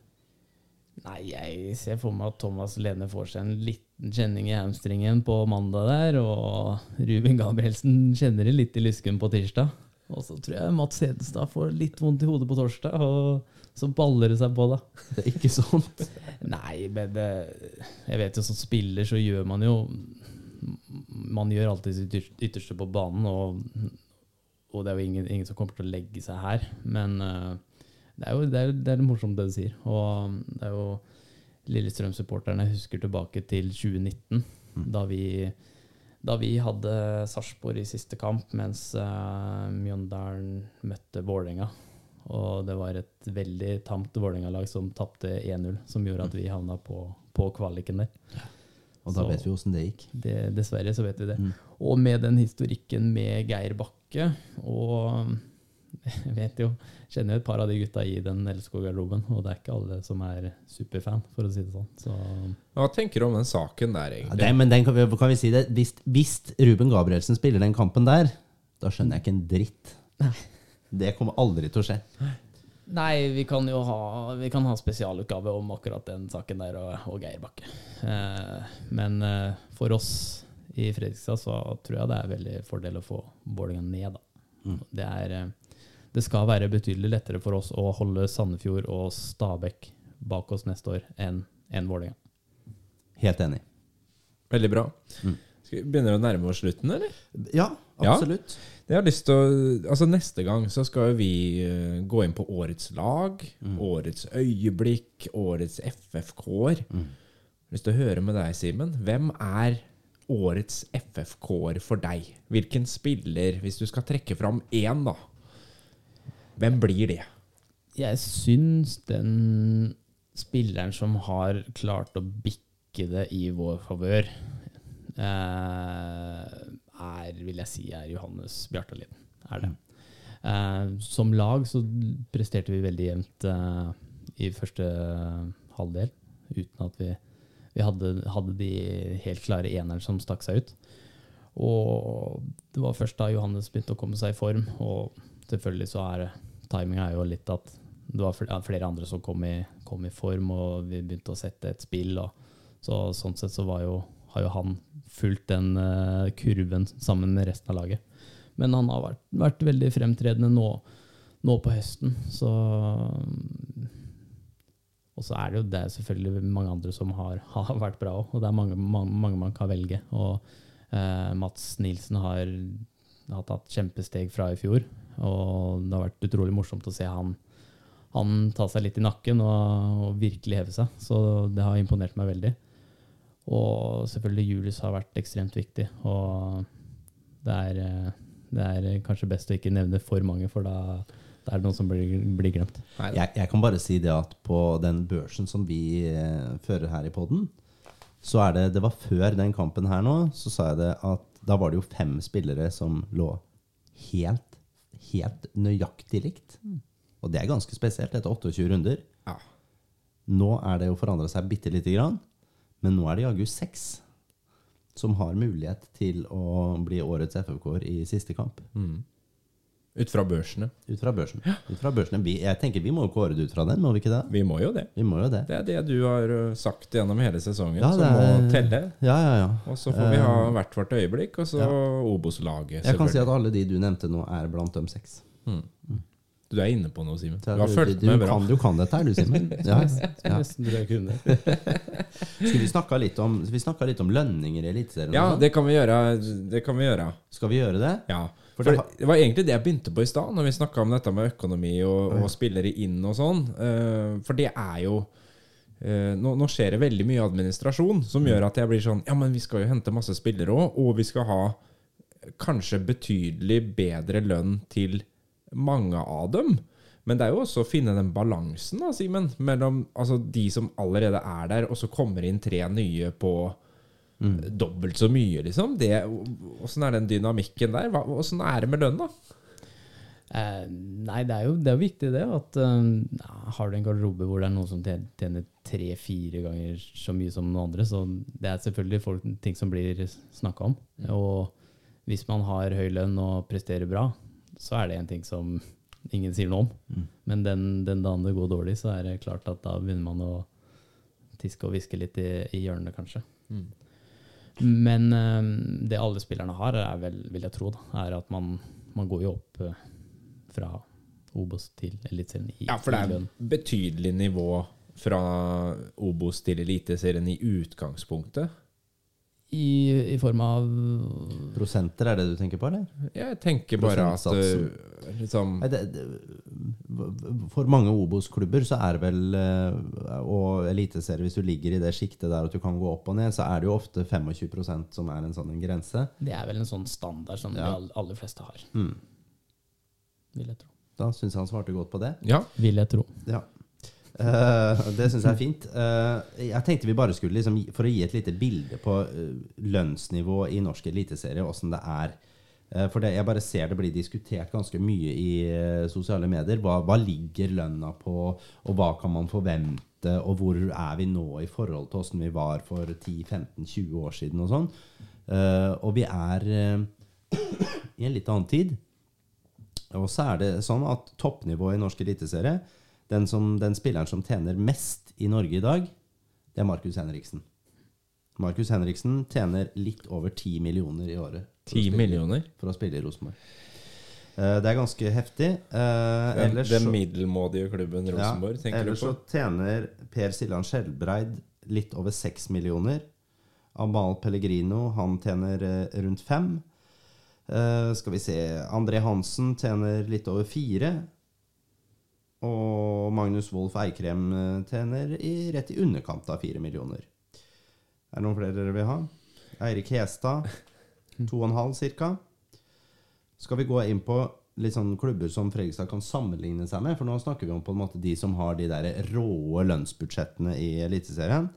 Speaker 3: Nei, jeg ser for meg at Thomas Lene får seg en liten kjenning i hamstringen på mandag der, og Ruben Gabrielsen kjenner det litt i lysken på tirsdag. Og så tror jeg Mats Hedenstad får litt vondt i hodet på torsdag, og så baller det seg på, da. [laughs]
Speaker 4: Det er ikke sånt.
Speaker 3: Nei, men det, jeg vet jo som spiller så gjør man jo Man gjør alltid sitt ytterste på banen, og, og det er jo ingen, ingen som kommer til å legge seg her. Men eh, det er jo det er, det er morsomt det du sier. Og det er jo Lillestrøm-supporterne husker tilbake til 2019, da vi da vi hadde Sarpsborg i siste kamp, mens uh, Mjøndalen møtte Vålerenga. Og det var et veldig tamt Vålerenga-lag som tapte 1-0, som gjorde at vi havna på, på kvaliken der.
Speaker 4: Og da
Speaker 3: Så-
Speaker 4: vet vi åssen det gikk.
Speaker 3: Det, dessverre så vet vi det. Og med den historikken med Geir Bakke og jeg [laughs] vet jo, kjenner jo et par av de gutta i den Elskog-garderoben, og det er ikke alle som er superfan, for å si det sånn. Så
Speaker 2: Hva tenker du om den saken der,
Speaker 4: Ja,
Speaker 2: egentlig?
Speaker 4: det, men den kan vi, kan vi si det. Hvis, hvis Ruben Gabrielsen spiller den kampen der, da skjønner jeg ikke en dritt. Det kommer aldri til å skje.
Speaker 3: Nei, vi kan jo ha, vi kan ha spesialutgave om akkurat den saken der og, og Geir Bakke. Eh, men eh, for oss i Fredrikstad så tror jeg det er veldig fordel å få Vålerenga ned, da. Det, er, eh, det skal være betydelig lettere for oss å holde Sandefjord og Stabæk bak oss neste år enn en Vålerenga.
Speaker 4: Helt enig.
Speaker 2: Veldig bra. Skal vi begynne å nærme oss slutten, eller?
Speaker 4: Ja,
Speaker 2: Ja.
Speaker 4: absolutt.
Speaker 2: Jeg har lyst til å, altså Neste gang så skal vi eh, gå inn på årets lag, årets øyeblikk, årets FFK-er. Jeg har lyst til å høre med deg, Simen. Hvem er årets FFK-er for deg? Hvilken spiller, hvis du skal trekke fram én, da? Hvem blir det?
Speaker 3: Jeg syns den spilleren som har klart å bikke det i vår favør, eh, er, vil jeg si, er Johannes Bjartalien. Er det. Eh, som lag så presterte vi veldig jevnt eh, i første halvdel, uten at vi, vi hadde, hadde de helt klare eneren som stakk seg ut. Og det var først da Johannes begynte å komme seg i form, og selvfølgelig så er timinga er jo litt at det var flere andre som kom i, kom i form, og vi begynte å sette et spill. Så sånn sett så jo, har jo han fulgt den uh, kurven sammen med resten av laget. Men han har vært, vært veldig fremtredende nå, nå på høsten, så Og så er det jo det er selvfølgelig mange andre som har, [laughs] har vært bra òg, og det er mange, mange, mange man kan velge. Og uh, Mats Nilsen har, har tatt kjempesteg fra i fjor, og det har vært utrolig morsomt å se han han ta seg litt i nakken og, og virkelig heve seg. Så det har imponert meg veldig. Og selvfølgelig Julius har vært ekstremt viktig. Og det er, det er kanskje best å ikke nevne for mange, for da, det er det noen som blir, blir glemt.
Speaker 4: Jeg, jeg kan bare si det at på den børsen som vi eh, fører her i podden, så er det Det var før den kampen her nå, så sa jeg det at da var det jo fem spillere som lå helt, helt nøyaktig likt. Og det er ganske spesielt etter 28 runder.
Speaker 2: Ja.
Speaker 4: Nå er det jo forandra seg bitte lite grann, men nå er det jaggu seks som har mulighet til å bli årets FFK-er i siste kamp.
Speaker 2: Ut fra børsene.
Speaker 4: Ut fra børsene. Ut fra børsene. Vi, jeg tenker vi må jo kåre det ut fra den, må vi ikke det?
Speaker 2: Vi må jo det.
Speaker 4: Vi må jo det.
Speaker 2: Det er det du har sagt gjennom hele sesongen,
Speaker 4: Ja,
Speaker 2: som
Speaker 4: det er-
Speaker 2: må telle.
Speaker 4: Ja, ja, ja.
Speaker 2: Og så får vi ha hvert vårt øyeblikk, og så
Speaker 4: Ja.
Speaker 2: Obos-laget.
Speaker 4: Jeg kan si at alle de du nevnte nå, er blant dem seks.
Speaker 2: Du er inne på noe, Simen. Du har fulgt
Speaker 4: du,
Speaker 2: med bra.
Speaker 4: Kan, du kan dette her, du, Simen. [laughs] Ja, ja. [laughs] Skulle vi snakka litt, om- vi litt om lønninger i Eliteserien?
Speaker 2: Ja, det kan vi gjøre. Det kan vi gjøre.
Speaker 4: Skal vi gjøre det?
Speaker 2: Ja.
Speaker 4: For det
Speaker 2: det, var egentlig det jeg begynte på i stad, når vi snakka om dette med økonomi og, og spillere inn og sånn. Eh, for det er jo eh, nå, nå skjer det veldig mye administrasjon som gjør at jeg blir sånn Ja, men vi skal jo hente masse spillere òg, og vi skal ha kanskje betydelig bedre lønn til mange av dem. Men det er jo også å finne den balansen, da, Simen, mellom altså, de som allerede er der, og så kommer inn tre nye på dobbelt så mye, liksom. Det, åssen er den dynamikken der? Hva- Åssen er det med lønn, da?
Speaker 3: Eh, nei, det er jo det er jo viktig det. At eh, har du en garderobe hvor det er noen som tjener- tre-fire ganger så mye som noen andre, så det er selvfølgelig folk, ting som blir snakka om. Og hvis man har høy lønn og presterer bra, så er det en ting som ingen sier noe om. Men den, den dagen det går dårlig, så er det klart at da begynner man å tiske og hviske litt i, i hjørnet, kanskje. Men eh, det alle spillerne har, er vel, vil jeg tro, da, er at man, man går jo opp eh, fra Obos til Eliteserien
Speaker 2: Ja, for det er
Speaker 3: et
Speaker 2: betydelig nivå fra Obos til Eliteserien i utgangspunktet.
Speaker 3: I, I form av
Speaker 4: Prosenter, er det du tenker på, eller?
Speaker 2: Jeg tenker bare at uh, liksom
Speaker 4: Nei, det, det, for mange Obos-klubber så er det vel eh, Og eliteserier, hvis du ligger i det sjiktet der at du kan gå opp og ned, så er det jo ofte 25% som er en sånn en grense.
Speaker 3: Det er vel en sånn standard som
Speaker 4: Ja.
Speaker 3: de aller fleste har.
Speaker 4: Mm.
Speaker 3: Vil jeg tro.
Speaker 4: Da syns jeg han svarte godt på det.
Speaker 2: Ja.
Speaker 3: Vil jeg tro.
Speaker 4: Ja. Eh, det syns jeg er fint. Uh, jeg tenkte vi bare skulle, liksom, for å gi et lite bilde på uh, lønnsnivå i norsk eliteserie, åssen det er. For det, jeg bare ser det blir diskutert ganske mye i sosiale medier. Hva, hva ligger lønna på, og hva kan man forvente, og hvor er vi nå i forhold til åssen vi var for 10-15-20 år siden og sånn. Og vi er [coughs] i en litt annen tid. Og så er det sånn at toppnivået i norsk eliteserie den, som, den spilleren som tjener mest i Norge i dag, det er Markus Henriksen. Markus Henriksen tjener litt over 10 millioner i året. for å
Speaker 2: Ti
Speaker 4: spille-
Speaker 2: millioner.
Speaker 4: For å spille i Rosenborg. Eh, det er ganske heftig. Eh,
Speaker 2: Den,
Speaker 4: ellers
Speaker 2: den middelmådige klubben Rosenborg,
Speaker 4: ja,
Speaker 2: tenker du på?
Speaker 4: ellers så tjener Per Siljan Skjelbreid litt over 6 millioner. Amal Pellegrino han tjener eh, rundt fem. Eh, skal vi se André Hansen tjener litt over fire. Og Magnus Wolff Eikrem tjener i, rett i underkant av fire millioner. Er det noen flere dere vil ha? Eirik Hestad, [laughs] to og en halv cirka. Skal vi gå inn på litt sånn klubber som Fredrikstad kan sammenligne seg med? For nå snakker vi om på en måte de som har de der råe lønnsbudsjettene i Eliteserien.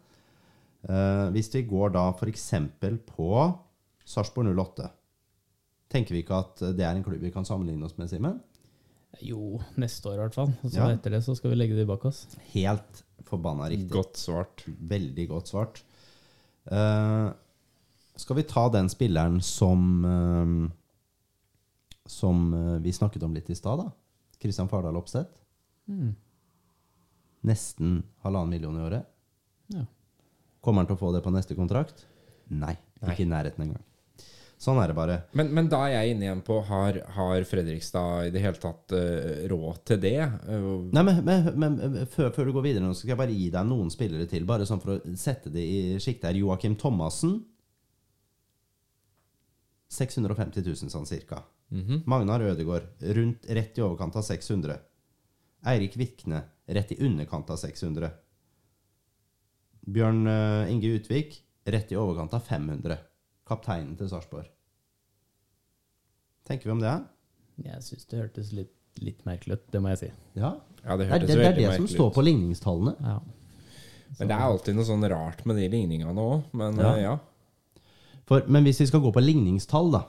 Speaker 4: Eh, hvis vi går da f.eks. på Sarpsborg 08, tenker vi ikke at det er en klubb vi kan sammenligne oss med, Simen?
Speaker 3: Jo, neste år i hvert fall. Og så
Speaker 4: Ja.
Speaker 3: etter det så skal vi legge det bak oss.
Speaker 4: Helt forbanna riktig.
Speaker 2: Godt svart.
Speaker 4: Veldig godt svart. Uh, skal vi ta den spilleren som uh, Som eh, vi snakket om litt i stad, da? Kristian Fardal Opseth.
Speaker 3: Mm.
Speaker 4: Nesten halvannen million i året.
Speaker 3: Ja.
Speaker 2: Kommer
Speaker 4: han til å få det på neste kontrakt? Nei,
Speaker 2: Nei.
Speaker 4: ikke i nærheten engang. Sånn er det bare.
Speaker 2: Men, men da er jeg inne igjen på har, har Fredrikstad i det hele tatt uh, råd til det? Uh,
Speaker 4: Nei, men, men, men før, før du går videre, nå skal jeg bare gi deg noen spillere til. Bare sånn for å sette det i sjiktet her. Joakim Thomassen. 650 000 sånn cirka.
Speaker 2: mhm.
Speaker 4: Magnar Ødegaard rundt rett i overkant av 600. Eirik Vikne rett i underkant av 600. Bjørn uh, Inge Utvik rett i overkant av 500. Kapteinen til Sarpsborg. Tenker vi om det?
Speaker 3: Jeg syns det hørtes litt, litt merkelig ut, det må jeg si.
Speaker 4: Ja.
Speaker 2: Ja, det
Speaker 4: Det er
Speaker 2: hørtes
Speaker 4: det, det, er det som står på ligningstallene.
Speaker 3: Ja.
Speaker 2: Men det er alltid noe sånn rart med de ligningene òg. Men
Speaker 4: Ja.
Speaker 2: eh, ja.
Speaker 4: For, men hvis vi skal gå på ligningstall, da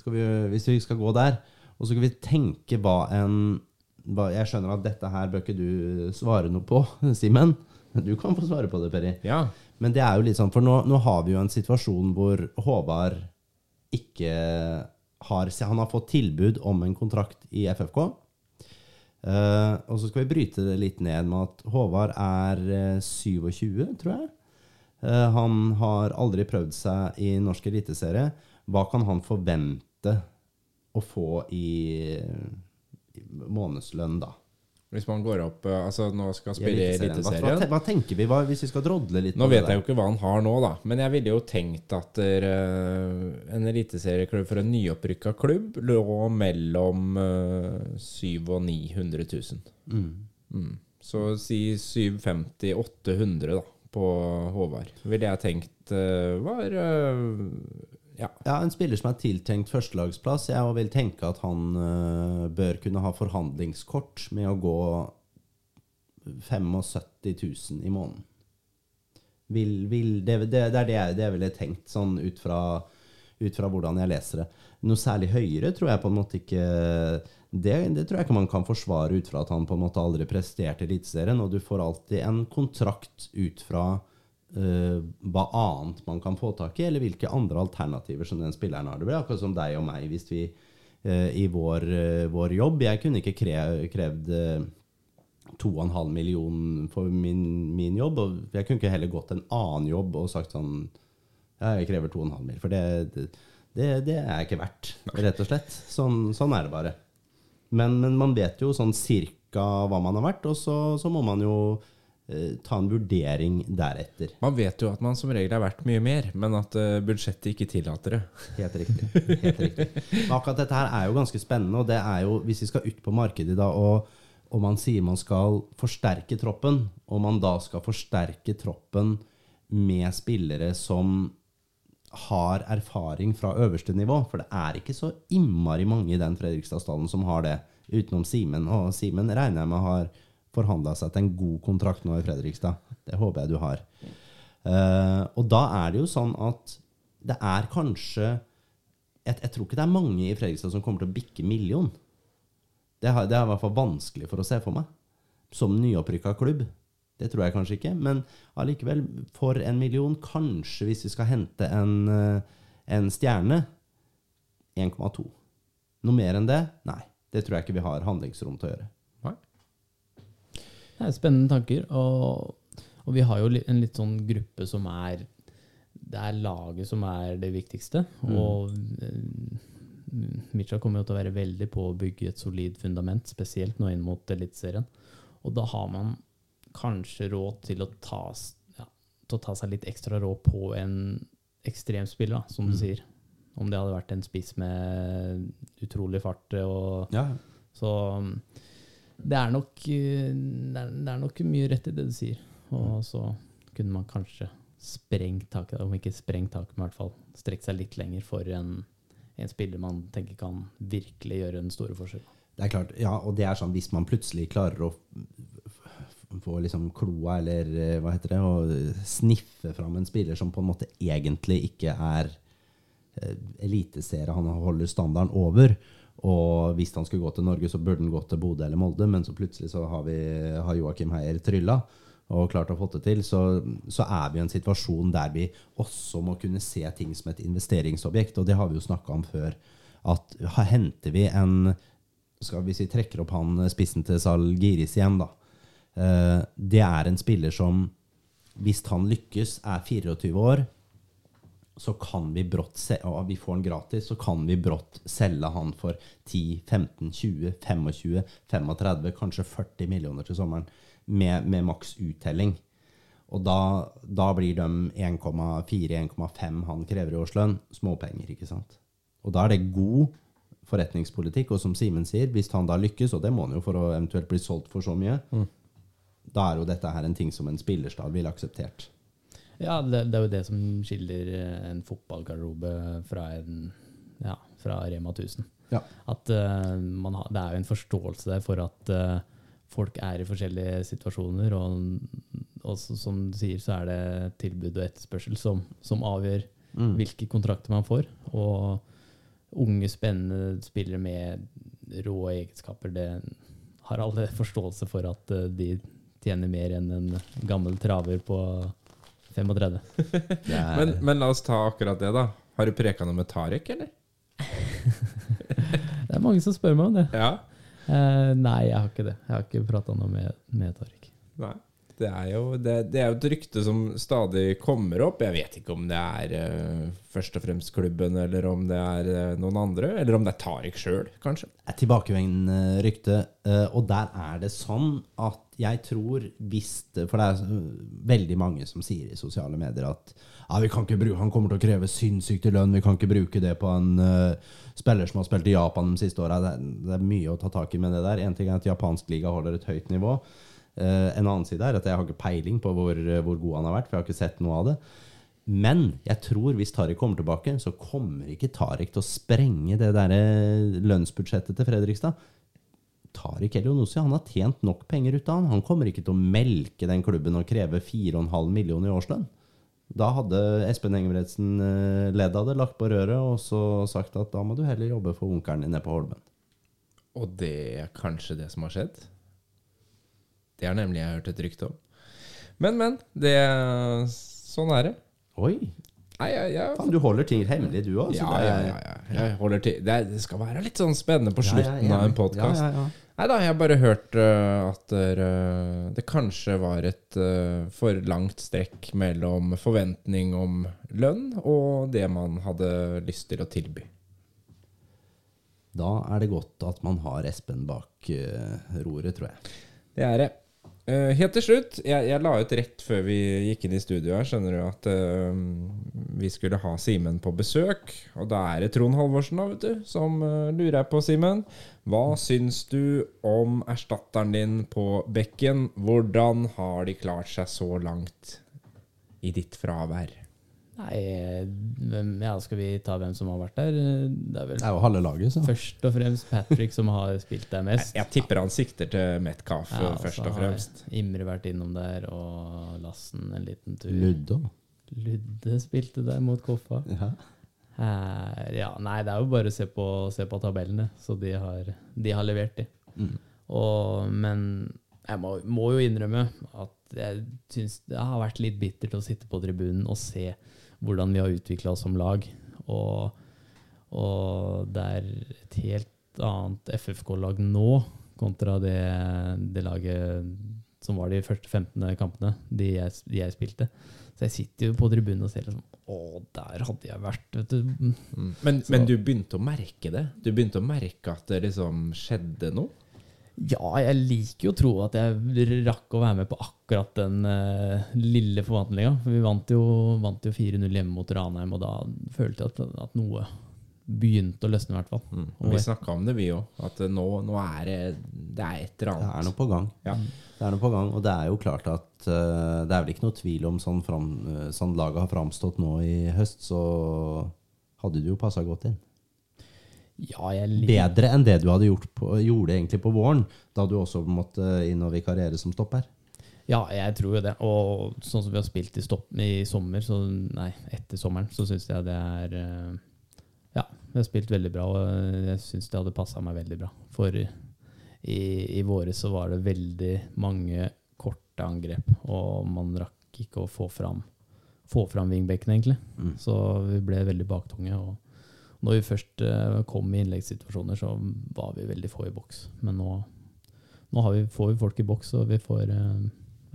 Speaker 4: skal vi, Hvis vi skal gå der, og så skal vi tenke hva en hva, Jeg skjønner at dette her bør ikke du svare noe på, [laughs] Simen. Du kan få svare på det, Peri.
Speaker 2: ja.
Speaker 4: Men det er jo litt sånn, for nå, nå har vi jo en situasjon hvor Håvard ikke har Han har fått tilbud om en kontrakt i FFK. Uh, og så skal vi bryte det litt ned med at Håvard er eh, 27, tror jeg. Uh, han har aldri prøvd seg i norsk eliteserie. Hva kan han forvente å få i, i månedslønn, da?
Speaker 2: Hvis man går opp eh, Altså, nå skal
Speaker 4: I
Speaker 2: spille i
Speaker 4: Eliteserien. Hva, hva, tenker vi, hva, hvis vi skal drodle litt
Speaker 2: Nå vet jeg jo ikke hva han har nå, da. Men jeg ville jo tenkt at eh, en eliteserieklubb for en nyopprykka klubb lå mellom uh, 700 og 900 000.
Speaker 4: Mm.
Speaker 2: Mm. Så si 750-800 da, på Håvard. Ville jeg tenkt uh, var eh, ja.
Speaker 4: Ja, en spiller som er tiltenkt førstelagsplass. Jeg vil tenke at han uh, bør kunne ha forhandlingskort med å gå 75 000 i måneden. Vil, vil, det, det, det er det jeg, det jeg ville tenkt, sånn ut fra, ut fra hvordan jeg leser det. Noe særlig høyere tror jeg på en måte ikke det, det tror jeg ikke man kan forsvare ut fra at han på en måte aldri presterte Eliteserien. Og du får alltid en kontrakt ut fra hva annet man kan få tak i, eller hvilke andre alternativer som den spilleren har. Det blir akkurat som deg og meg hvis vi øh, i vår, øh, vår jobb Jeg kunne ikke kre, krevd en 2,5 million for min, min jobb, og jeg kunne ikke heller gått en annen jobb og sagt sånn ja, jeg krever 2,5 mil, for det, det, det, det er jeg ikke verdt, rett og slett. Sånn, sånn er det bare. Men, men man vet jo sånn cirka hva man har vært, og så, så må man jo eh, ta en vurdering deretter.
Speaker 2: Man vet jo at man som regel er verdt mye mer, men at eh, budsjettet ikke tillater det.
Speaker 4: Helt riktig. Helt riktig. Men akkurat dette her er jo ganske spennende, og det er jo, hvis vi skal ut på markedet da, og, og man sier man skal forsterke troppen, og man da skal forsterke troppen med spillere som har erfaring fra øverste nivå, for det er ikke så innmari mange i den Fredrikstadsdalen som har det, utenom Simen. Og Simen regner jeg med har forhandla seg til en god kontrakt nå i Fredrikstad. Det håper jeg du har. Uh, og da er det jo sånn at det er kanskje jeg, jeg tror ikke det er mange i Fredrikstad som kommer til å bikke million. Det, har, det er i hvert fall vanskelig for å se for meg. Som nyopprykka klubb. Det tror jeg kanskje ikke. Men allikevel, for en million, kanskje hvis vi skal hente en, eh, en stjerne 1,2. Noe mer enn det? Nei. Det tror jeg ikke vi har handlingsrom til å gjøre.
Speaker 3: Det er spennende tanker. Og, og vi har jo en litt sånn gruppe som er Det er laget som er det viktigste. Og eh, Mitcha kommer jo til å være veldig på å bygge et solid fundament, spesielt nå inn mot Eliteserien. Og da har man kanskje råd til å ta, ja, til å ta seg litt ekstra råd på en ekstremspiller, da, som du
Speaker 4: Mm.
Speaker 3: sier. Om det hadde vært en spiss med utrolig fart og
Speaker 4: Ja.
Speaker 3: Så um, det er nok eh, det er, det er nok mye rett i det du sier. Og så kunne man kanskje sprengt taket, om ikke sprengt taket, men i hvert fall strekt seg litt lenger for en, en spiller man tenker kan virkelig gjøre den store forskjell.
Speaker 4: Det er klart, ja, og det er sånn hvis man plutselig klarer å få liksom kloa, eller eh, hva heter det, å sniffe fram en spiller som på en måte egentlig ikke er eh, eliteserie, han holder standarden over. Og hvis han skulle gå til Norge, så burde han gå til Bodø eller Molde, men så plutselig så har, vi, har Joakim Heier trylla og klart å få det til, så, så er vi i en situasjon der vi også må kunne se ting som et investeringsobjekt, og det har vi jo snakka om før. At henter vi en skal vi trekker opp han spissen til Salgiris igjen, da. Eh, det er en spiller som, hvis han lykkes, er 24 år, så kan vi brått se, og vi får den gratis, så kan vi brått selge han for 10, 15, 20, 25, 35, kanskje 40 millioner til sommeren, med, med maks uttelling. Og da, da blir de 1,4-1,5 han krever i årslønn, småpenger, ikke sant? Og da er det god forretningspolitikk, og som Simen sier, hvis han da lykkes, og det må han jo for å eventuelt bli solgt for så mye, da er jo dette her en ting som en spillerstad ville akseptert.
Speaker 3: Ja, det, det er jo det som skiller eh, en fotballgarderobe fra en ja, fra Rema 1000.
Speaker 4: Ja.
Speaker 3: At uh, man har, det er jo en forståelse der for at uh, folk er i forskjellige situasjoner, og, og så, som du sier, så er det tilbud og etterspørsel som, som avgjør
Speaker 4: Mm.
Speaker 3: hvilke kontrakter man får. Og unge, spennende spillere med rå egenskaper, det har alle forståelse for at uh, de tjener mer enn en gammel traver på 35.
Speaker 4: Er,
Speaker 2: Men, men la oss ta akkurat det, da. Har du preka noe med Tarek, eller? [laughs]
Speaker 3: Det er mange som spør meg om det.
Speaker 2: Ja.
Speaker 3: Eh, nei, jeg har ikke det. Jeg har ikke prata noe med, med Tariq.
Speaker 2: Nei. Det er, jo, det, det er jo et rykte som stadig kommer opp. Jeg vet ikke om det er uh, først og fremst klubben, eller om det er uh, noen andre. Eller om det er Tariq sjøl, kanskje.
Speaker 4: et tilbakevendende rykte. uh, og der er det sånn at jeg tror hvis For det er eh, veldig mange som sier i sosiale medier at ja, bruke, han kommer til å kreve sinnssykt lønn, vi kan ikke bruke det på en uh, spiller som har spilt i Japan de siste åra. Det, det er mye å ta tak i med det der. En ting er at japansk liga holder et høyt nivå. Uh, en annen side er at jeg har ikke peiling på hvor, hvor god han har vært, for jeg har ikke sett noe av det. Men jeg tror hvis Tariq kommer tilbake, så kommer ikke Tariq til å sprenge det der eh, lønnsbudsjettet til Fredrikstad. Tariq Elionossi han har tjent nok penger ut av han. Han kommer ikke til å melke den klubben og kreve 4,5 millioner i årslønn. Da hadde Espen Engebretsen eh, ledd av det, lagt på røret og så sagt at da må du heller jobbe for onkelen din nede på Holmen.
Speaker 2: Og det er kanskje det som har skjedd. Det har nemlig jeg hørt et rykte om. Men, men. Det, sånn er det.
Speaker 4: Oi!
Speaker 2: Nei, jeg, jeg,
Speaker 4: Faen, du holder ting hemmelig, du òg.
Speaker 2: ja, ja, ja, ja. Jeg holder til. Det, er- det skal være litt sånn spennende på slutten av en podkast. Nei da, jeg har bare hørt øh, at øh, det kanskje var et øh, for langt strekk mellom forventning om lønn og det man hadde lyst til å tilby.
Speaker 4: Da er det godt at man har Espen bak eh, roret, tror jeg.
Speaker 2: Det er det. Eh, helt til slutt, jeg, jeg la ut rett før vi gikk inn i studio her, skjønner du, at uh, vi skulle ha Simen på besøk. Og da er det Trond Halvorsen da, vet du, som uh, lurer på, Simen. Hva syns du om erstatteren din på bekken? Hvordan har de klart seg så langt i ditt fravær?
Speaker 3: Nei, hvem, ja, skal vi ta hvem som har vært der? Det er vel
Speaker 4: Det er jo halve laget, så.
Speaker 3: først og fremst Patrick som har spilt der mest.
Speaker 2: jeg tipper han sikter til Metcalf
Speaker 3: Ja,
Speaker 2: først og fremst.
Speaker 3: har Imre vært innom der, og Lassen en liten tur.
Speaker 4: Ludde òg.
Speaker 3: Ludde spilte der mot Koffa.
Speaker 4: Ja.
Speaker 3: Her, ja, nei, det er jo bare å se på, se på tabellene. Så de har, de har levert, de.
Speaker 4: Mm.
Speaker 3: Og, men jeg må, må jo innrømme at jeg syns det har vært litt bittert å sitte på tribunen og se hvordan vi har utvikla oss som lag. Og, og det er et helt annet FFK-lag nå kontra det, det laget som var de første 15 kampene de jeg, de jeg spilte. Så jeg sitter jo på tribunen og ser liksom Å, der hadde jeg vært, vet du.
Speaker 2: Mm. Men, men du begynte å merke det? Du begynte å merke at det liksom skjedde noe?
Speaker 3: Ja, jeg liker jo å tro at jeg rakk å være med på akkurat den uh, lille forvandlinga. For vi vant jo, jo 4-0 hjemme mot Ranheim, og da følte jeg at, at noe begynte å løsne, i hvert fall.
Speaker 2: Mm. Vi snakka om det, vi òg. At nå, nå er det Det er et eller
Speaker 4: Det er noe på gang.
Speaker 2: Ja.
Speaker 4: Det er noe på gang, og det er jo klart at uh, det er vel ikke noe tvil om sånn, fram, eh, sånn laget har framstått nå i høst, så hadde du jo passa godt inn.
Speaker 3: Ja, jeg
Speaker 4: Bedre enn det du hadde gjort på, gjorde egentlig på våren, da du også måtte inn og vikarere som stopper.
Speaker 3: Ja, jeg tror jo det. Og sånn som vi har spilt i, stopp, i sommer, så, nei, etter sommeren, så syns jeg det er eh, Ja, vi har spilt veldig bra, og jeg syns det hadde passa meg veldig bra. For i, i våre så var det veldig mange korte angrep, og man rakk ikke å få fram, få fram wingbacken, egentlig.
Speaker 4: Mm.
Speaker 3: Så vi ble veldig baktunge. og når vi først eh, kom i innleggssituasjoner, så var vi veldig få i boks. Men nå, nå har vi, får vi folk i boks, og vi får eh,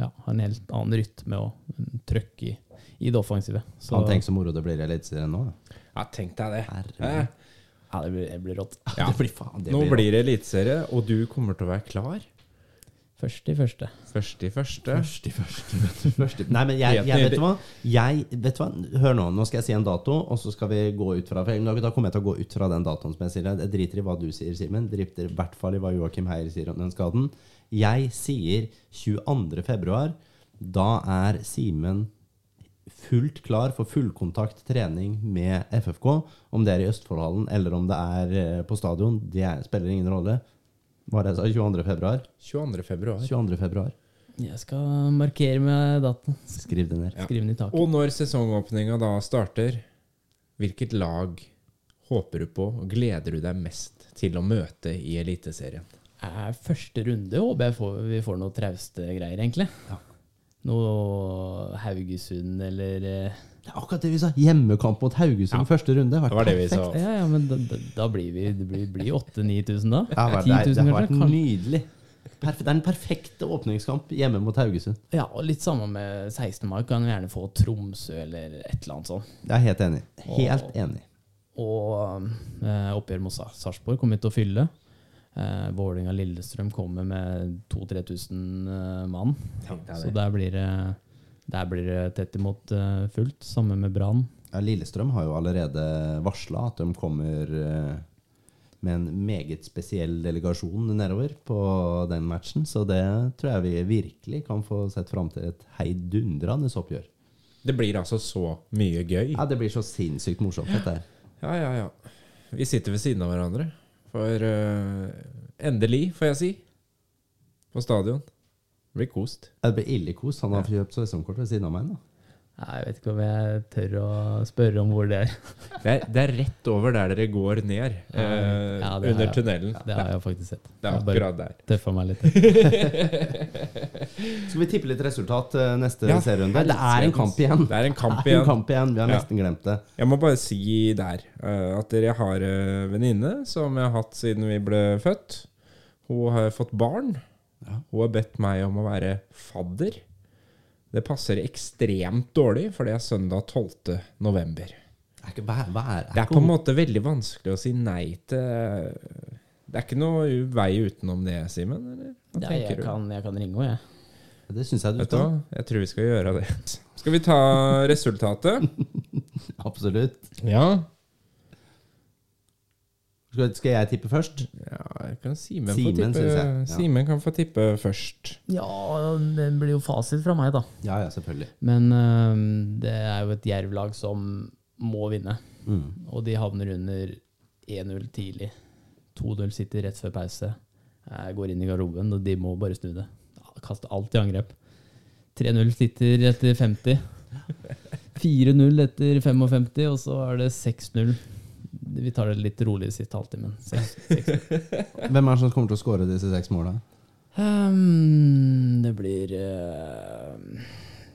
Speaker 3: ja, en helt annen rytme og trøkk i, i det offensive. Så
Speaker 4: Han tenker så moro det blir i Eliteserien nå.
Speaker 2: Ja, tenk deg det.
Speaker 4: Herregud.
Speaker 2: Eh,
Speaker 3: ja, det, blir, [laughs] det blir rått.
Speaker 2: Ja.
Speaker 4: Det blir faen, det
Speaker 2: Nå
Speaker 4: blir
Speaker 2: blir det eliteserie, og du kommer til å være klar
Speaker 3: Først i første.
Speaker 2: først i første.
Speaker 4: Først i første. Først i- Nei, men jeg, jeg vet du hva? Jeg, vet du hva? Hør nå, nå skal jeg si en dato, og så skal vi gå ut fra for Da kommer jeg til å gå ut fra den datoen som jeg sier. Jeg driter i hva du sier, Simen. Driter i hvert fall i hva Joakim Heier sier om den skaden. Jeg sier 22. februar. Da er Simen fullt klar for fullkontakt trening med FFK. Om det er i Østfoldhallen eller om det er eh, på stadion, det er, spiller ingen rolle. Hva er det jeg sa? 22. februar?
Speaker 2: 22. februar.
Speaker 4: 22. februar.
Speaker 3: Jeg skal markere med datoen.
Speaker 4: Skriv det ned.
Speaker 2: Ja.
Speaker 3: Skriv den i taket.
Speaker 2: Og når sesongåpninga da starter, hvilket lag håper du på og gleder du deg mest til å møte i Eliteserien?
Speaker 3: Er første runde håper jeg får, vi får noe trauste greier, egentlig.
Speaker 4: Ja.
Speaker 3: Noe Haugesund eller eh,
Speaker 4: Det er akkurat det vi sa. Hjemmekamp mot Haugesund
Speaker 2: Ja.
Speaker 4: første runde.
Speaker 2: Det var det vi sa.
Speaker 3: Ja, ja, men da, da, blir vi Det blir, blir 8000-9000 da?
Speaker 4: Ja, det,
Speaker 3: 10 000
Speaker 4: det har vært nydelig. Perf det er den perfekte åpningskamp hjemme mot Haugesund.
Speaker 3: Ja, og litt samme med 16. mai. Kan vi gjerne få Tromsø eller et eller annet sånt.
Speaker 4: Jeg er helt enig. Helt
Speaker 3: og,
Speaker 4: enig.
Speaker 3: Og eh, oppgjør mot Sa- Sarpsborg kommer vi til å fylle. Eh, Vålerenga-Lillestrøm kommer med 2000-3000 eh, mann.
Speaker 2: Deg
Speaker 3: Så der blir det, der blir det tett imot eh, fullt. Samme med Brann.
Speaker 4: Ja, Lillestrøm har jo allerede varsla at de kommer eh, med en meget spesiell delegasjon nedover på den matchen. Så det tror jeg vi virkelig kan få sett fram til et heidundrende oppgjør.
Speaker 2: Det blir altså så mye gøy.
Speaker 4: Ja, Det blir så sinnssykt morsomt, dette her.
Speaker 2: Ja, ja, ja. Vi sitter ved siden av hverandre. For uh, endelig, får jeg si, på stadion. Det blir kost.
Speaker 4: Det blir ille kost. Han har kjøpt sesongkort ved siden av meg nå.
Speaker 3: Nei, Jeg vet ikke om jeg tør å spørre om hvor det er. [laughs]
Speaker 2: Det er, det er rett over der dere går ned, eh,
Speaker 3: Ja,
Speaker 2: under
Speaker 3: jeg-
Speaker 2: tunnelen.
Speaker 3: Det har jeg faktisk sett.
Speaker 2: Det er
Speaker 3: Jeg bare
Speaker 2: akkurat der.
Speaker 3: tøffa meg litt. [laughs]
Speaker 4: Skal vi tippe litt resultat eh, neste
Speaker 2: Ja,
Speaker 4: serierunde? Det er en kamp igjen.
Speaker 2: Det er en kamp
Speaker 4: er en kamp igjen. Vi har
Speaker 2: Ja.
Speaker 4: nesten glemt det.
Speaker 2: Jeg må bare si der eh, at dere har en venninne som jeg har hatt siden vi ble født. Hun har fått barn.
Speaker 4: Ja.
Speaker 2: Hun har bedt meg om å være fadder. Det passer ekstremt dårlig, for det er søndag 12. november.
Speaker 4: Er ikke, hva, hva er,
Speaker 2: Det er på en måte veldig vanskelig å si nei til Det er ikke noe vei utenom det, Simen?
Speaker 3: Ja, jeg, kan, jeg kan ringe henne, jeg.
Speaker 4: Det syns jeg du
Speaker 2: Vet
Speaker 4: skal.
Speaker 2: hva? Jeg tror vi skal gjøre det. Skal vi ta resultatet? [laughs]
Speaker 4: Absolutt.
Speaker 2: Ja.
Speaker 4: Skal, skal jeg tippe først?
Speaker 2: ja jeg kan Simen få tippe.
Speaker 4: Ja.
Speaker 2: Simen kan få tippe først.
Speaker 3: Ja, det blir jo fasit fra meg, da.
Speaker 4: Ja, ja, selvfølgelig.
Speaker 3: Men uh, det er jo et Jerv-lag som må vinne.
Speaker 4: Mm.
Speaker 3: Og de havner under 1-0 tidlig. 2-0 sitter rett før pause. Jeg går inn i garderoben, og de må bare snu det. Kaste alt i angrep. 3-0 sitter etter 50. 4-0 [laughs] etter 55, og så er det 6-0. Vi tar det litt rolig siste halvtimen. [laughs]
Speaker 4: Hvem er det som kommer til å skåre disse seks måla?
Speaker 3: Um, det blir uh,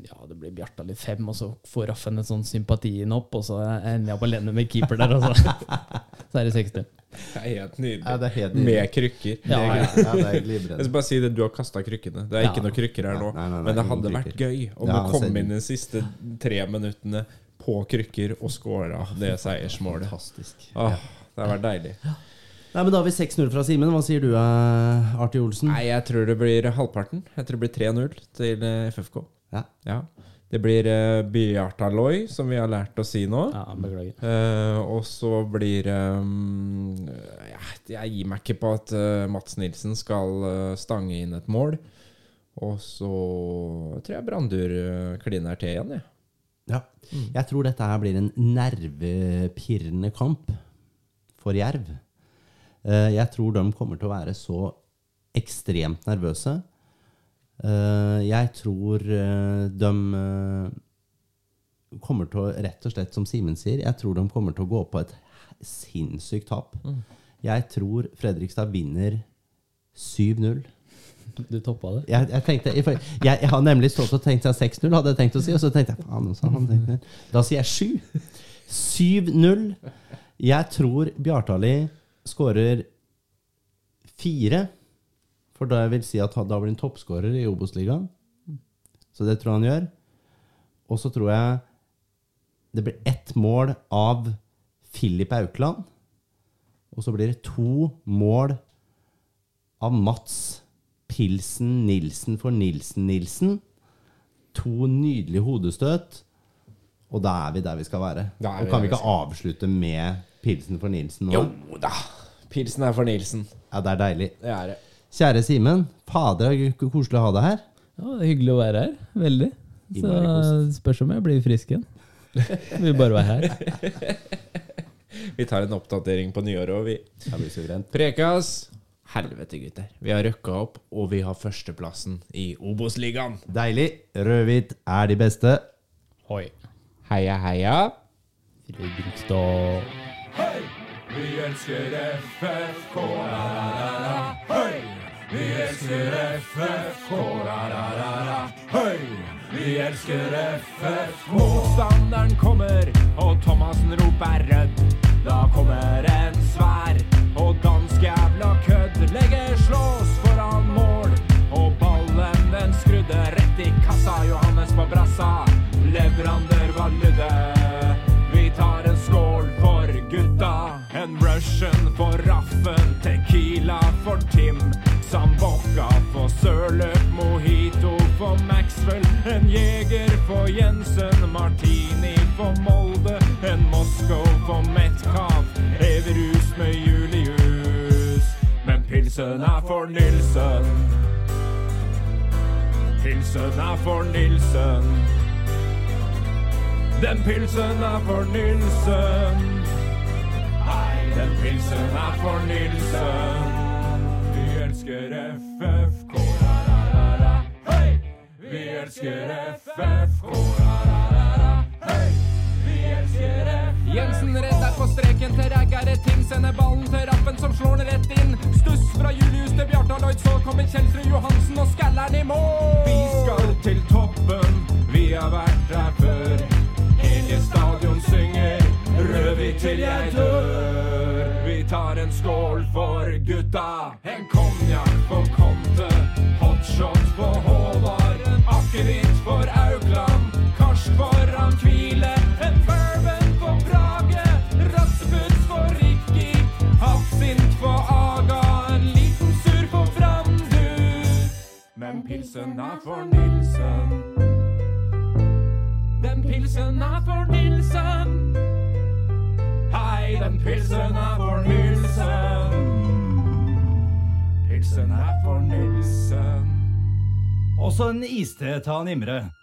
Speaker 3: Ja, det blir Bjarta litt fem, og så får Raffen en sånn sympatien opp, og så ender jeg opp alene med keeper der, og så, [laughs] så er det 60.
Speaker 2: Det er helt nydelig.
Speaker 4: Ja, er helt
Speaker 2: Med krykker.
Speaker 3: Ja,
Speaker 4: ja,
Speaker 3: ja.
Speaker 4: ja, er
Speaker 2: Jeg skal bare si det, Du har kasta krykkene. Det er
Speaker 3: Ja.
Speaker 2: ikke noen krykker her nå.
Speaker 4: Nei, nei, nei,
Speaker 2: men det hadde vært
Speaker 4: krykker.
Speaker 2: gøy om
Speaker 4: Ja,
Speaker 2: du kom
Speaker 4: altså-
Speaker 2: inn de siste tre minuttene på krykker og scora det seiersmålet.
Speaker 4: Fantastisk.
Speaker 2: Åh, det har vært deilig.
Speaker 4: Nei, men Da har vi 6-0 fra Simen. Hva sier du, eh, Arti Olsen?
Speaker 5: Nei, jeg tror det blir halvparten. Jeg tror det blir 3-0 til eh, FFK.
Speaker 4: Ja.
Speaker 5: Ja. Det blir uh, Bjartaloi, som vi har lært å si nå.
Speaker 3: Ja, beklager.
Speaker 5: Uh, og så blir um, ja, Jeg gir meg ikke på at uh, Mats Nilsen skal uh, stange inn et mål. Og så tror jeg Brandur kliner til igjen, jeg.
Speaker 4: Ja. Jeg tror dette her blir en nervepirrende kamp for Jerv. Eh, Jeg tror de kommer til å være så ekstremt nervøse. Eh, Jeg tror eh, de kommer til å, rett og slett som Simen sier, jeg tror de kommer til å gå på et sinnssykt tap. Jeg tror Fredrikstad vinner 7-0.
Speaker 3: Du toppa det.
Speaker 4: Jeg, jeg, tenkte, jeg, jeg, har nemlig stått og tenkt seg 6-0, hadde jeg tenkt å si. Og så tenkte jeg faen, også, tenkte, Da sier jeg 7. 7-0. Jeg tror Bjartali skårer fire. For da vil si at da blir han toppskårer i Obos-ligaen. Så det tror jeg han gjør. Og så tror jeg det blir ett mål av Filip Aukland. Og så blir det to mål av Mats Pilsen Nilsen for Nilsen Nilsen. To nydelige hodestøt. Og da er vi der vi skal være.
Speaker 5: Da er
Speaker 4: og kan vi
Speaker 5: vi
Speaker 4: ikke avslutte med Pilsen for Nilsen nå?
Speaker 5: Jo da! Pilsen er for Nilsen.
Speaker 4: Ja, det er deilig.
Speaker 5: Det er det.
Speaker 4: Kjære Simen. Fader, det er koselig å ha deg her.
Speaker 3: Ja, det er hyggelig å være her. Veldig. Så
Speaker 4: koselig.
Speaker 3: spørs om jeg blir frisk igjen. Vil bare være her. [laughs]
Speaker 5: Vi tar en oppdatering på nyåret, og vi
Speaker 4: Det.
Speaker 5: Prekas! Helvete, gutter. Vi har røkka opp, og vi har førsteplassen i Obos-ligaen.
Speaker 4: Deilig. Rødhvit er de beste.
Speaker 3: Hoi.
Speaker 5: Heia, heia.
Speaker 3: Fredrikstad.
Speaker 2: Hei! Vi elsker FFK, la-la-la-la. Hei! Vi elsker FFK, la-la-la-la. Hei! Vi elsker FFK. Motstanderen kommer, og Thomassen roper rødt. Da kommer en svær og dansk Johannes leverandør var ludde. Vi tar en skål for gutta. En Russian for Raffen, Tequila for Tim. Sambocca for Sørløp, Mojito for Maxwell. En Jeger for Jensen, Martini for Molde. En Moskov for Metcalf, Everus med Julius. Men pilsen er for Nilsen. Pilsen er for Nilsen. Den pilsen er for Nilsen. Den pilsen er for Nilsen. Vi elsker FFK! Vi elsker FFK! Vi elsker FFK. Redder til streken til et Ting. Sender ballen til Rappen som slår den rett inn. Stuss fra Julius til Bjartaloid, så kommer Kjelsrud Johansen og skaller'n i mål. Vi skal til toppen, vi har vært der før. Hele stadion synger Rødhvit til jeg dør. Vi tar en skål for gutta. En konjakk på Conte. Hotshot på Håvard. Akevitt for Aukland. Karsk foran Kvile. Pilsen er for Nilsen. Den pilsen er for Nilsen. Hei, den pilsen er for Nilsen. Pilsen er for Nilsen.
Speaker 6: Også en iste til Nimre. Imre.